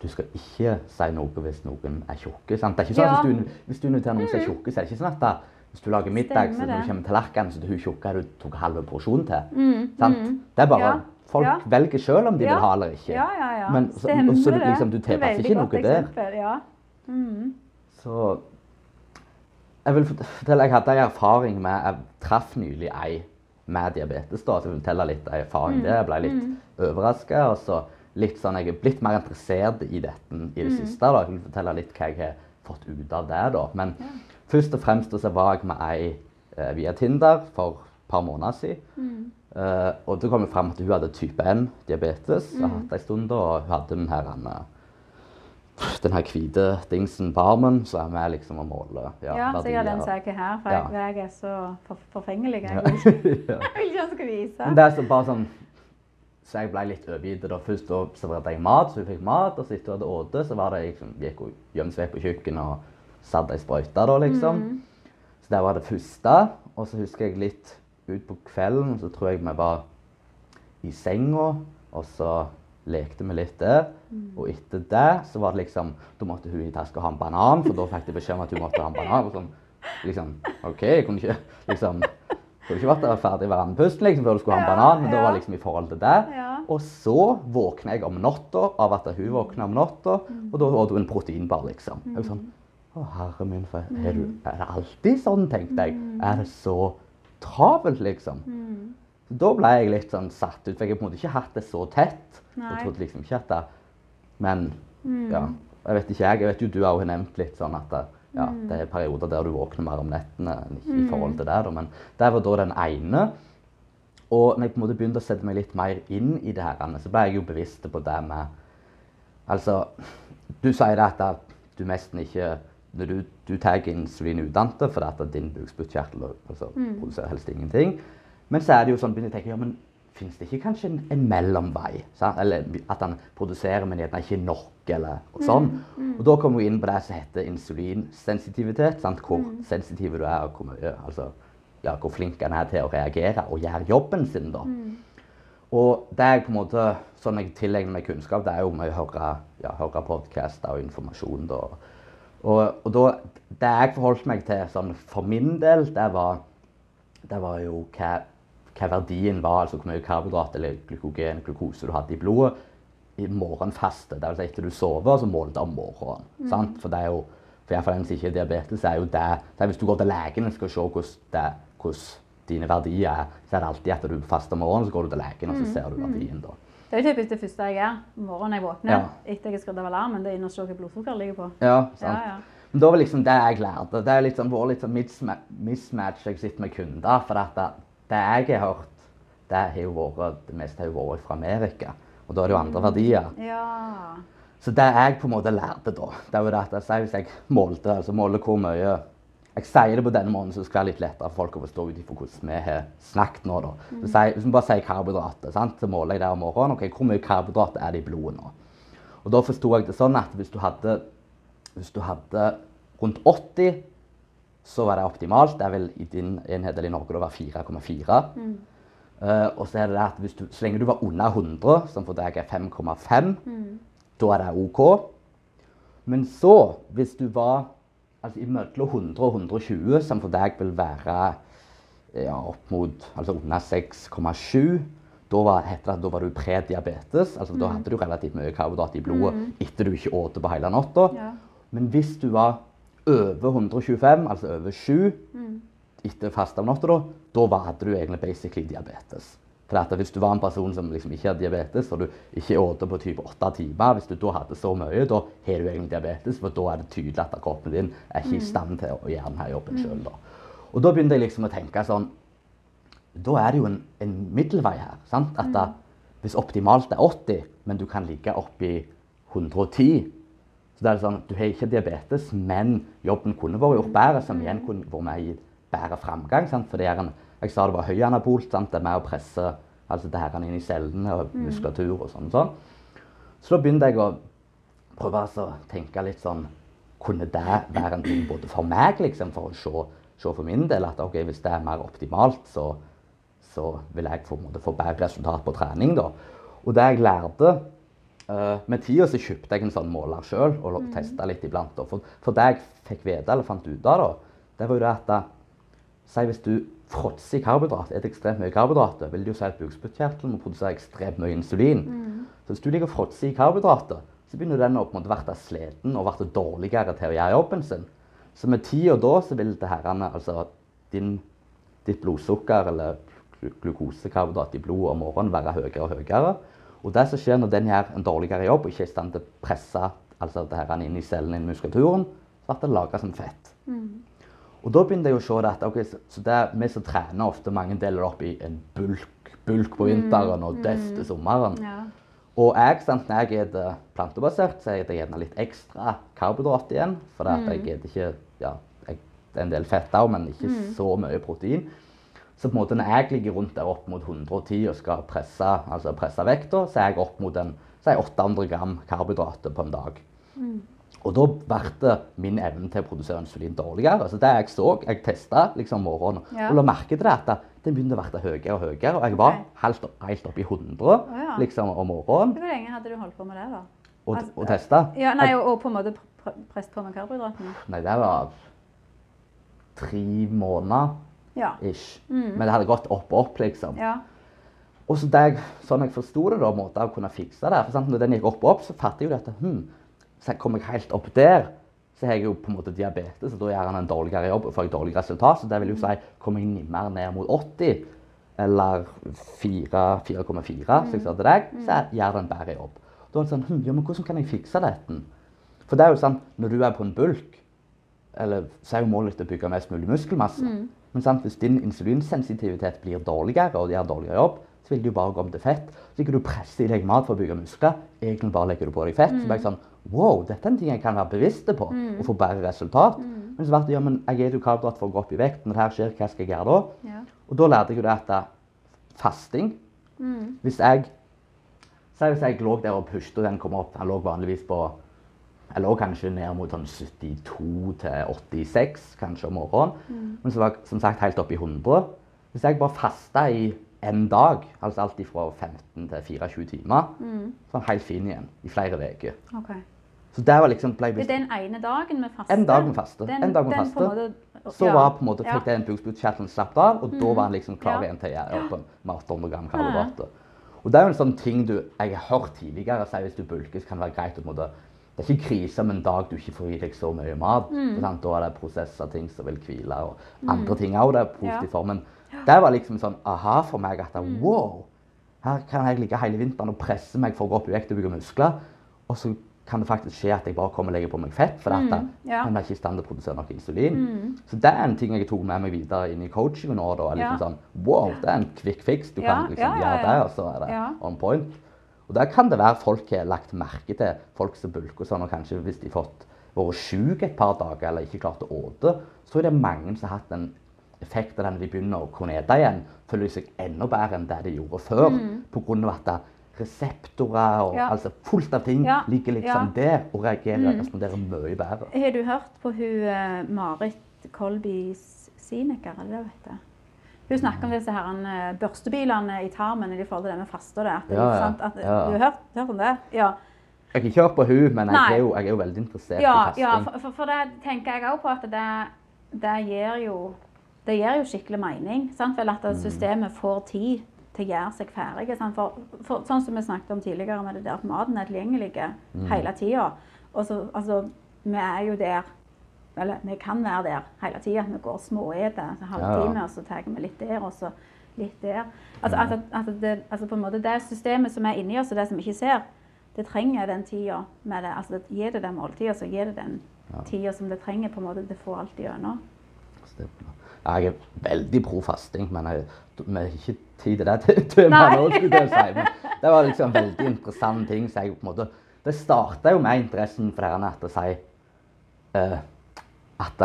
A: du skal ikke si noe hvis noen er tjukke. Sant? Det er ikke sånn
B: Ja.
A: at hvis du, hvis du inviterer noen som er tjukke, så er det ikke sånn at da, hvis du lager middag, så når du kommer tallerkenen, så er hun tjukke, du tok halve porsjon til.
B: Mm,
A: Sant?
B: mm.
A: Det er bare,
B: Ja.
A: folk
B: Ja.
A: velger selv om de vil ha eller ikke.
B: Ja, ja, ja.
A: Men, så,
B: Stemmer
A: så,
B: det.
A: liksom, du tilpasser ikke noe der.
B: eksempel, Ja. Mm.
A: Så jeg vil fortelle, jeg hadde en erfaring med Jeg traff nylig ei med diabetes. da, så Jeg vil fortelle litt av erfaring der. Jeg ble litt mm. overraska. Og så litt sånn, jeg er blitt mer interessert i dette i det siste. da, Jeg vil fortelle litt hva jeg har fått ut av det. da. Men først og fremst så var jeg med ei eh, via Tinder for et par måneder siden. Eh, og da kom jo fram at hun hadde type 1-diabetes. Mm. hatt en stund da, og hun hadde den her, Anne, den her hvite dingsen på armen, så er vi liksom å måle
B: ja, ja jeg har den saken her, for ja. jeg, jeg, er så for, forfengelig. *laughs* Jeg vil ikke, jeg ikke skal vise.
A: Men det er så bare sånn så jeg ble litt overgitt. Først da serverte jeg mat, så hun fikk mat. Og så etter hun hadde spist, så var det liksom, gikk hun gjemte seg på kjøkkenet og satte ei sprøyte. da, liksom. Mm. Så det var det første. Og så husker jeg litt utpå kvelden, så tror jeg vi var i senga, og så lekte vi litt der. Mm. Og etter det så var det liksom Da måtte hun i taska ha en banan, for da fikk de beskjed om at hun måtte ha en banan. Og sånn, liksom, OK, jeg kunne ikke liksom skulle ikke vært ferdig med andpusten liksom, før du skulle ha en ja, banan, men ja. da var liksom i forhold til det. Ja. Og så våkna jeg om natta av at hun våkna om natta, mm. og da hadde hun en proteinbar, liksom. Jeg var sånn Å, herre min, for er, du, er, det alltid sånn, tenkte jeg. Mm. Er det så travelt, liksom? Mm. Da ble jeg litt sånn satt ut, for jeg har på en måte ikke hatt det så tett. Nei. Og trodde liksom ikke at det Men ja, jeg vet ikke, jeg. Jeg vet jo du har nevnt litt sånn at det, ja, mm. det er perioder der du våkner mer om nettene i mm. forhold til det. Men det var da den ene. Og når jeg på en måte begynte å sette meg litt mer inn i det her, så ble jeg jo bevisst på det med Altså, du sier det at du nesten ikke Når du, du tar insulin utdannede fordi at din bukspyttkjertel altså, mm. produserer helst ingenting. Men så er det jo sånn, begynner jeg å tenke ja, men Fins det ikke kanskje en, en mellomvei? Sant? Eller at han produserer, men gjerne ikke nok, eller og sånn. Mm, mm. Og da kommer vi inn på det som heter insulinsensitivitet. Sant? Hvor mm. sensitiv du er, og hvor, mye, altså, ja, hvor flink han er til å reagere og gjøre jobben sin. da. Mm. Og det er på en måte, sånn jeg tilegner meg kunnskap, det er jo med å høre, ja, høre podkaster og informasjon. da. Og, og da, det jeg forholdt meg til sånn, for min del, det var, det var jo hva hva verdien var, altså hvor mye karbohydrat eller glykogen, glukose du hadde i blodet i morgenfaste. Det vil si etter du sover, så måler du om morgenen. Mm. For det er jo, for iallfall den som ikke diabetes, er jo det, det er Hvis du går til legen og skal se hvordan, hvordan dine verdier er, så er det alltid etter du faster om morgenen, så går du til legen og så mm. ser du mm. verdien. da.
B: Det er jo typisk det første jeg gjør morgenen jeg våkner ja. etter jeg har skrudd av alarmen. Det er inn og se hva blodsukkeret ligger på.
A: Ja, sant. Ja, ja. Men da var liksom det jeg lærte. Det har liksom vært litt sånn mismatch jeg sitter med kunder. For det, det jeg har hørt det vært, det meste har jo vært fra Amerika. Og da er det jo andre mm. verdier.
B: Ja.
A: Så det jeg på en måte lærte da, det er jo det at jeg, hvis jeg målte altså måler hvor mye Jeg sier det på denne måten, så det skal være litt lettere for folk å forstå ut ifra hvordan vi har snakket nå. da. Mm. jeg, hvis vi bare sier karbohydrater, så måler jeg det om morgenen. ok, Hvor mye karbohydrater er det i blodet nå? Og da forsto jeg det sånn at hvis du hadde, hvis du hadde rundt 80 så var det optimalt. Det er vel i din enhet eller i Norge det var 4,4. Mm. Uh, og så er det det at du, så lenge du var under 100, som for deg er 5,5, mm. da er det OK. Men så, hvis du var altså imellom 100 og 120, som for deg vil være ja, opp mot altså under 6,7 da var, det, da var du prediabetes. altså mm. Da hadde du relativt mye karbohydrat i blodet mm. etter du ikke åt på hele natta. Ja. Men hvis du var over 125, altså over 7, mm etter faste om natta, da hadde du egentlig basically diabetes. For Hvis du var en person som liksom ikke hadde diabetes, og du ikke åt på type åtte timer Hvis du da hadde så mye, da har du egentlig diabetes, for da er det tydelig at kroppen din er ikke i mm. stand til å gjøre denne jobben sjøl. Og da begynte jeg liksom å tenke sånn Da er det jo en, en middelvei her. sant? At da, mm. Hvis optimalt er 80, men du kan ligge oppi 110 så det er sånn, Du har ikke diabetes, men jobben kunne vært gjort bedre, som igjen kunne vært med i bedre framgang. Sant? Fordi jeg, jeg sa det var høyanabolt. Sant? Det er med å presse altså det her inn i cellene og mm. muskulatur og sånn. sånn. Så da begynte jeg å prøve å tenke litt sånn Kunne det være en ting både for meg, liksom, for å se, se for min del at ok, hvis det er mer optimalt, så, så vil jeg få, få bedre resultat på trening. da. Og det jeg lærte Med tida så kjøpte jeg en sånn måler sjøl og mm. testa litt iblant. For, for, det jeg fikk vite eller fant ut av, da, det var jo det at Si hvis du fråtser i karbohydrat, et ekstremt mye karbohydrater, vil det jo si at bukspyttkjertelen må produsere ekstremt mye insulin. Mm. Så hvis du ligger og fråtser i karbohydrater, så begynner den å bli sliten og bli dårligere til å gjøre jobben sin. Så med tida da så vil det herrene, altså din, ditt blodsukker eller glukosekarbohydrat i blodet om morgenen være høyere og høyere. Og det som skjer når den gjør en dårligere jobb og ikke er i stand til å presse altså det her inn i cellen i muskulaturen, så blir det lagra som fett. Mm. Og da begynner jeg å se at okay, så, så det, vi som trener ofte, mange deler opp i en bulk bulk på vinteren og døff til sommeren.
B: Ja.
A: Og jeg, sant, når jeg spiser plantebasert, så spiser jeg gjerne litt ekstra karbohydrat igjen. For mm. jeg spiser ikke ja, jeg, en del fett òg, men ikke så mye protein. Så på en måte når jeg ligger rundt der opp mot 110 og skal presse, altså presse vekta, så er jeg opp mot en, så er jeg 800 gram karbohydrater på en dag. Og da ble min evne til å produsere insulin dårligere. Så det jeg så, jeg testa liksom morgenen
B: Ja.
A: og la merke til det, at den begynte å bli høyere og høyere. Og jeg var
B: okay.
A: helt, opp- helt oppe i 100
B: ja.
A: liksom, om morgenen
B: Hvor lenge hadde du holdt på med det, da?
A: og,
B: Altså,
A: og testa.
B: Ja, nei, og, og på en måte presset på med karbohydratene?
A: Nei, det var tre måneder
B: Ja.
A: ish. Men det hadde gått opp og opp, liksom.
B: ja.
A: Og så det, jeg- sånn jeg forsto det, da, måte å kunne fikse det For sant, Når den gikk opp og opp, så fattet jeg jo dette. Hm, så kommer jeg helt opp der, så har jeg jo på en måte diabetes, og da gjør han en dårligere jobb og får jeg dårligere resultat. Så det vil jo si, kommer jeg mer ned mot 80, eller 4 4,4, som jeg sa til deg, så gjør den bedre jobb. Da er det sånn, hm, ja, men hvordan kan jeg fikse dette? For det er jo sånn, når du er på en bulk, eller så er jo målet ditt å bygge mest mulig muskelmasse. Men sant, hvis din insulinsensitivitet blir dårligere, og de gjør dårligere jobb, så vil du bare gå om til fett. Så ikke du presser i deg mat for å bygge muskler. Egentlig bare legger du på deg fett. Så bare sånn, wow, dette er en ting jeg kan være bevisst på, og få bedre resultat. Men så ble det, ja, men jeg er jo karbohydrat for å gå opp i vekt. Når det her skjer, hva skal jeg gjøre da?
B: ja.
A: Og da lærte jeg jo det at eh, fasting Hvis jeg Si hvis jeg lå der og pushet, og den kom opp den lå vanligvis på Lå kanskje ned mot sånn 72 til 86 kanskje om morgenen. Men så var jeg som sagt helt oppe i 100. Hvis jeg bare fasta i en dag, altså alt fra 15 til 24 timer, så var jeg helt fin igjen i flere uker.
B: Okay.
A: Så var liksom ble
B: jeg er den ene dagen med faste?
A: En dag med faste.
B: Den,
A: En dag med faste.
B: Måte,
A: Så
B: ja.
A: var på en måte,
B: ja.
A: fikk den bukspyttkjertelen slappet av, og da var han liksom klar igjen til å gjøre opp med 800 gram karbohydrater. Og det er jo en sånn ting du, jeg har hørt tidligere si hvis du bulker, så kan det være greit å Det er ikke krise om en dag du ikke får i deg så mye mat.
B: Mm.
A: Da er det prosesser ting som vil hvile, og andre ting òg. Det er positivt
B: Ja.
A: for. Men det var liksom sånn aha for meg at wow, her kan jeg ligge hele vinteren og presse meg for å gå opp i vekt og bygge muskler. Og så kan det faktisk skje at jeg bare kommer og legger på meg fett, for dette.
B: Mm, ja.
A: jeg er ikke i stand til å produsere nok insulin. Så det er en ting jeg tok med meg videre inn i coachingen nå. Da, er liksom
B: Ja.
A: sånn, wow, det er en quick fix. Du kan liksom gjøre det, og så er det on point. Og der kan det være folk har lagt merke til folk som bulker og sånn, og kanskje hvis de har fått vært syke et par dager eller ikke klart å åte, så er det mange som har hatt en effekt av det når de begynner å kunne ete igjen, føler seg enda bedre enn det de gjorde før, på grunn av at reseptorer og
B: Mm. Ja.
A: altså fullt av ting
B: Ja,
A: ligger liksom
B: ja.
A: der og reagerer og responderer mye bedre.
B: Har du hørt på hun eh, Marit Kolby Sineker, er det det hun heter? Hun snakker om disse her, eh, børstebilene i tarmen i forhold til det med faste og det. At,
A: Ja, ja.
B: sant, at,
A: Ja.
B: Du har hørt, hørt om det? Ja.
A: Jeg har ikke hørt på hun, men jeg er jo, jeg er jo veldig interessert
B: Ja,
A: i fasting.
B: ja for, for, for det tenker jeg òg på at det, det gir jo det gir jo skikkelig mening. Sant? Vel at
A: Mm.
B: systemet får tid til å gjøre seg ferdig. Sant? For, for, sånn som vi snakket om tidligere, med det der at maten er tilgjengelig
A: Mm.
B: hele tida. Altså, vi er jo der Eller vi kan være der hele tida. Vi går småeter en halvtime,
A: Ja.
B: og så tar vi litt der, og så litt der. Altså,
A: Mm.
B: at, at det, altså på en måte det systemet som er inni oss, og det som vi ikke ser, det trenger den tida med det. Altså, gi det den måltida, så gir det den
A: Ja.
B: tida som det trenger på en måte til å få alt gjennom.
A: Ja, jeg er veldig pro fasting, men jeg, vi har ikke tid til det til- nå, skulle jeg si. Men det var liksom en veldig interessant ting. Så jeg på en måte, det starta jo med interessen for dere at å si eh, at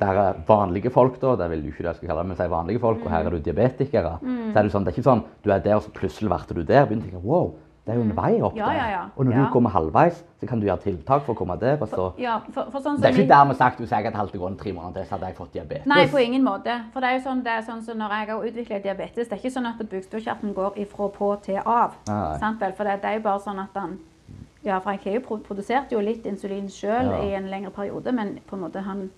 A: det er vanlige folk, da, det vil du ikke det jeg skal kalle det, men si vanlige folk, og her er du diabetikere. Så er det sånn, det er ikke sånn du er der, og så plutselig ble du der. Begynner å tenke wow, det er jo en vei opp
B: Ja,
A: der.
B: ja, ja.
A: Og når du kommer halvveis, så kan du gjøre tiltak for å komme der. og så...
B: Ja, for, for sånn
A: Det er ikke
B: i-
A: dermed sagt hvis jeg hadde holdt det gående tre måneder til, så hadde jeg fått diabetes.
B: Nei, på ingen måte. For det er jo sånn, det er sånn som når jeg har utviklet diabetes, det er ikke sånn at bukspyttkjertelen går ifra på til av. For det, det er jo bare sånn at han Ja, for jeg har jo litt insulin sjøl
A: Ja.
B: i en lengre periode, men på en måte han,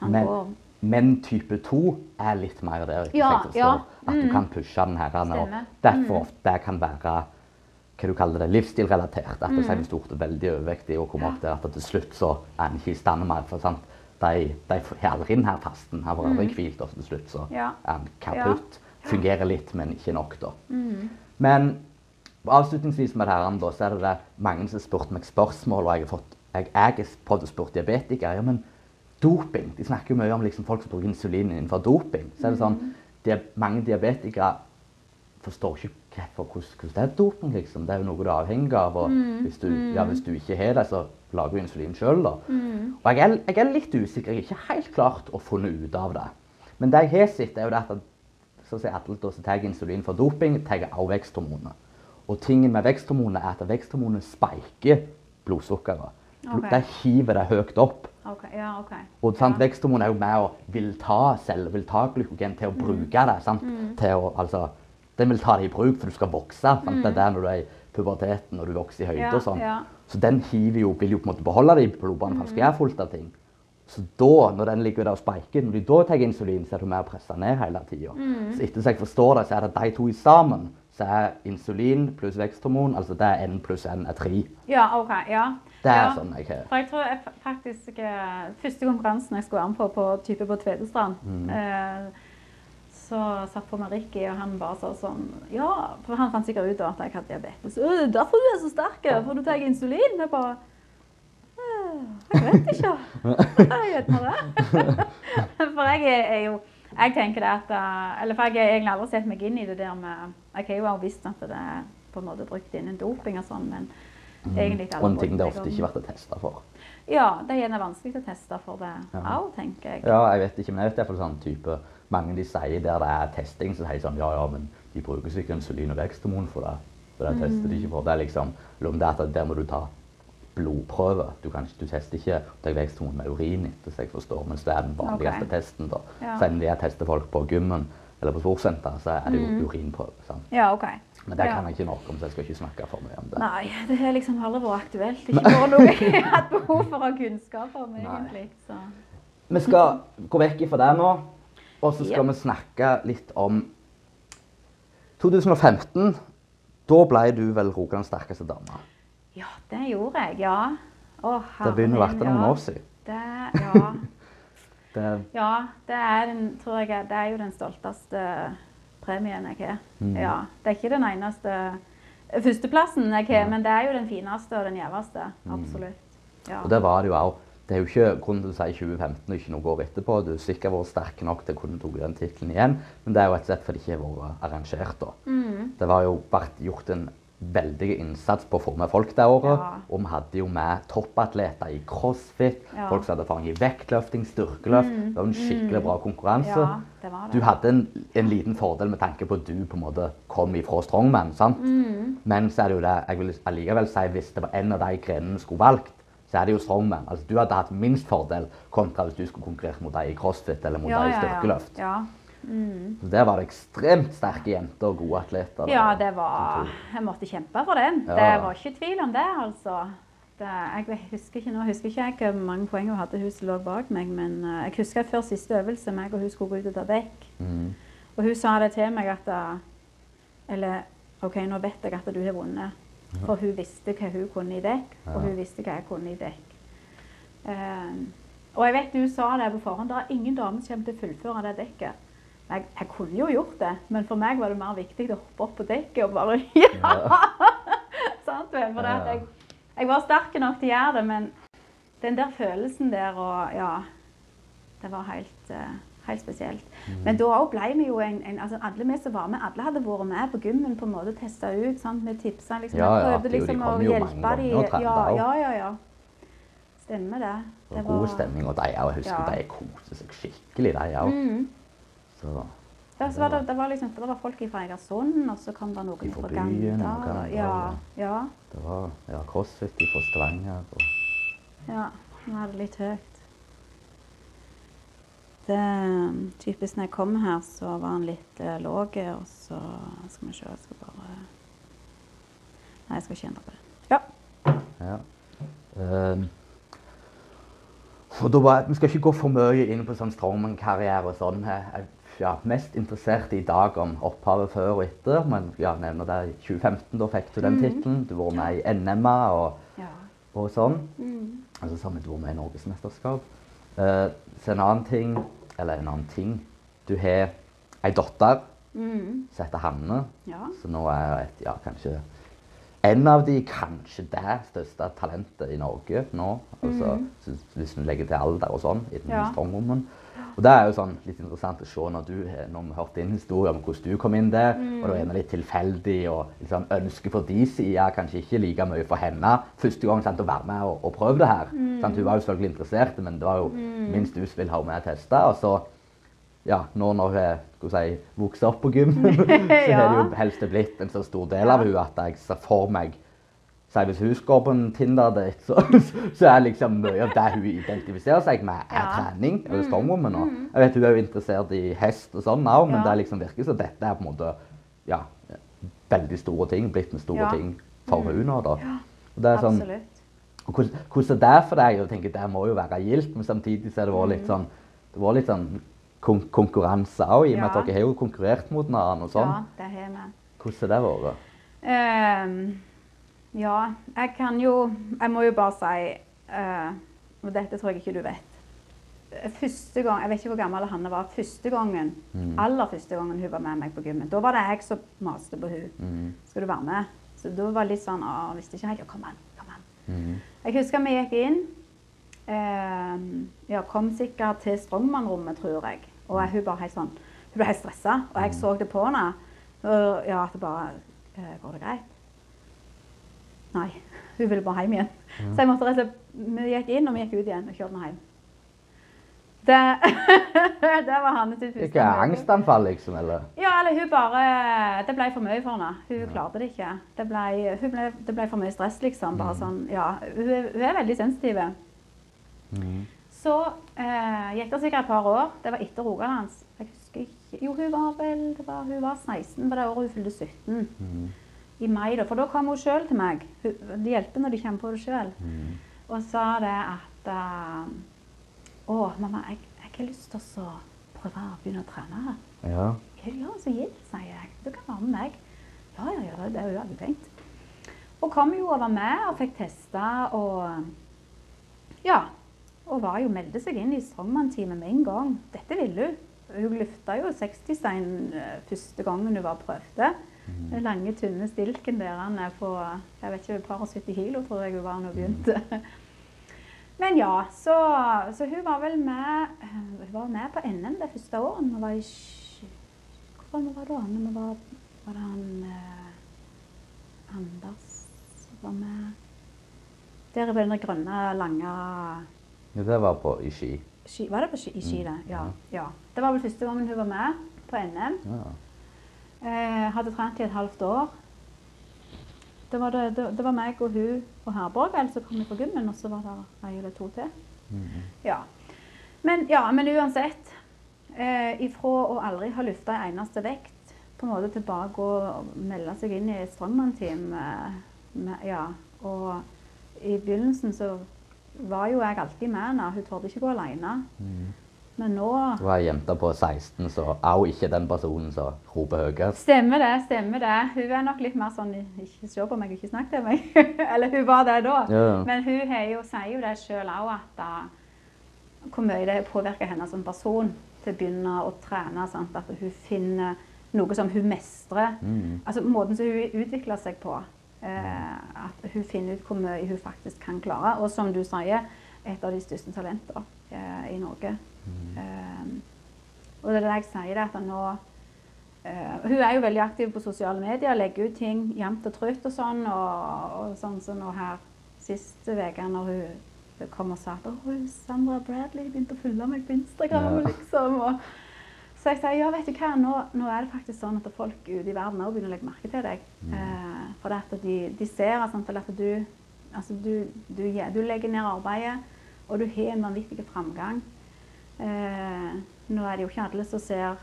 B: han
A: Men-
B: går
A: Men type 2 er litt mer der. ikke
B: Ja,
A: sant, så
B: ja.
A: At du kan pushe den her. Og derfor mm. det kan være hva du kaller det, livsstilrelatert. At
B: Mm.
A: hvis du er veldig overvektig og kommer opp der, at til slutt så er en ikke i stand mer. for sant? De, de har aldri denne her fasten. Har aldri hvilt, og til slutt så
B: Mm. Ja.
A: er den kaputt. Fungerer litt, men ikke nok, da. Men avslutningsvis med det her, da, så er det, det mange som har spurt meg spørsmål, og jeg har fått jeg, jeg å spørre diabetikere ja, men doping De snakker jo mye om liksom, folk som bruker insulin innenfor doping. Så er det sånn, det er mange diabetikere forstår ikke hvordan, hvordan det er doping, liksom. Det er jo noe du er avhengig av. Og hvis, du, ja, hvis du ikke har det, så lager du insulin sjøl, da. Og jeg er, jeg er litt usikker. Jeg har ikke helt klart å funne ut av det. Men det jeg har sett, er jo det at så sier alle som tar insulin for doping, tar også veksthormoner. Og tingen med veksthormonene er at veksthormonene spiker blodsukkeret.
B: Okay.
A: Det hiver det høyt opp.
B: Okay. Ja, okay.
A: Og sant,
B: Ja.
A: Veksthormon er jo med og vil ta celler, vil ta glykogen til å
B: Mm.
A: bruke det. sant? Til å, altså, den vil ta det i bruk for du skal vokse. sant? Det er der når du er i puberteten når du vokser i høyde
B: Mm. Ja,
A: og sånn.
B: ja.
A: Så den hiver jo, vil jo på en måte beholde det i blodbanen, for den skal være fullt av ting. Så da, når den ligger der og spiker, når de da tar insulin, så er du med å presser ned hele tida.
B: Mm.
A: Så etter som jeg forstår det, så er det de to sammen. Så er insulin pluss veksthormon, altså det er N pluss N er tre.
B: Ja, OK. Ja.
A: Det er
B: ja.
A: sånn jeg har.
B: For jeg tror jeg fa- faktisk eh, Første konkurransen jeg skulle være med på, på type på Tvedestrand
A: Mm.
B: eh, Så satt på med Ricky, og han bare sa sånn Ja, for han fant sikkert ut at jeg hadde diabetes. «Øh, 'Derfor du er så sterk, for du tar insulin.' Jeg bare «Øh, Jeg vet ikke. *laughs* Jeg vet ikke det. *laughs* For jeg er, er jo Jeg tenker det at eh, Eller for jeg har egentlig aldri sett meg inn i det der med Jeg har jo også visst at det er på en måte brukt innen doping og sånn, men egentlig ikke
A: Mm. Og en ting det ofte ikke vært testa for.
B: Ja, det er gjerne vanskelig å teste for det
A: Ja.
B: tenker jeg.
A: Ja, jeg vet ikke, men jeg vet iallfall sånn type Mange de sier der det er testing, så sier de sånn Ja, ja, men de bruker sikkert insulin og veksthormon for det. For det tester de ikke for. Det er liksom om det er at der må du ta blodprøve. Du, kan du tester ikke tar veksthormon med urin, etter som jeg forstår, mens det er den vanligste
B: okay.
A: testen. da.
B: Ja.
A: Så enten jeg tester folk på gymmen eller på sportssenter, så er det jo
B: Mm.
A: urinprøve. sant?
B: Ja, OK.
A: Men det kan jeg ikke nok om, så jeg skal ikke snakke for mye om det.
B: Nei, det har liksom aldri vært aktuelt. Det er Ikke bare noe jeg *laughs* har hatt behov for å ha kunnskap om, egentlig. Så.
A: Vi skal gå vekk fra det nå, og så skal
B: Ja.
A: vi snakke litt om 2015. Da ble du vel Rogalands sterkeste dame.
B: Ja, det gjorde jeg, ja. Å,
A: Det begynner å
B: herre
A: bli noen år siden.
B: Det, ja.
A: Det,
B: ja, det er, tror jeg, det er jo den stolteste premien jeg har.
A: Mm.
B: Ja, det er ikke den eneste førsteplassen jeg har,
A: ja.
B: men det er jo den fineste og den gjeveste.
A: Mm.
B: Absolutt. Ja.
A: og det var det jo òg. Det er jo ikke grunnen til å si 2015 og ikke noe år etterpå. Du har sikkert vært sterk nok til å kunne ta den tittelen igjen, men det er jo rett og slett fordi det ikke har vært arrangert. da.
B: Mm.
A: Det var jo bare gjort en veldig innsats på å få med folk det året.
B: Ja.
A: Og vi hadde jo med toppatleter i crossfit,
B: Ja.
A: folk som hadde erfaring i vektløfting, styrkeløft.
B: Mm,
A: Det var en skikkelig
B: mm.
A: bra konkurranse.
B: ja, det det.
A: Du hadde en, en liten fordel med tanke på at du på en måte kom ifra strongman. sant?
B: Mm.
A: Men så er det jo det, jeg vil allikevel si hvis det var en av de grenene du skulle valgt, så er det jo strongman. Altså, du hadde hatt minst fordel kontra hvis du skulle konkurrert mot deg i crossfit eller mot
B: ja,
A: deg i styrkeløft.
B: Ja. Mm.
A: Så Der var det ekstremt sterke jenter og gode atleter.
B: Ja, det var Jeg måtte kjempe for den.
A: Ja.
B: Det var ikke tvil om det, altså. Det, jeg husker ikke nå husker ikke jeg hvor mange poeng hun hadde, hun som lå bak meg, men eh, jeg husker før siste øvelse meg og hun skulle gå ut og ta dekk.
A: Mm.
B: Og hun sa det til meg at eh, Eller OK, nå vet jeg at du har vunnet. For hun visste hva hun kunne i dekk, og hun visste hva jeg kunne i dekk. Eh, og jeg vet du sa det på forhånd, det er ingen dame som kommer til å fullføre det dekket. Jeg, jeg kunne jo gjort det, men for meg var det mer viktig å hoppe opp på dekket og bare *laughs* Ja! Sant vel? For jeg, jeg var sterk nok til å gjøre det, men den der følelsen der og Ja. Det var helt, eh, helt spesielt.
A: Mm.
B: Men da òg ble vi jo en, en altså Alle vi som var med, alle hadde vært med på gymmen på en måte testa ut. sant? Vi tipsa liksom.
A: Ja, ja,
B: prøvde
A: de- de
B: liksom å hjelpe dem. Ja, ja, ja, ja. Stemmer det.
A: Det var god stemning, og de òg. Jeg husker
B: Ja.
A: de koste seg skikkelig, de òg. Så
B: Ja, så var det, det var liksom, det var folk fra Egersund, og så kom det noen fra Ganda.
A: og
B: Ja, ja,
A: det var ja, crossfit fra Stavanger. Og
B: ja. Er det litt høyt. Det, typisk når jeg kom her, så var han litt uh, låg, og så skal vi se Jeg skal bare Nei, jeg skal ikke endre på det. Ja.
A: Ja. Um. og da var, vi skal ikke gå for mye inn på sånn strongman-karriere og sånn. Jeg er ja, mest interessert i dag om opphavet før og etter. Men ja, nevner det i 2015, da fikk du den
B: Mhm.
A: tittelen. Du var med i NM-a og,
B: ja.
A: og sånn.
B: Mm.
A: Altså sammen du var med i Norgesmesterskap. Uh, så en annen ting, eller en annen ting Du har ei datter
B: Mm.
A: som heter Hanne.
B: ja.
A: Så nå er et, ja, kanskje en av de kanskje det største talentet i Norge nå. Altså, mm. hvis du legger til alder og sånn innen
B: Ja.
A: Og det er jo sånn litt interessant å se når, du, når vi hørte din historie om hvordan du kom inn der.
B: Mm.
A: Og det var litt tilfeldig og liksom, ønske for de sida, kanskje ikke like mye for henne første gang sant, å være med og, og prøve det her.
B: Mm.
A: Sant? Hun var jo selvfølgelig interessert, men det var jo minst du som ville ha med og teste. Og så, ja, nå når hun skal si, vokser opp på gym, *laughs* så *laughs* har det jo helst blitt en så stor del av
B: Ja.
A: henne at jeg ser for meg Si hvis hun går på en Tinder-date, så, *laughs* så er liksom mye av det hun identifiserer seg med, er
B: Ja.
A: trening. eller strongwoman. Og jeg vet hun er jo interessert i hest og sånn òg, men
B: Ja.
A: det liksom virker som dette er på en måte ja, veldig store ting. Blitt med store
B: Ja.
A: ting for hun nå, da. Og det er sånn, hvordan, hvordan er det for deg? Jeg tenker Det må jo være gildt, men samtidig så er det vært litt sånn det var litt sånn kon konkurranse òg, i og med at
B: Mm.
A: Dere har jo konkurrert mot hverandre og sånn.
B: Ja, det har vi.
A: Hvordan har det vært?
B: Ja, jeg kan jo Jeg må jo bare si eh, Og dette tror jeg ikke du vet. Første gang, Jeg vet ikke hvor gammel Hanne var. Første gangen,
A: Mm.
B: aller første gangen hun var med meg på gymmen, da var det jeg som maste på hun.
A: Mm.
B: Skal du være med? Så da var det litt sånn Jeg visste ikke helt. Ja, kom an. Kom an.
A: Mm.
B: Jeg husker vi gikk inn. ehm, ja, kom sikkert til strongman-rommet, tror jeg. Og jeg, hun bare helt sånn Hun ble helt stressa, og jeg så det på henne. Og ja, at det bare eh, Går det greit? Nei. Hun ville bare hjem igjen. Så jeg måtte rett og slett Vi gikk inn, og vi gikk ut igjen og kjørte henne hjem. Det, *laughs* det var hans første
A: Ikke angstanfall, liksom? eller?
B: ja, eller hun bare Det ble for mye for henne. Hun klarte det ikke. Det ble, ble, det ble for mye stress, liksom. Bare sånn, ja. Hun, hun er veldig sensitiv.
A: Mm.
B: Så eh, gikk det sikkert et par år. Det var etter Rogalands. Jeg husker ikke Jo, hun var vel var, Hun var 16 på det året hun fylte 17.
A: Mm.
B: I mai, da. For da kom hun sjøl til meg. Hun, det hjelper når de kommer på det sjøl.
A: Mm.
B: Og sa det at eh, Å, mamma, jeg, jeg har lyst til å prøve å begynne å trene.
A: Ja.
B: Ja, så gitt, sier jeg. Du kan være med meg. Ja, ja, ja, det er jo aldri tenkt. Og kom jo og var med og fikk testa og Ja. Og var jo meldte seg inn i strongman-teamet med en gang. Dette ville hun. Hun løfta jo 60-stein eh, første gangen hun var prøvde. Den lange, tynne stilken der han er på jeg vet ikke, et par og 70 kilo, tror jeg hun var da hun begynte. *laughs* Men ja, så, så hun var vel med Hun var med på NM det første året. Vi var i Hvor var vi da? Vi var, var det han eh, Anders som var med Der er vel den grønne, lange
A: ja. Det var på i Ski.
B: ski, Var det på ski, i ski, det? Ja,
A: ja.
B: ja. Det var vel første gangen hun var med på NM.
A: Ja.
B: Eh, hadde trent i et halvt år. Det var, det, det, var meg og hun og Herborg som kom fra gymmen, og så var det ei eller to til.
A: Mm.
B: Ja. Men, ja, men uansett. Eh, ifra å aldri ha lufta en eneste vekt, på en måte tilbake og melde seg inn i et strongman-team. Eh, ja. Og i begynnelsen så var jo jeg alltid med henne. Hun torde ikke gå alene.
A: Mm.
B: Men nå
A: var ei jente på 16 så au ikke den personen som roper høyest.
B: Stemmer det. stemmer det. Hun er nok litt mer sånn Ikke se på meg, ikke snakk til meg. *laughs* Eller hun var det da.
A: Ja.
B: Men hun har jo, sier jo det sjøl òg, at uh, hvor mye det påvirker henne som person til å begynne å trene. Sant? At hun finner noe som hun mestrer.
A: Mm.
B: Altså måten som hun utvikler seg på. eh, at hun finner ut hvor mye hun faktisk kan klare. Og som du sier, et av de største talentene eh, i Norge. Eh, og det er det jeg sier, at nå Uh, Hun er jo veldig aktiv på sosiale medier, legger ut ting jevnt og trutt og sånn. Og, og sånn som nå her siste uke, når hun, kom og sa at Sandra Bradley begynte å følge meg på Instagram.
A: Ja.
B: liksom. Og, så jeg sier ja, vet du hva, nå, nå er det faktisk sånn at folk ute i verden også begynner å legge merke til deg. Eh, for det at de, de ser altså, at du, altså, du, du, ja, du legger ned arbeidet, og du har en vanvittig framgang. Eh, nå er det jo ikke alle som ser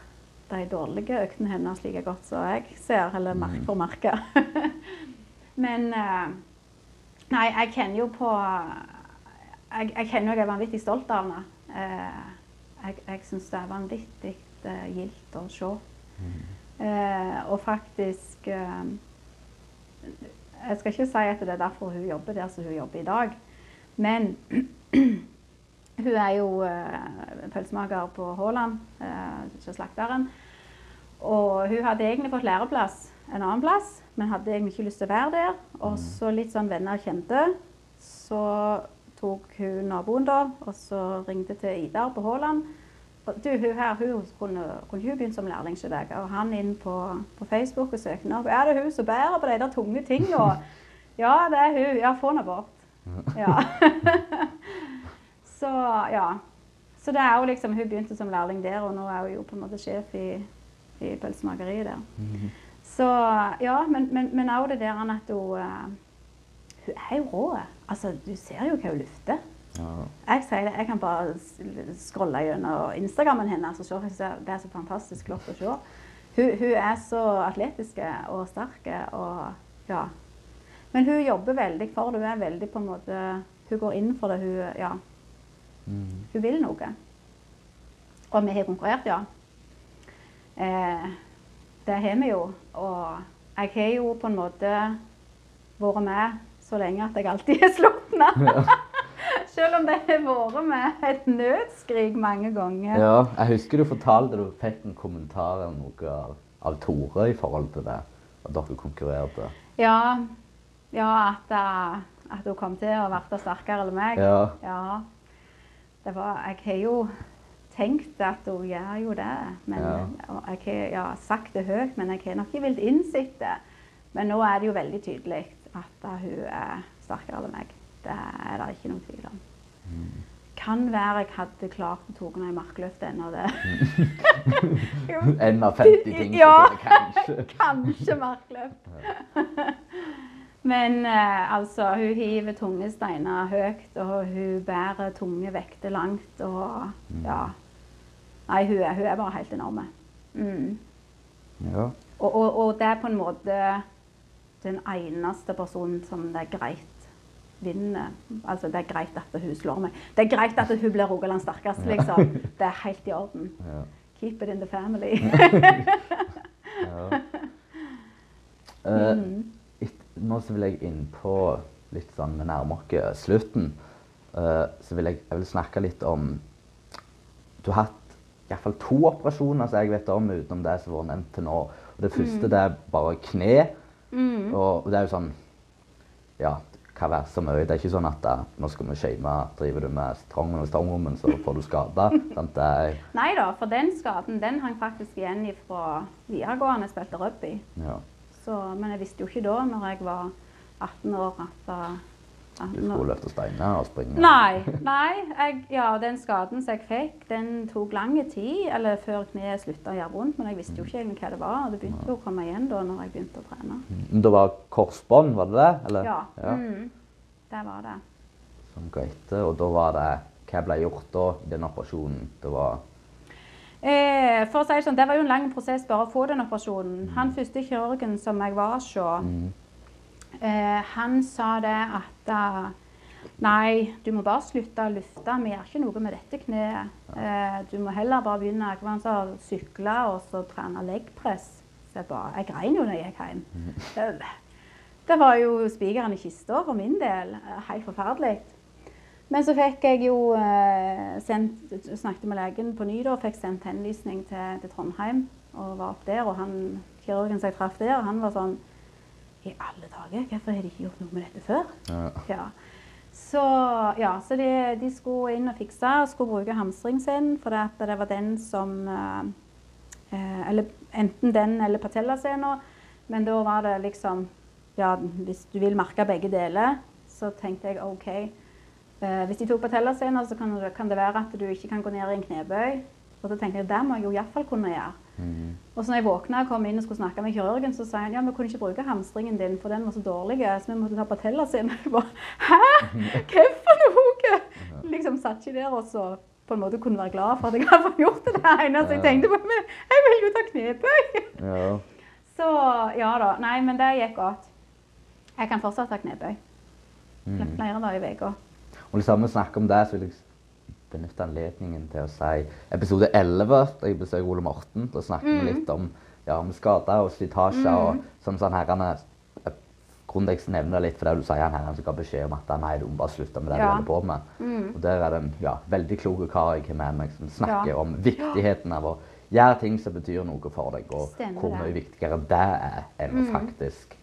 B: de dårlige øktene hennes like godt som jeg ser, eller merke for merke. Men eh, Nei, jeg kjenner jo på Jeg, jeg kjenner jo jeg er vanvittig stolt av henne. Eh, jeg jeg syns det er vanvittig eh, gildt å se. Eh, og faktisk eh, Jeg skal ikke si at det er derfor hun jobber der som hun jobber i dag, men *clears throat* hun er jo uh, pølsemaker på Haaland, ikke slakteren. Og hun hadde egentlig fått læreplass en annen plass, men hadde egentlig ikke lyst til å være der. Og så litt sånn venner kjente. Så tok hun naboen da, og så ringte til Idar på Haaland. du, hun her hun kunne, kunne hun begynt som lærling hos deg. Og han inn på, på Facebook og søkte opp. Er det hun som bærer på de der tunge tingene? *laughs* ja, det er hun. Ja, få henne bort. Ja. *laughs* så ja. Så det er jo liksom, hun begynte som lærling der, og nå er hun jo på en måte sjef i, i pølsemakeriet der.
A: Mhm.
B: Så ja, men, men, men også det der at hun eh, Hun er jo rå. Altså, du ser jo hva hun lufter.
A: Ja.
B: Jeg sier det, jeg kan bare scrolle gjennom Instagrammen hennes og se. Det er så fantastisk flott å se. Hun, hun er så atletisk og sterk. Og, ja. Men hun jobber veldig for det. Hun er veldig på en måte Hun går inn for det. Hun, ja. Hun vil noe. Og vi har konkurrert, ja. Eh, det har vi jo. Og jeg har jo på en måte vært med så lenge at jeg alltid er slått *laughs* Selv om det har vært med et nødskrik mange ganger.
A: ja. Jeg husker du fortalte du fikk en kommentar om noe av, av Tore i forhold til det. At dere konkurrerte.
B: Ja, ja at, eh, at hun kom til å bli sterkere enn meg.
A: Ja.
B: Ja. Det var, jeg har jo tenkt at hun gjør jo det. Men,
A: Ja.
B: Jeg har ja, sagt det høyt, men jeg har nok ikke villet innsett det. Men nå er det jo veldig tydelig at hun er sterkere enn meg. Det er det ikke noen tvil om. Kan være jeg hadde klart å ta henne i markløftet ennå. Det.
A: En av 50 ting
B: Ja.
A: som kunne kanskje
B: Kanskje markløft. Men eh, altså, hun hiver tunge steiner høyt, og hun bærer tunge vekter langt. Og ja. Nei, hun er, hun er bare helt enorm. Mm.
A: Ja.
B: Og, og, og det er på en måte den eneste personen som det er greit vinner. Altså, det er greit at hun slår meg. Det er greit at hun blir Rogaland sterkest, liksom. Det er helt i orden.
A: Ja.
B: Keep it in the family. *laughs*
A: ja. Uh. *laughs*
B: Mm.
A: Nå så vil jeg inn på litt sånn Vi nærmer oss slutten. Uh, så vil jeg, jeg vil snakke litt om Du har hatt iallfall to operasjoner som jeg vet om, utenom det som har vært nevnt til nå. Og det første det er bare kne.
B: Mm.
A: Og, og det er jo sånn Ja, hva være så mye. Det er ikke sånn at da, nå skal vi shame. Driver du med strongen og strongrommen, så får du skade. *laughs* Er,
B: Nei da, for den skaden den hang faktisk igjen fra videregående. Spilte rugby.
A: ja,
B: Så, men jeg visste jo ikke da, når jeg var 18 år, at uh,
A: du skulle løfte steiner og springe.
B: Nei. nei jeg, ja, den skaden som jeg fikk, den tok lang tid eller før kneet slutta å gjøre vondt. Men jeg visste jo ikke egentlig hva det var. og Det begynte jo å komme igjen da når jeg begynte å trene.
A: Men det var korsbånd, var det det? Eller?
B: Ja.
A: ja.
B: Mm, det var det.
A: Som greit. Og da var det Hva ble gjort da i den operasjonen? Det var
B: Eh, for å si det sånn, Det var jo en lang prosess bare å få den operasjonen. Han første kirurgen som jeg var hos,
A: mm,
B: Eh, han sa det at eh, Nei, du må bare slutte å lufte. Vi gjør ikke noe med dette kneet. Eh, du må heller bare begynne å sykle og så trene leggpress. Så jeg bare Jeg grein jo når jeg gikk hjem. Mm. Det var jo spikeren i kista for min del. Helt forferdelig. Men så fikk jeg jo eh, sendt, snakket med legen på ny og fikk sendt henvisning til, til Trondheim og var opp der. Og han, kirurgen som jeg traff der, han var sånn I alle dager, hvorfor har de ikke gjort noe med dette før?
A: ja.
B: Ja. Så, ja, så de, de skulle inn og fikse, og skulle bruke hamstringen sin, for det, at det var den som eh, eh, Eller enten den eller patellascena. Men da var det liksom Ja, hvis du vil merke begge deler, så tenkte jeg OK. Eh, hvis de tok patellasena, så kan det, kan det være at du ikke kan gå ned i en knebøy. Og så tenkte jeg det må jeg jo iallfall kunne gjøre.
A: Mm.
B: Og så når jeg våkna og kom inn og skulle snakke med kirurgen, så sa han ja, vi kunne ikke bruke hamstringen din, for den var så dårlig, så vi måtte ta patellasena. *laughs* Jeg bare Hæ? Hva for noe? Liksom satt ikke der og så på en måte kunne være glad for at jeg hadde gjort det der ene. Så jeg tenkte på men jeg vil jo ta knebøy.
A: ja.
B: Så ja da. Nei, men det gikk godt. Jeg kan fortsatt ta knebøy.
A: Mm.
B: Flere dager i uka.
A: Og liksom vi snakker om det, så vil jeg benytte anledningen til å si episode 11, da jeg besøker Ole Morten. Da snakker vi litt om, ja, om skader og slitasje og sånn sånn herrene Grunnen til jeg nevner det litt, for det du sier han her, han som ga beskjed om at nei, du må bare slutte med det du holder på med. Og der er det en ja, veldig klok kar jeg har med meg som snakker
B: Ja.
A: om viktigheten av å gjøre ting som betyr noe for deg, og
B: Stemmer
A: hvor
B: det.
A: mye viktigere det er enn å faktisk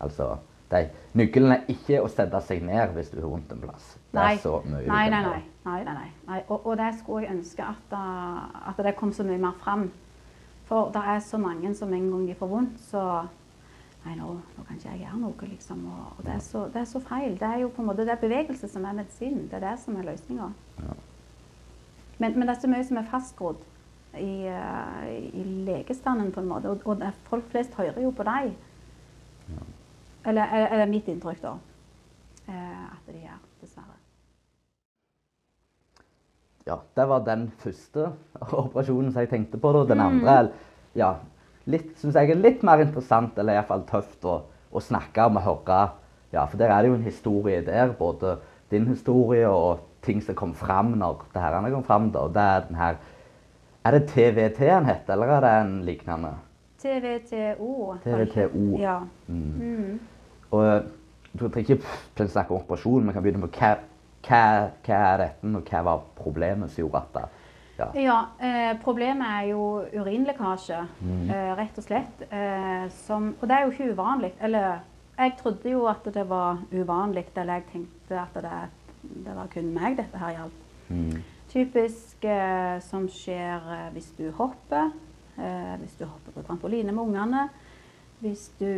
A: Altså, de, Nøkkelen er ikke å sette seg ned hvis du har vondt en plass. Det
B: Nei.
A: er så mye
B: Nei, nei, nei. Nei, nei, nei. nei. Og, og, det skulle jeg ønske at, at, det kom så mye mer fram. For det er så mange som en gang de får vondt, så Nei, nå, nå kan ikke jeg gjøre noe, liksom. Og, og det, er så, det, er så, feil. Det er jo på en måte det er bevegelse som er medisinen. Det er det som er løsninga. Ja. Men, men, det er så mye som er fastgrodd i, uh, i legestanden, på en måte. Og, og folk flest hører jo på deg. Ja. Eller er det mitt inntrykk, da. Uh, at de gjør, dessverre.
A: Ja, det var den første operasjonen som jeg tenkte på. Da. Den mm. andre ja, syns jeg er litt mer interessant, eller iallfall tøft, å, å snakke om og høre. Ja, for der er det jo en historie der. Både din historie og ting som kom fram når det her kom fram. Da. Det er den her Er det TVT han heter, eller er det en lignende?
B: TVTO.
A: TVTO.
B: Ja.
A: Mm. Mm. Og du trenger ikke snakke om operasjon, men kan begynne med hva, hva, hva er dette, og hva var problemet som gjorde at
B: ja, ja eh, problemet er jo urinlekkasje, mm. eh, rett og slett. Eh, som, og det er jo ikke uvanlig. Eller jeg trodde jo at det var uvanlig, eller jeg tenkte at det, det var kun meg dette her gjaldt. Mm. Typisk eh, som skjer eh, hvis du hopper. Eh, hvis du hopper på trampoline med ungene. Hvis du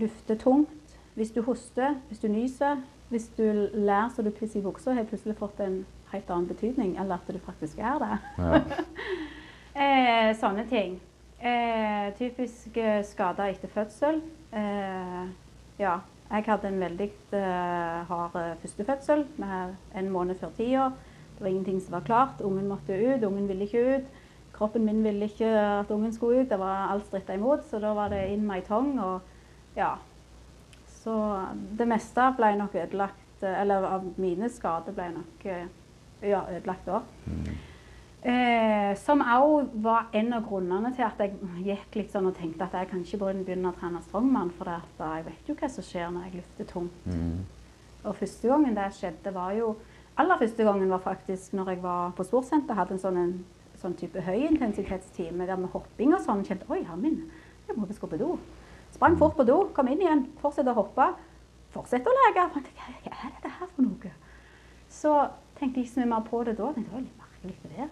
B: lufter tungt. Hvis du hoster. Hvis du nyser. Hvis du lærer så du pisser i buksa, har plutselig fått en helt annen betydning, eller at du faktisk er det. Ja. *laughs* eh, sånne ting. Eh, typisk eh, skader etter fødsel. Eh, ja, jeg hadde en veldig eh, hard første førstefødsel med en måned før tida. Det var ingenting som var klart. Ungen måtte ut, ungen ville ikke ut. Kroppen min ville ikke at ungen skulle ut. Det var alt stritta imot, så da var det inn med ei tong. Og ja. Så det meste ble nok ødelagt. Eller av mine skader ble nok ja, ødelagt da. Mm. Eh, som òg var en av grunnene til at jeg gikk litt sånn og tenkte at jeg kan ikke begynne å trene strongman, for jeg vet jo hva som skjer når jeg løfter tungt. Mm. Og første gangen det skjedde, var jo Aller første gangen var faktisk når jeg var på Storsenter, hadde en sånn, en, sånn type høyintensitetstime der med hopping og sånn. Kjente oi, herre min, jeg må på do. Sprang fort på do, kom inn igjen, fortsette å hoppe. Fortsette å leke. Hva er det her for noe? Så tenkte ikke så mye mer på det da. Men det var litt merkelig det det.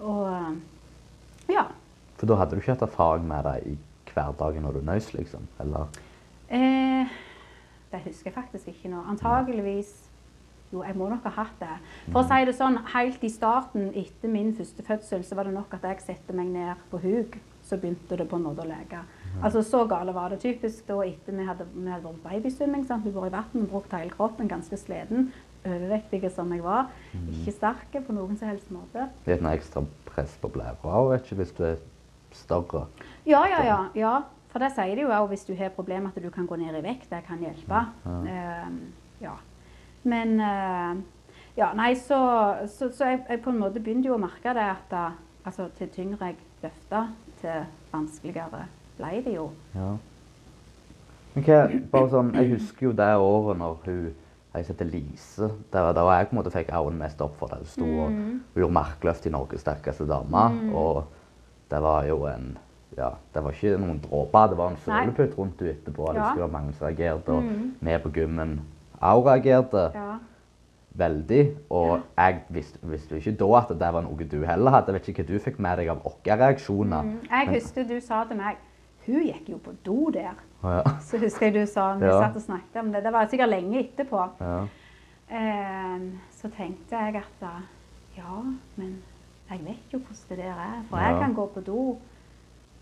B: Og eh, ja.
A: For da hadde du ikke hatt erfaring med det i hverdagen når du nøys, liksom? Eller?
B: Eh, det husker jeg faktisk ikke nå. Antageligvis Jo, jeg må nok ha hatt det. For å si det sånn, helt i starten etter min første fødsel, så var det nok at jeg satte meg ned på huk. Så begynte det på en måte å leke. Altså Så gale var det. Typisk da etter vi hadde, vi hadde vært babysvømming. Vi var i vann, brukt hele kroppen, ganske sliten overvektige som jeg var. Mm. Ikke sterke på noen som helst måte.
A: Det et ekstra press på blæra hvis du er større?
B: Ja, ja, ja. ja. For det sier de jo òg hvis du har problemer at du kan gå ned i vekt. Det kan hjelpe. Ja. Uh, ja. Men uh, Ja, nei, så, så, så jeg, jeg, på en måte begynte jo å merke det at da, altså, til tyngre jeg løfta, til vanskeligere ble det jo. Ja.
A: Men hva, bare sånn, Jeg husker jo det året når hun jeg heter Lise. Det var da jeg på en måte fikk øynene mest opp for det. Hun sto og, mm. gjorde markløft i Norges sterkeste dame. Mm. Og det var jo en ja, Det var ikke noen dråper, det var en sølepytt rundt henne etterpå. Ja. Det var mange som reagerte, og mm. vi på gymmen òg reagerte. Ja. Veldig. Og jeg visste, visste ikke da at det var noe du heller hadde. Jeg vet ikke hva du fikk med deg av våre reaksjoner.
B: Mm. Jeg husker du sa til meg Hun gikk jo på do der. Ja. Så husker jeg du sa vi ja. satt og snakket om det. Det var sikkert lenge etterpå. Ja. Eh, så tenkte jeg at ja, men jeg vet jo hvordan det der er. For jeg kan gå på do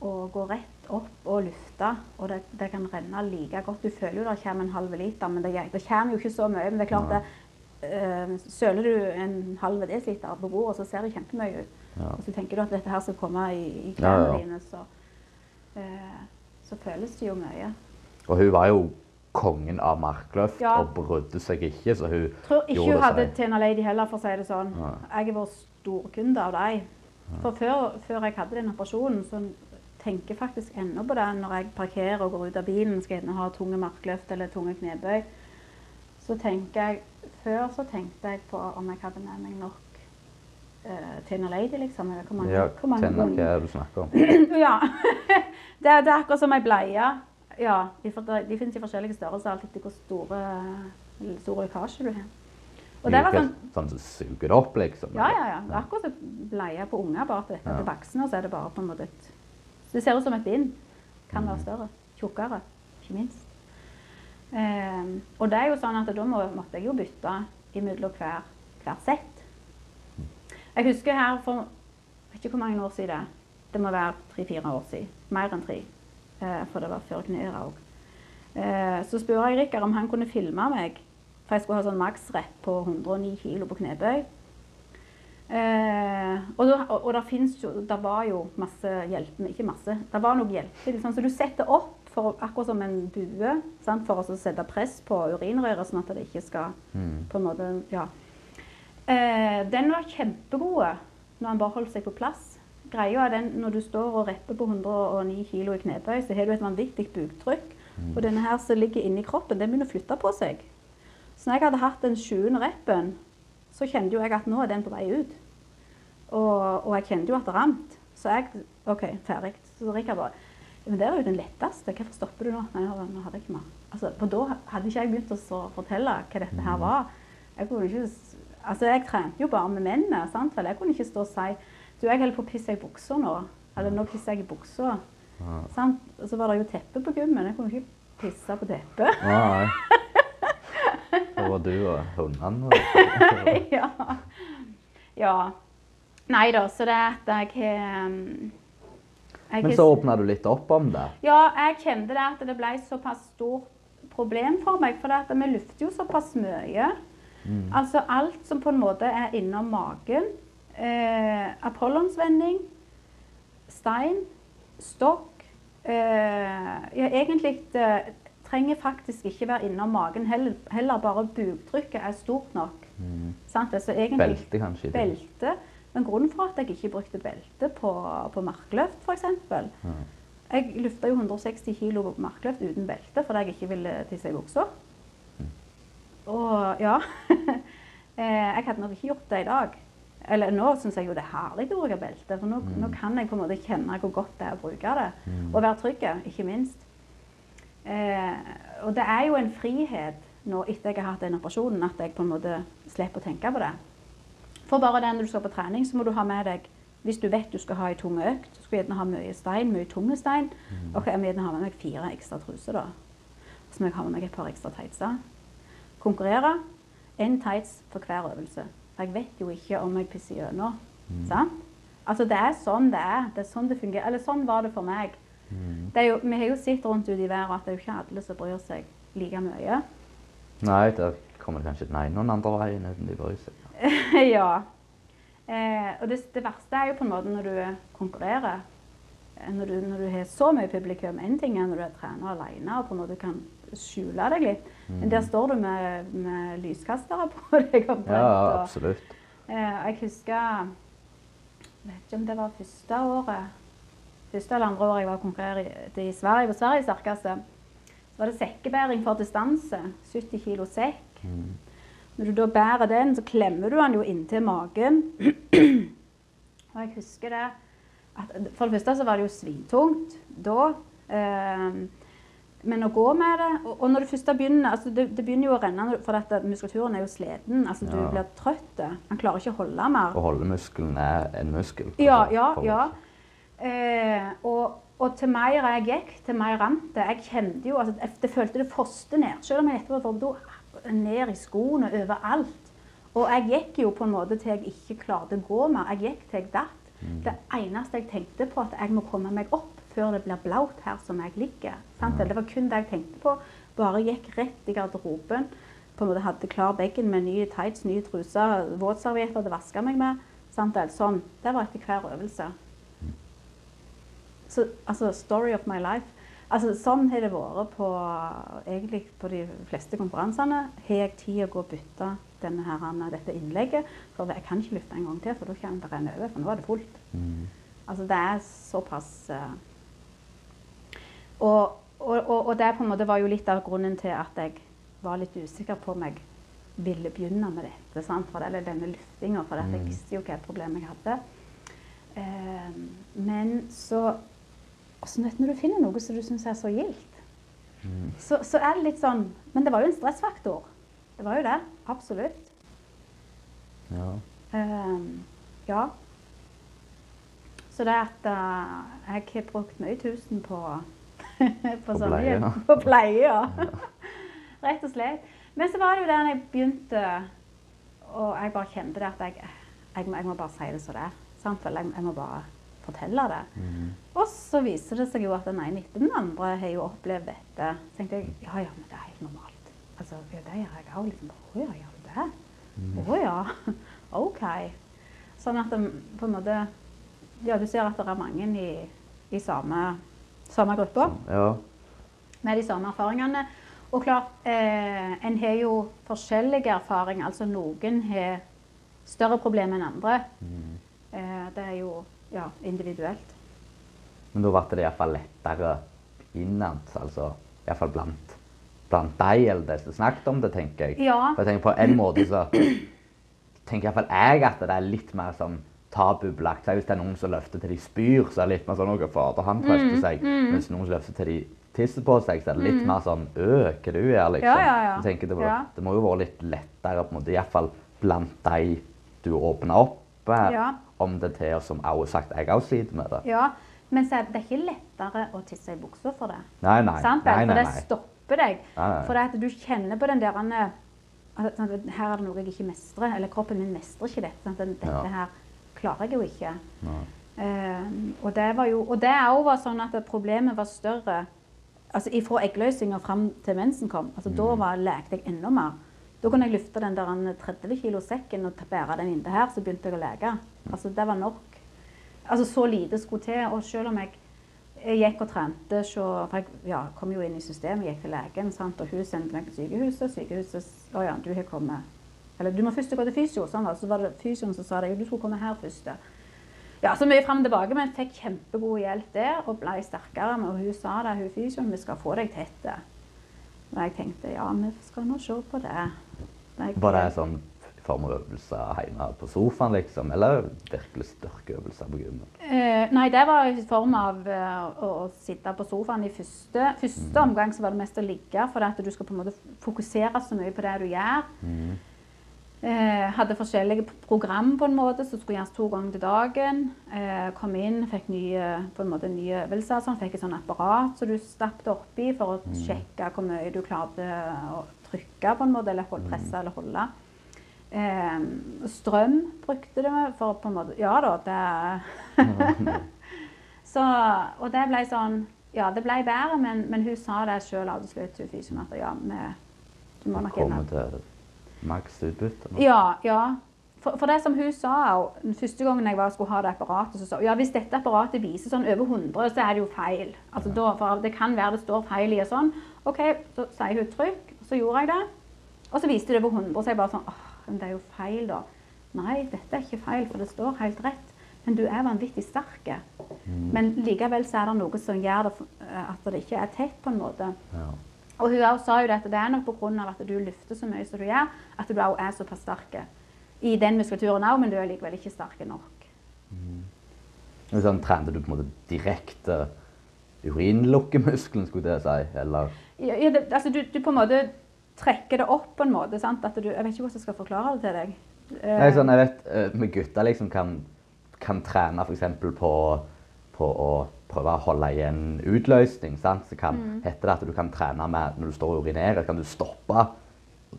B: og gå rett opp og lufte, og det, det kan renne like godt. Du føler jo det kommer en halv liter, men det, det kommer jo ikke så mye. Men det er klart det, uh, Søler du en halv desiliter på bordet, så ser det kjempemye ut. Og så tenker du at dette her skal komme i, i klærne dine, så så føles det jo mye.
A: Og hun var jo kongen av markløft ja. og brydde seg ikke, så hun
B: Tror ikke hun hadde Tena Lady heller, for å si det sånn. Ja. Jeg er vår storkunde av deg. For før, før, jeg hadde den operasjonen, så tenker jeg faktisk ennå på det når jeg parkerer og går ut av bilen skal jeg ha tunge markløft eller tunge knebøy. Så tenker jeg Før så tenkte jeg på om jeg hadde med meg nok uh, Tena Lady, liksom.
A: Hvor mange, ja, hvor mange Tena, hva er det du snakker om? *clears throat*
B: ja. *laughs* Det, det, er akkurat som ei bleie. Ja, de, de finnes i forskjellige størrelser, alt etter hvor store, stor lekkasje du har. Og det var sånn
A: sånn som suger det opp, liksom?
B: Ja, ja, ja. Det er akkurat som bleie på unger, bare at dette
A: Ja.
B: voksne, så er det bare på en måte et Det ser ut som et bind. Kan
A: Mm.
B: være større. Tjukkere, ikke minst. Um, og det er jo sånn at da må, måtte jeg jo bytte imellom hver, hver sett. Jeg husker her for vet ikke hvor mange år siden det. Det må være tre-fire år siden. Mer enn tre. Eh, for det var før kneet òg. Eh, så spurte jeg Rikard om han kunne filme meg. For jeg skulle ha sånn maksrett på 109 kilo på knebøy. Eh, og, da, og, og der jo Der var jo masse hjelp Ikke masse. Det var noe hjelpemiddel. Sånn, så du setter opp for, akkurat som en bue sant, for å sette press på urinrøret, sånn at det ikke skal
A: Mm.
B: på en måte, ja. Eh, den var kjempegod når han bare holdt seg på plass. Greia er den, Når du står og repper på 109 kg i knebøy, så har du et vanvittig buktrykk.
A: Mm.
B: Og denne her som ligger inni kroppen, den begynner å flytte på seg. Så når jeg hadde hatt den sjuende reppen, så kjente jo jeg at nå er den på vei ut. Og, og jeg kjente jo at det rant. Så jeg OK, ferdig. Så Rikard bare Men det er jo den letteste. Hvorfor stopper du nå? Nei, nå hadde jeg ikke mer. Altså, for da hadde ikke jeg begynt å fortelle hva dette her var. Jeg kunne ikke Altså, jeg trente jo bare med mennene, sant? Vel, jeg kunne ikke stå og si Du, jeg holder på å pisse i buksa nå. Eller nå pisser jeg i buksa.
A: Ja.
B: Sant? Og så var det jo teppe på gymmen. Jeg kunne ikke pisse på teppet.
A: Nei. Det var du og hundene. *laughs*
B: ja. ja. Nei da, så det er at jeg har um, jeg
A: Men så åpna du litt opp om det.
B: Ja, jeg kjente det at det ble såpass stort problem for meg. For vi lufter jo såpass mye.
A: Mm.
B: Altså alt som på en måte er innom magen. Eh, Apollonsvending, stein, stokk. Eh, ja, egentlig det trenger faktisk ikke være innom magen. Heller, heller bare buktrykket er stort nok.
A: Mm.
B: Sant? Altså egentlig
A: Belte, kanskje?
B: belte. Men grunnen for at jeg ikke brukte belte på, på markløft, f.eks.
A: Mm.
B: Jeg lufta jo 160 kg på markløft uten belte fordi jeg ikke ville tisse i buksa. Og ja *laughs* eh, Jeg hadde nok ikke gjort det i dag. Eller nå syns jeg jo det er herlig å bruke belte, for nå, nå kan jeg på en måte kjenne hvor godt det er å bruke det.
A: Mm.
B: Og være trygg, ikke minst. Eh, og det er jo en frihet nå etter jeg har hatt den operasjonen, at jeg på en måte slipper å tenke på det. For bare det når du skal på trening, så må du ha med deg Hvis du vet du skal ha ei tung økt, så skal du gjerne ha mye stein, mye tunge stein. Ok, jeg må gjerne ha med meg fire ekstra truser, da. Så må jeg ha med meg et par ekstra tightser. Konkurrere. Én tights for hver øvelse. For jeg vet jo ikke om jeg pisser gjennom. Sant? Altså, det er sånn det er. Det er sånn det fungerer. Eller sånn var det for meg.
A: Mm.
B: Det er jo, vi har jo sett rundt ute i verden at det er jo ikke alle som bryr seg like mye.
A: Nei, der kommer det kanskje og den andre veien uten de bryr seg. *laughs*
B: ja. Eh, og det, det verste er jo på en måte når du konkurrerer. Eh, Når du, når du har så mye publikum. Én ting er når du er trener alene og på en måte kan skjule deg litt. Men der står du med, med lyskastere på *laughs* deg. og
A: ja, absolutt.
B: og- Eh, jeg husker Jeg vet ikke om det var første året Første eller andre året jeg var konkurrerte i Sverige, på Sveriges sterkeste. Så var det sekkebæring for distanse. 70 kilo sekk.
A: Mm.
B: Når du da bærer den, så klemmer du den jo inntil magen. *clears throat* og jeg husker det at For det første så var det jo svintungt da. Eh, men å gå med det Og, og når du først begynner altså det, det begynner jo å renne for dette, muskulaturen er jo sliten. altså Du
A: Ja.
B: blir trøtt. Han klarer ikke å holde mer.
A: Å holde muskelen er en muskel.
B: Ja, ja, ja. Eh, og, og til mer jeg gikk, til mer rant det. Jeg kjente jo, altså, jeg- det følte det foste ned. Selv om jeg etterpå var ned i skoene, overalt. Og jeg gikk jo på en måte til jeg ikke klarte å gå mer. Jeg gikk til jeg datt. Det eneste jeg tenkte på, at jeg må komme meg opp før det blir blaut her som jeg ligger. Sant? Det var kun det jeg tenkte på. Bare gikk rett i garderoben. På en måte hadde klar bagen med nye tights, nye truser, våtservietter til å vaske meg med. Sant? Sånn. Det var etter hver øvelse. Så, altså, story of my life. Altså, sånn har det vært på, egentlig på de fleste konkurransene. Har jeg tid å gå og bytte denne her, dette innlegget? For jeg kan ikke løfte en gang til, for da kommer det renne over. For nå er det fullt.
A: Mm.
B: Altså, det er såpass eh, og, og, og, det på en måte var jo litt av grunnen til at jeg var litt usikker på om jeg ville begynne med dette. Sant? For eller denne luftinga, for jeg
A: Mm.
B: visste jo hva problem jeg hadde. Eh, men så også Når du finner noe som du syns er så gildt,
A: Mm.
B: så, så er det litt sånn Men det var jo en stressfaktor. Det var jo det. Absolutt.
A: Ja.
B: Eh, ja. Så det at uh, jeg har brukt mye tusen på, *laughs* på, *laughs* på
A: pleie, ja.
B: På pleie, ja. *laughs* Rett og slett. Men så var det jo da jeg begynte, og jeg bare kjente det at jeg, jeg, jeg må bare si det som det er. Jeg, jeg må bare fortelle det.
A: Mhm.
B: Og så viser det seg jo at den ene etter den andre har jo opplevd dette. Så tenkte jeg ja, ja, men det er helt normalt. Altså, ja, det gjør jeg òg. Liksom, å ja, gjør du det? Å ja. OK. Sånn at det, på en måte Ja, du ser at det er mange i, i samme, samme gruppe
A: Ja.
B: med de samme erfaringene. Og klart, eh, en har jo forskjellige erfaringer. Altså noen har større problemer enn andre.
A: Mm.
B: Eh, det er jo ja, individuelt.
A: Men da ble det iallfall lettere innad, altså iallfall blant, blant deg eller de som snakket om det, tenker jeg.
B: Ja.
A: For jeg tenker På en måte så tenker iallfall jeg at det er litt mer sånn tabubelagt. Hvis det er noen som løfter til de spyr, så er det litt mer sånn «Å, fader, han trøster
B: Mm,
A: seg. Mens noen som løfter til de tisser på seg, så er det litt mer sånn Øh, hva du gjør, liksom.
B: Ja, ja, ja.
A: Jeg tenker det, må,
B: Ja.
A: det må jo være litt lettere, på en måte, iallfall blant de du åpner opp eh,
B: Ja.
A: om det til, og som også sagt jeg også sliter med det.
B: Ja, men så er det ikke lettere å tisse i buksa for det.
A: Nei, nei.
B: Sant?
A: nei,
B: nei,
A: nei,
B: For det stopper deg.
A: Nei, nei.
B: For det at du kjenner på den der sånn at Her er det noe jeg ikke mestrer. Eller kroppen min mestrer ikke dette. Dette
A: Ja.
B: her klarer jeg jo ikke. Eh, og det var jo, og det òg var sånn at problemet var større altså ifra eggløsninga fram til mensen kom. altså Da
A: Mm.
B: var, lekte jeg enda mer. Da kunne jeg løfte den der 30 kilo sekken og bære den inntil her, så begynte jeg å leke. Altså Det var nok. Altså Så lite skulle til. Og selv om jeg, jeg gikk og trente så, For jeg ja, kom jo inn i systemet, gikk til legen, sant? og hun sendte meg til sykehuset. Sykehuset Å ja, du har kommet Eller du må først gå til fysio. Sånn, da. så var det fysioen som sa det. Du skulle komme her først. Ja, så mye frem og tilbake, men fikk kjempegod hjelp der og ble sterkere. Og hun sa det, hun fysioen, vi skal få deg tett. Og jeg tenkte ja, vi skal nå se på det. Jeg,
A: Var det sånn i form av øvelser hjemme på sofaen, liksom? Eller virkelig styrkeøvelser på gymmen?
B: Eh, nei, det var i form av eh, å, å sitte på sofaen i første, første omgang. så var det mest å ligge, for at du skal på en måte fokusere så mye på det du gjør. Eh, hadde forskjellige program på en måte, som skulle gjøres to ganger til dagen. Eh, kom inn, fikk nye, på en måte, nye øvelser. Sånn, fikk et sånt apparat som du stappet oppi for å sjekke hvor mye du klarte å trykke på en måte, eller hold, presse eller holde. Eh, strøm brukte det for på en måte Ja da, det *laughs* Så, Og det ble sånn Ja, det ble bedre, men, men hun sa det sjøl til slutt, hun fysioen, at ja, vi, du må nok inn.
A: Komme til maks utbytte? nå?
B: Ja, ja. For, for det som hun sa den første gangen jeg var, skulle ha det apparatet, så sa hun ja, hvis dette apparatet viser sånn over 100, så er det jo feil. Altså, da, for det kan være det står feil i og sånn. OK, så sier hun trykk, så gjorde jeg det. Og så viste det over 100, så jeg bare sånn åh, men det er jo feil, da. Nei, dette er ikke feil, for det står helt rett. Men du er vanvittig sterk. Men likevel så er det noe som gjør det, at det ikke er tett, på en måte.
A: Ja.
B: Og hun sa jo det at det er nok pga. at du løfter så mye som du gjør, at du også er såpass sterk. I den muskulaturen òg, men du er likevel ikke sterk nok.
A: Mm. Sånn, trente du på en måte direkte urinlukkemuskelen, skulle det si? Eller
B: Ja, ja, det, altså du, du på en måte trekker det opp på en måte. sant? At du, jeg vet ikke hvordan jeg skal forklare det til deg. Eh,
A: Nei, sånn, jeg vet eh, med gutter liksom kan, kan trene f.eks. På, på å prøve å holde igjen utløsning. Sant? Så kan, heter det at du kan trene med når du står og urinerer, kan du stoppe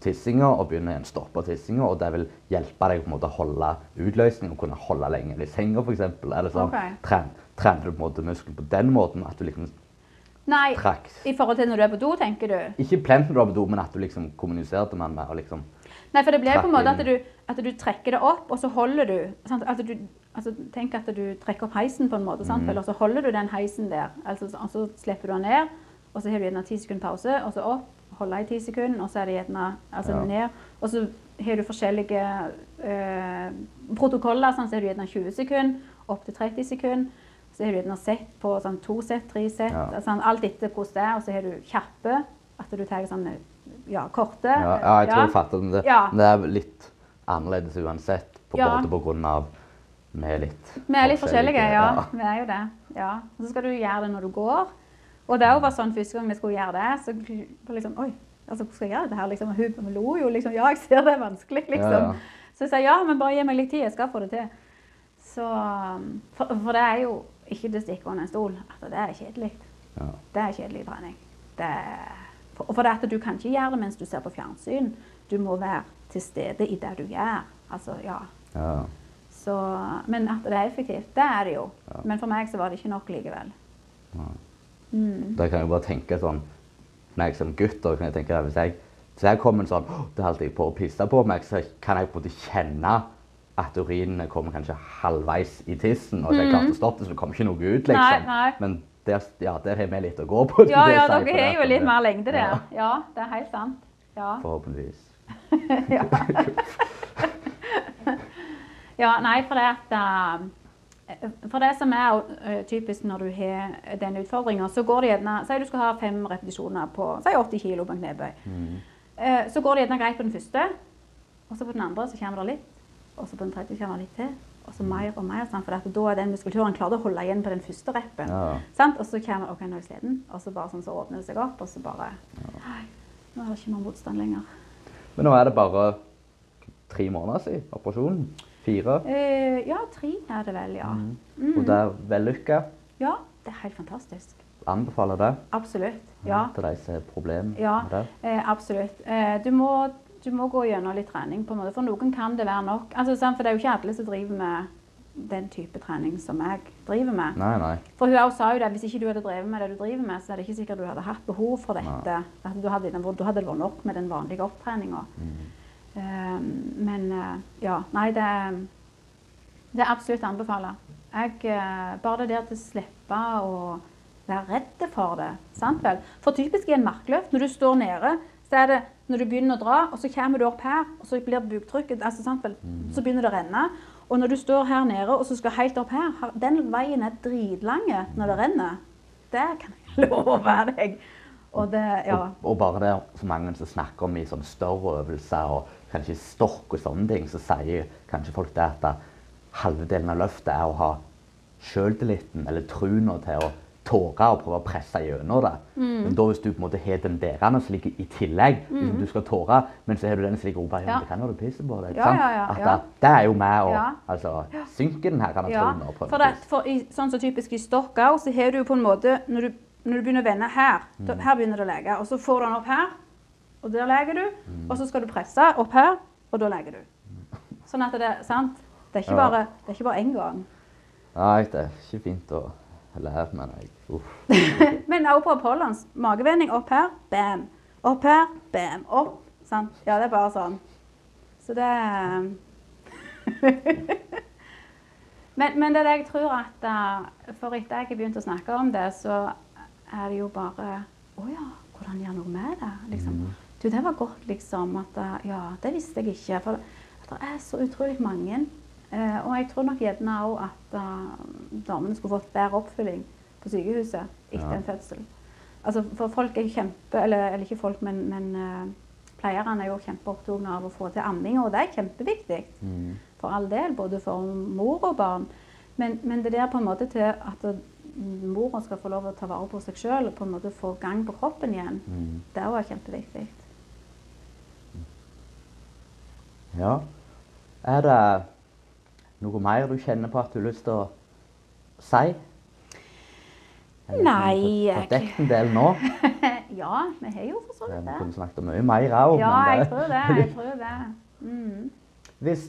A: tissinga og begynne igjen stoppe tissinga. Og det vil hjelpe deg på en måte å holde utløsning og kunne holde lenger i senga f.eks. Eller sånn.
B: Okay.
A: Tren, trener du på en måte muskelen på den måten at du liksom
B: Nei,
A: trakk
B: i forhold til når du er på do, tenker du?
A: Ikke plent når du er på do, men at du liksom kommuniserte med den liksom
B: Nei, for det blir på en måte at du, at du trekker det opp, og så holder du. Sant? At du altså, tenk at du trekker opp heisen på en måte, sant?
A: Mm.
B: Eller så holder du den heisen der. Altså, og så slipper du den ned, og så har du gjerne 10 sekunder pause, og så opp, holde i 10 sekunder, og så er det gjerne altså,
A: Ja.
B: ned. Og så har du forskjellige eh, protokoller, sånn, så har du gjerne 20 sekunder, opp til 30 sekunder. Så har du gjerne sett på sånn, to sett, tre sett,
A: Ja.
B: altså, alt etter hvordan det er. Og så har du kjappe, at du tar sånn ja, korte.
A: Ja, jeg tror jeg fatter det. Men det er litt annerledes uansett, på både på grunn av vi er litt
B: Vi er litt forskjellige, ja. Vi er jo det. Ja. Og så skal du gjøre det når du går. Og det var sånn første gang vi skulle gjøre det, så liksom Oi, altså, hvordan skal jeg gjøre dette her? Liksom, og hun lo jo liksom Ja, jeg ser det er vanskelig, liksom.
A: Ja, ja.
B: Så jeg sa ja, men bare gi meg litt tid, jeg skal få det til. Så, for, for det er jo ikke det stikke under en stol altså, det er kjedelig.
A: Ja.
B: Det er kjedelig trening. Det er, for, for det at du kan ikke gjøre det mens du ser på fjernsyn. Du må være til stede i det du gjør. Altså, ja. Så, men at det er effektivt, det er det jo.
A: Ja.
B: Men for meg så var det ikke nok likevel.
A: Ja.
B: Mm.
A: Da kan jeg bare tenke sånn Når jeg som gutt da kan jeg tenke hvis jeg, hvis jeg kommer sånn «Åh, Det holdt jeg på å pisse på meg, så kan jeg på en måte kjenne at urinene kommer kanskje halvveis i tissen. Og at jeg klart å stoppe det, så det kommer ikke noe ut, liksom.
B: Nei, nei.
A: Men der, ja, der har vi litt å gå på.
B: Ja, ja, dere har jo litt mer lengde der.
A: Ja,
B: Ja, det er helt sant. Ja.
A: forhåpentligvis. *laughs* *laughs*
B: ja. *laughs* ja, nei, for det at eh, For det som er eh, typisk når du har den utfordringa, så går det gjerne Si du skal ha fem repetisjoner på si 80 kg på en knebøy.
A: Mm.
B: Eh, Så går det gjerne greit på den første, og så på den andre så kommer det litt. Og så på den tredje kommer det litt til. Og så mer og mer. Sant? For at da er den muskulaturen til å holde igjen på den første reppen.
A: Ja.
B: Og så kommer OK, nå er jeg sliten. Og så bare sånn så åpner det seg opp, og så bare ja. nå er det ikke noe motstand lenger.
A: Men nå er det bare tre måneder siden operasjonen. Fire.
B: Eh, ja, tre er det vel, ja.
A: Mm. Og det er vellykka.
B: Ja, det er helt fantastisk.
A: Anbefaler det
B: Absolutt. Ja,
A: til de som har problemer
B: Ja.
A: med det.
B: eh, absolutt. Eh, du, må, du må gå gjennom litt trening, på en måte. For noen kan det være nok. Altså. For det er jo ikke alle som driver med den type trening som jeg driver med.
A: Nei, nei.
B: For hun sa jo det, hvis ikke du hadde drevet med det du driver med, så er det ikke sikkert du hadde hatt behov for dette. At du hadde, du hadde vært nok med den vanlige opptreninga. Um, men eh, ja, nei, det, det er absolutt å anbefale. Jeg, eh, bare det der til å slippe å være redd for det. sant vel? For typisk i en markløft, når du står nede, så er det når du begynner å dra, og så kommer du opp her, og så blir buktrykket altså, sant vel? Så begynner det å renne. Og når du står her nede og så skal helt opp her, den veien er dritlange når det renner. Det kan jeg *laughs* love deg. Og det, ja.
A: Og, og bare det så mange som snakker om i sånne større øvelser og kanskje stokk og sånne ting, så sier kanskje folk det at halvdelen av løftet er å ha sjøltilliten eller trua til å tåre og prøve å presse gjennom det.
B: Mm.
A: Men da hvis du på en måte har den derene som ligger i tillegg, liksom du skal tåre, men så har du den som ligger oppe, ja, det kan være du pisser på deg.
B: Ja,
A: sant?
B: ja,
A: At det, det er jo med å altså, synke den her kan
B: Ja,
A: trua på
B: for, det, for i, sånn som typisk i stokk òg, så har du på en måte Når du, når du begynner å vende her, da,
A: Mm.
B: her begynner det å lege. Og så får du den opp her, og der leker du.
A: Mm.
B: Og så skal du presse opp her, og da leker du. Sånn at det sant. Det er ikke bare, det er ikke bare én gang.
A: Nei, det er ikke fint å lære, men jeg Uff. *laughs*
B: Men også på Apollons. Magevending opp her, bam. Opp her, bam. Opp. Sant? Ja, det er bare sånn. Så det *laughs* men, men det er det jeg tror at eh, For etter jeg begynt å snakke om det, så er det jo bare Å ja, hvordan gjøre noe med det? Liksom. Du, det var godt, liksom. At eh, Ja, det visste jeg ikke. For det er så utrolig mange. Eh, og jeg tror nok gjerne òg at eh, damene skulle fått bedre oppfølging på sykehuset etter
A: Ja.
B: en fødsel. Altså, for folk er kjempe Eller, eller ikke folk, men, men pleierne er jo kjempeopptatt av å få til amminga, og det er kjempeviktig.
A: Mm.
B: For all del, både for mor og barn. Men, men det der på en måte til at mora skal få lov å ta vare på seg sjøl og på en måte få gang på kroppen igjen,
A: Mm.
B: det er også kjempeviktig.
A: Ja. Er det noe mer du kjenner på at du har lyst til å si? Eller
B: Nei, jeg-
A: Fått dekket en del nå. *laughs*
B: ja, vi har jo for så
A: Vi
B: vidt det.
A: kunne snakket om mye mer òg.
B: Ja, jeg tror det. Jeg *laughs* tror det. Mm.
A: Hvis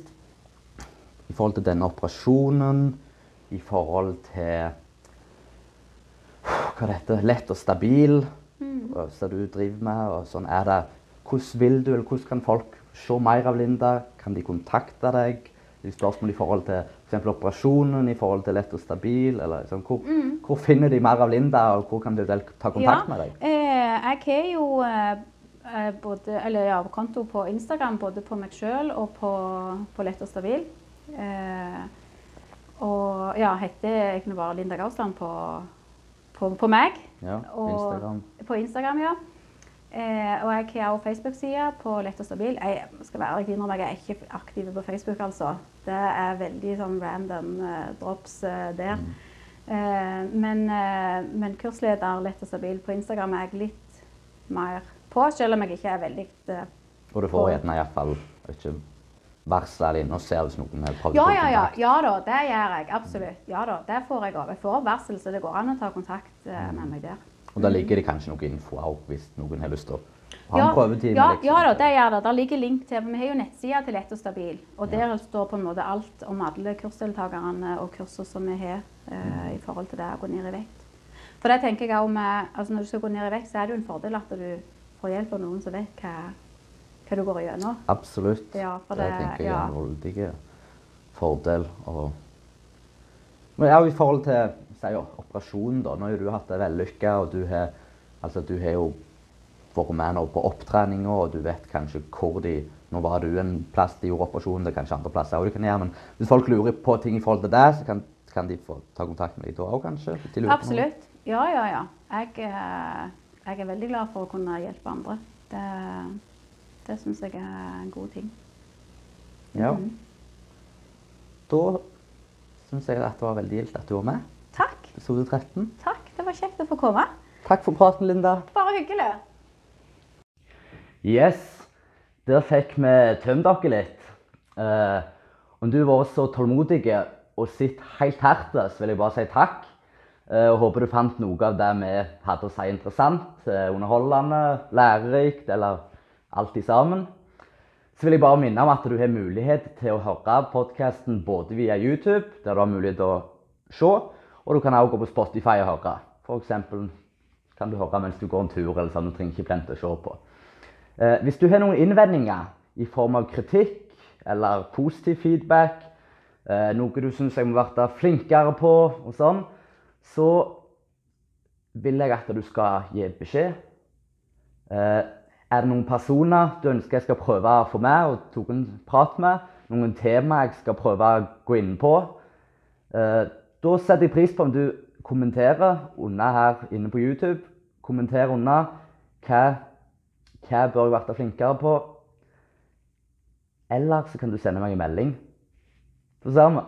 A: i forhold til denne operasjonen, i forhold til hva det heter, lett og stabil,
B: Mm.
A: som du driver med, og sånn er det. Hvordan vil du, eller hvordan kan folk se mer av Linda? Kan de kontakte deg? Er det spørsmål i forhold til for operasjonen, i forhold til lett og stabil? Eller, liksom, hvor, hvor finner de mer av Linda, og hvor kan de ta kontakt med deg?
B: Eh, jeg har jo eh, eh, både, eller ja, konto på Instagram, både på meg sjøl og på, på Lett og stabil. Eh, og ja, heter egentlig bare Linda Gausland på, på, på meg.
A: Ja, på
B: Og-
A: Instagram.
B: På Instagram, ja. Eh, og jeg har også Facebook-side på Lett og stabil. Jeg skal være ærlig innrømme, jeg er ikke aktiv på Facebook, altså. Det er veldig sånn random eh, drops eh, der. Eh, men, eh, men kursleder Lett og stabil på Instagram er jeg litt mer på, selv om jeg ikke er veldig eh,
A: Og du får gjerne iallfall ikke varsle deg inn og se hvis noen har prøvd
B: Ja, ja, ja. Ja da, det gjør jeg. Absolutt. Ja da, det får jeg òg. Jeg får varsel, så det går an å ta kontakt med meg der.
A: Og da ligger det kanskje noe info òg, hvis noen har lyst til å ha
B: Ja,
A: en prøvetime?
B: ja,
A: liksom.
B: ja da, det gjør det. Der ligger link til Vi har jo nettsida til Lett og stabil. Og der står på en måte alt om alle kursdeltakerne og kurser som vi har eh, i forhold til det å gå ned i vekt. For det tenker jeg med, altså Når du skal gå ned i vekt, så er det jo en fordel at du får hjelp av noen som vet hva, hva du går gjennom.
A: Absolutt.
B: Ja, for
A: det,
B: det-
A: tenker jeg er en veldig fordel. Og... Men òg i forhold til si, operasjonen, da. Nå har du hatt det vellykka, og du har, altså, du har jo vært med nå på opptreninga, og du vet kanskje hvor de Nå var du en plass de gjorde operasjonen, det er kanskje andre plasser også du kan gjøre, men hvis folk lurer på ting i forhold til det, så kan, kan de få ta kontakt med deg da òg, kanskje?
B: Absolutt. Ja, ja, ja. Jeg, eh, jeg er veldig glad for å kunne hjelpe andre. Det, det syns jeg er en god ting.
A: Ja.
B: Mm.
A: Da syns jeg at det var veldig gildt at du var med. Episode 13.
B: Takk. Det var kjekt å få komme.
A: Takk for praten, Linda.
B: Bare hyggelig.
A: Yes, der fikk vi tømt dere litt. Eh, om du har vært så tålmodig og sitt helt her så vil jeg bare si takk. Eh, og håper du fant noe av det vi hadde å si interessant, eh, underholdende, lærerikt eller alt i sammen. Så vil jeg bare minne om at du har mulighet til å høre podkasten både via YouTube, der du har mulighet til å se, og du kan også gå på Spotify og høre. Eksempel kan du høre mens du går en tur, eller sånn, du trenger ikke plente å se på. Eh, hvis du har noen innvendinger i form av kritikk eller positiv feedback, eh, noe du syns jeg må være flinkere på, og sånn, så vil jeg at du skal gi beskjed. Eh, er det noen personer du ønsker jeg skal prøve å få med og tok en prat med? Noen tema jeg skal prøve å gå inn på? Eh, da setter jeg pris på om du kommenterer under her inne på YouTube. Kommenter under hva hva bør jeg være flinkere på? Eller så kan du sende meg en melding. Så ser vi.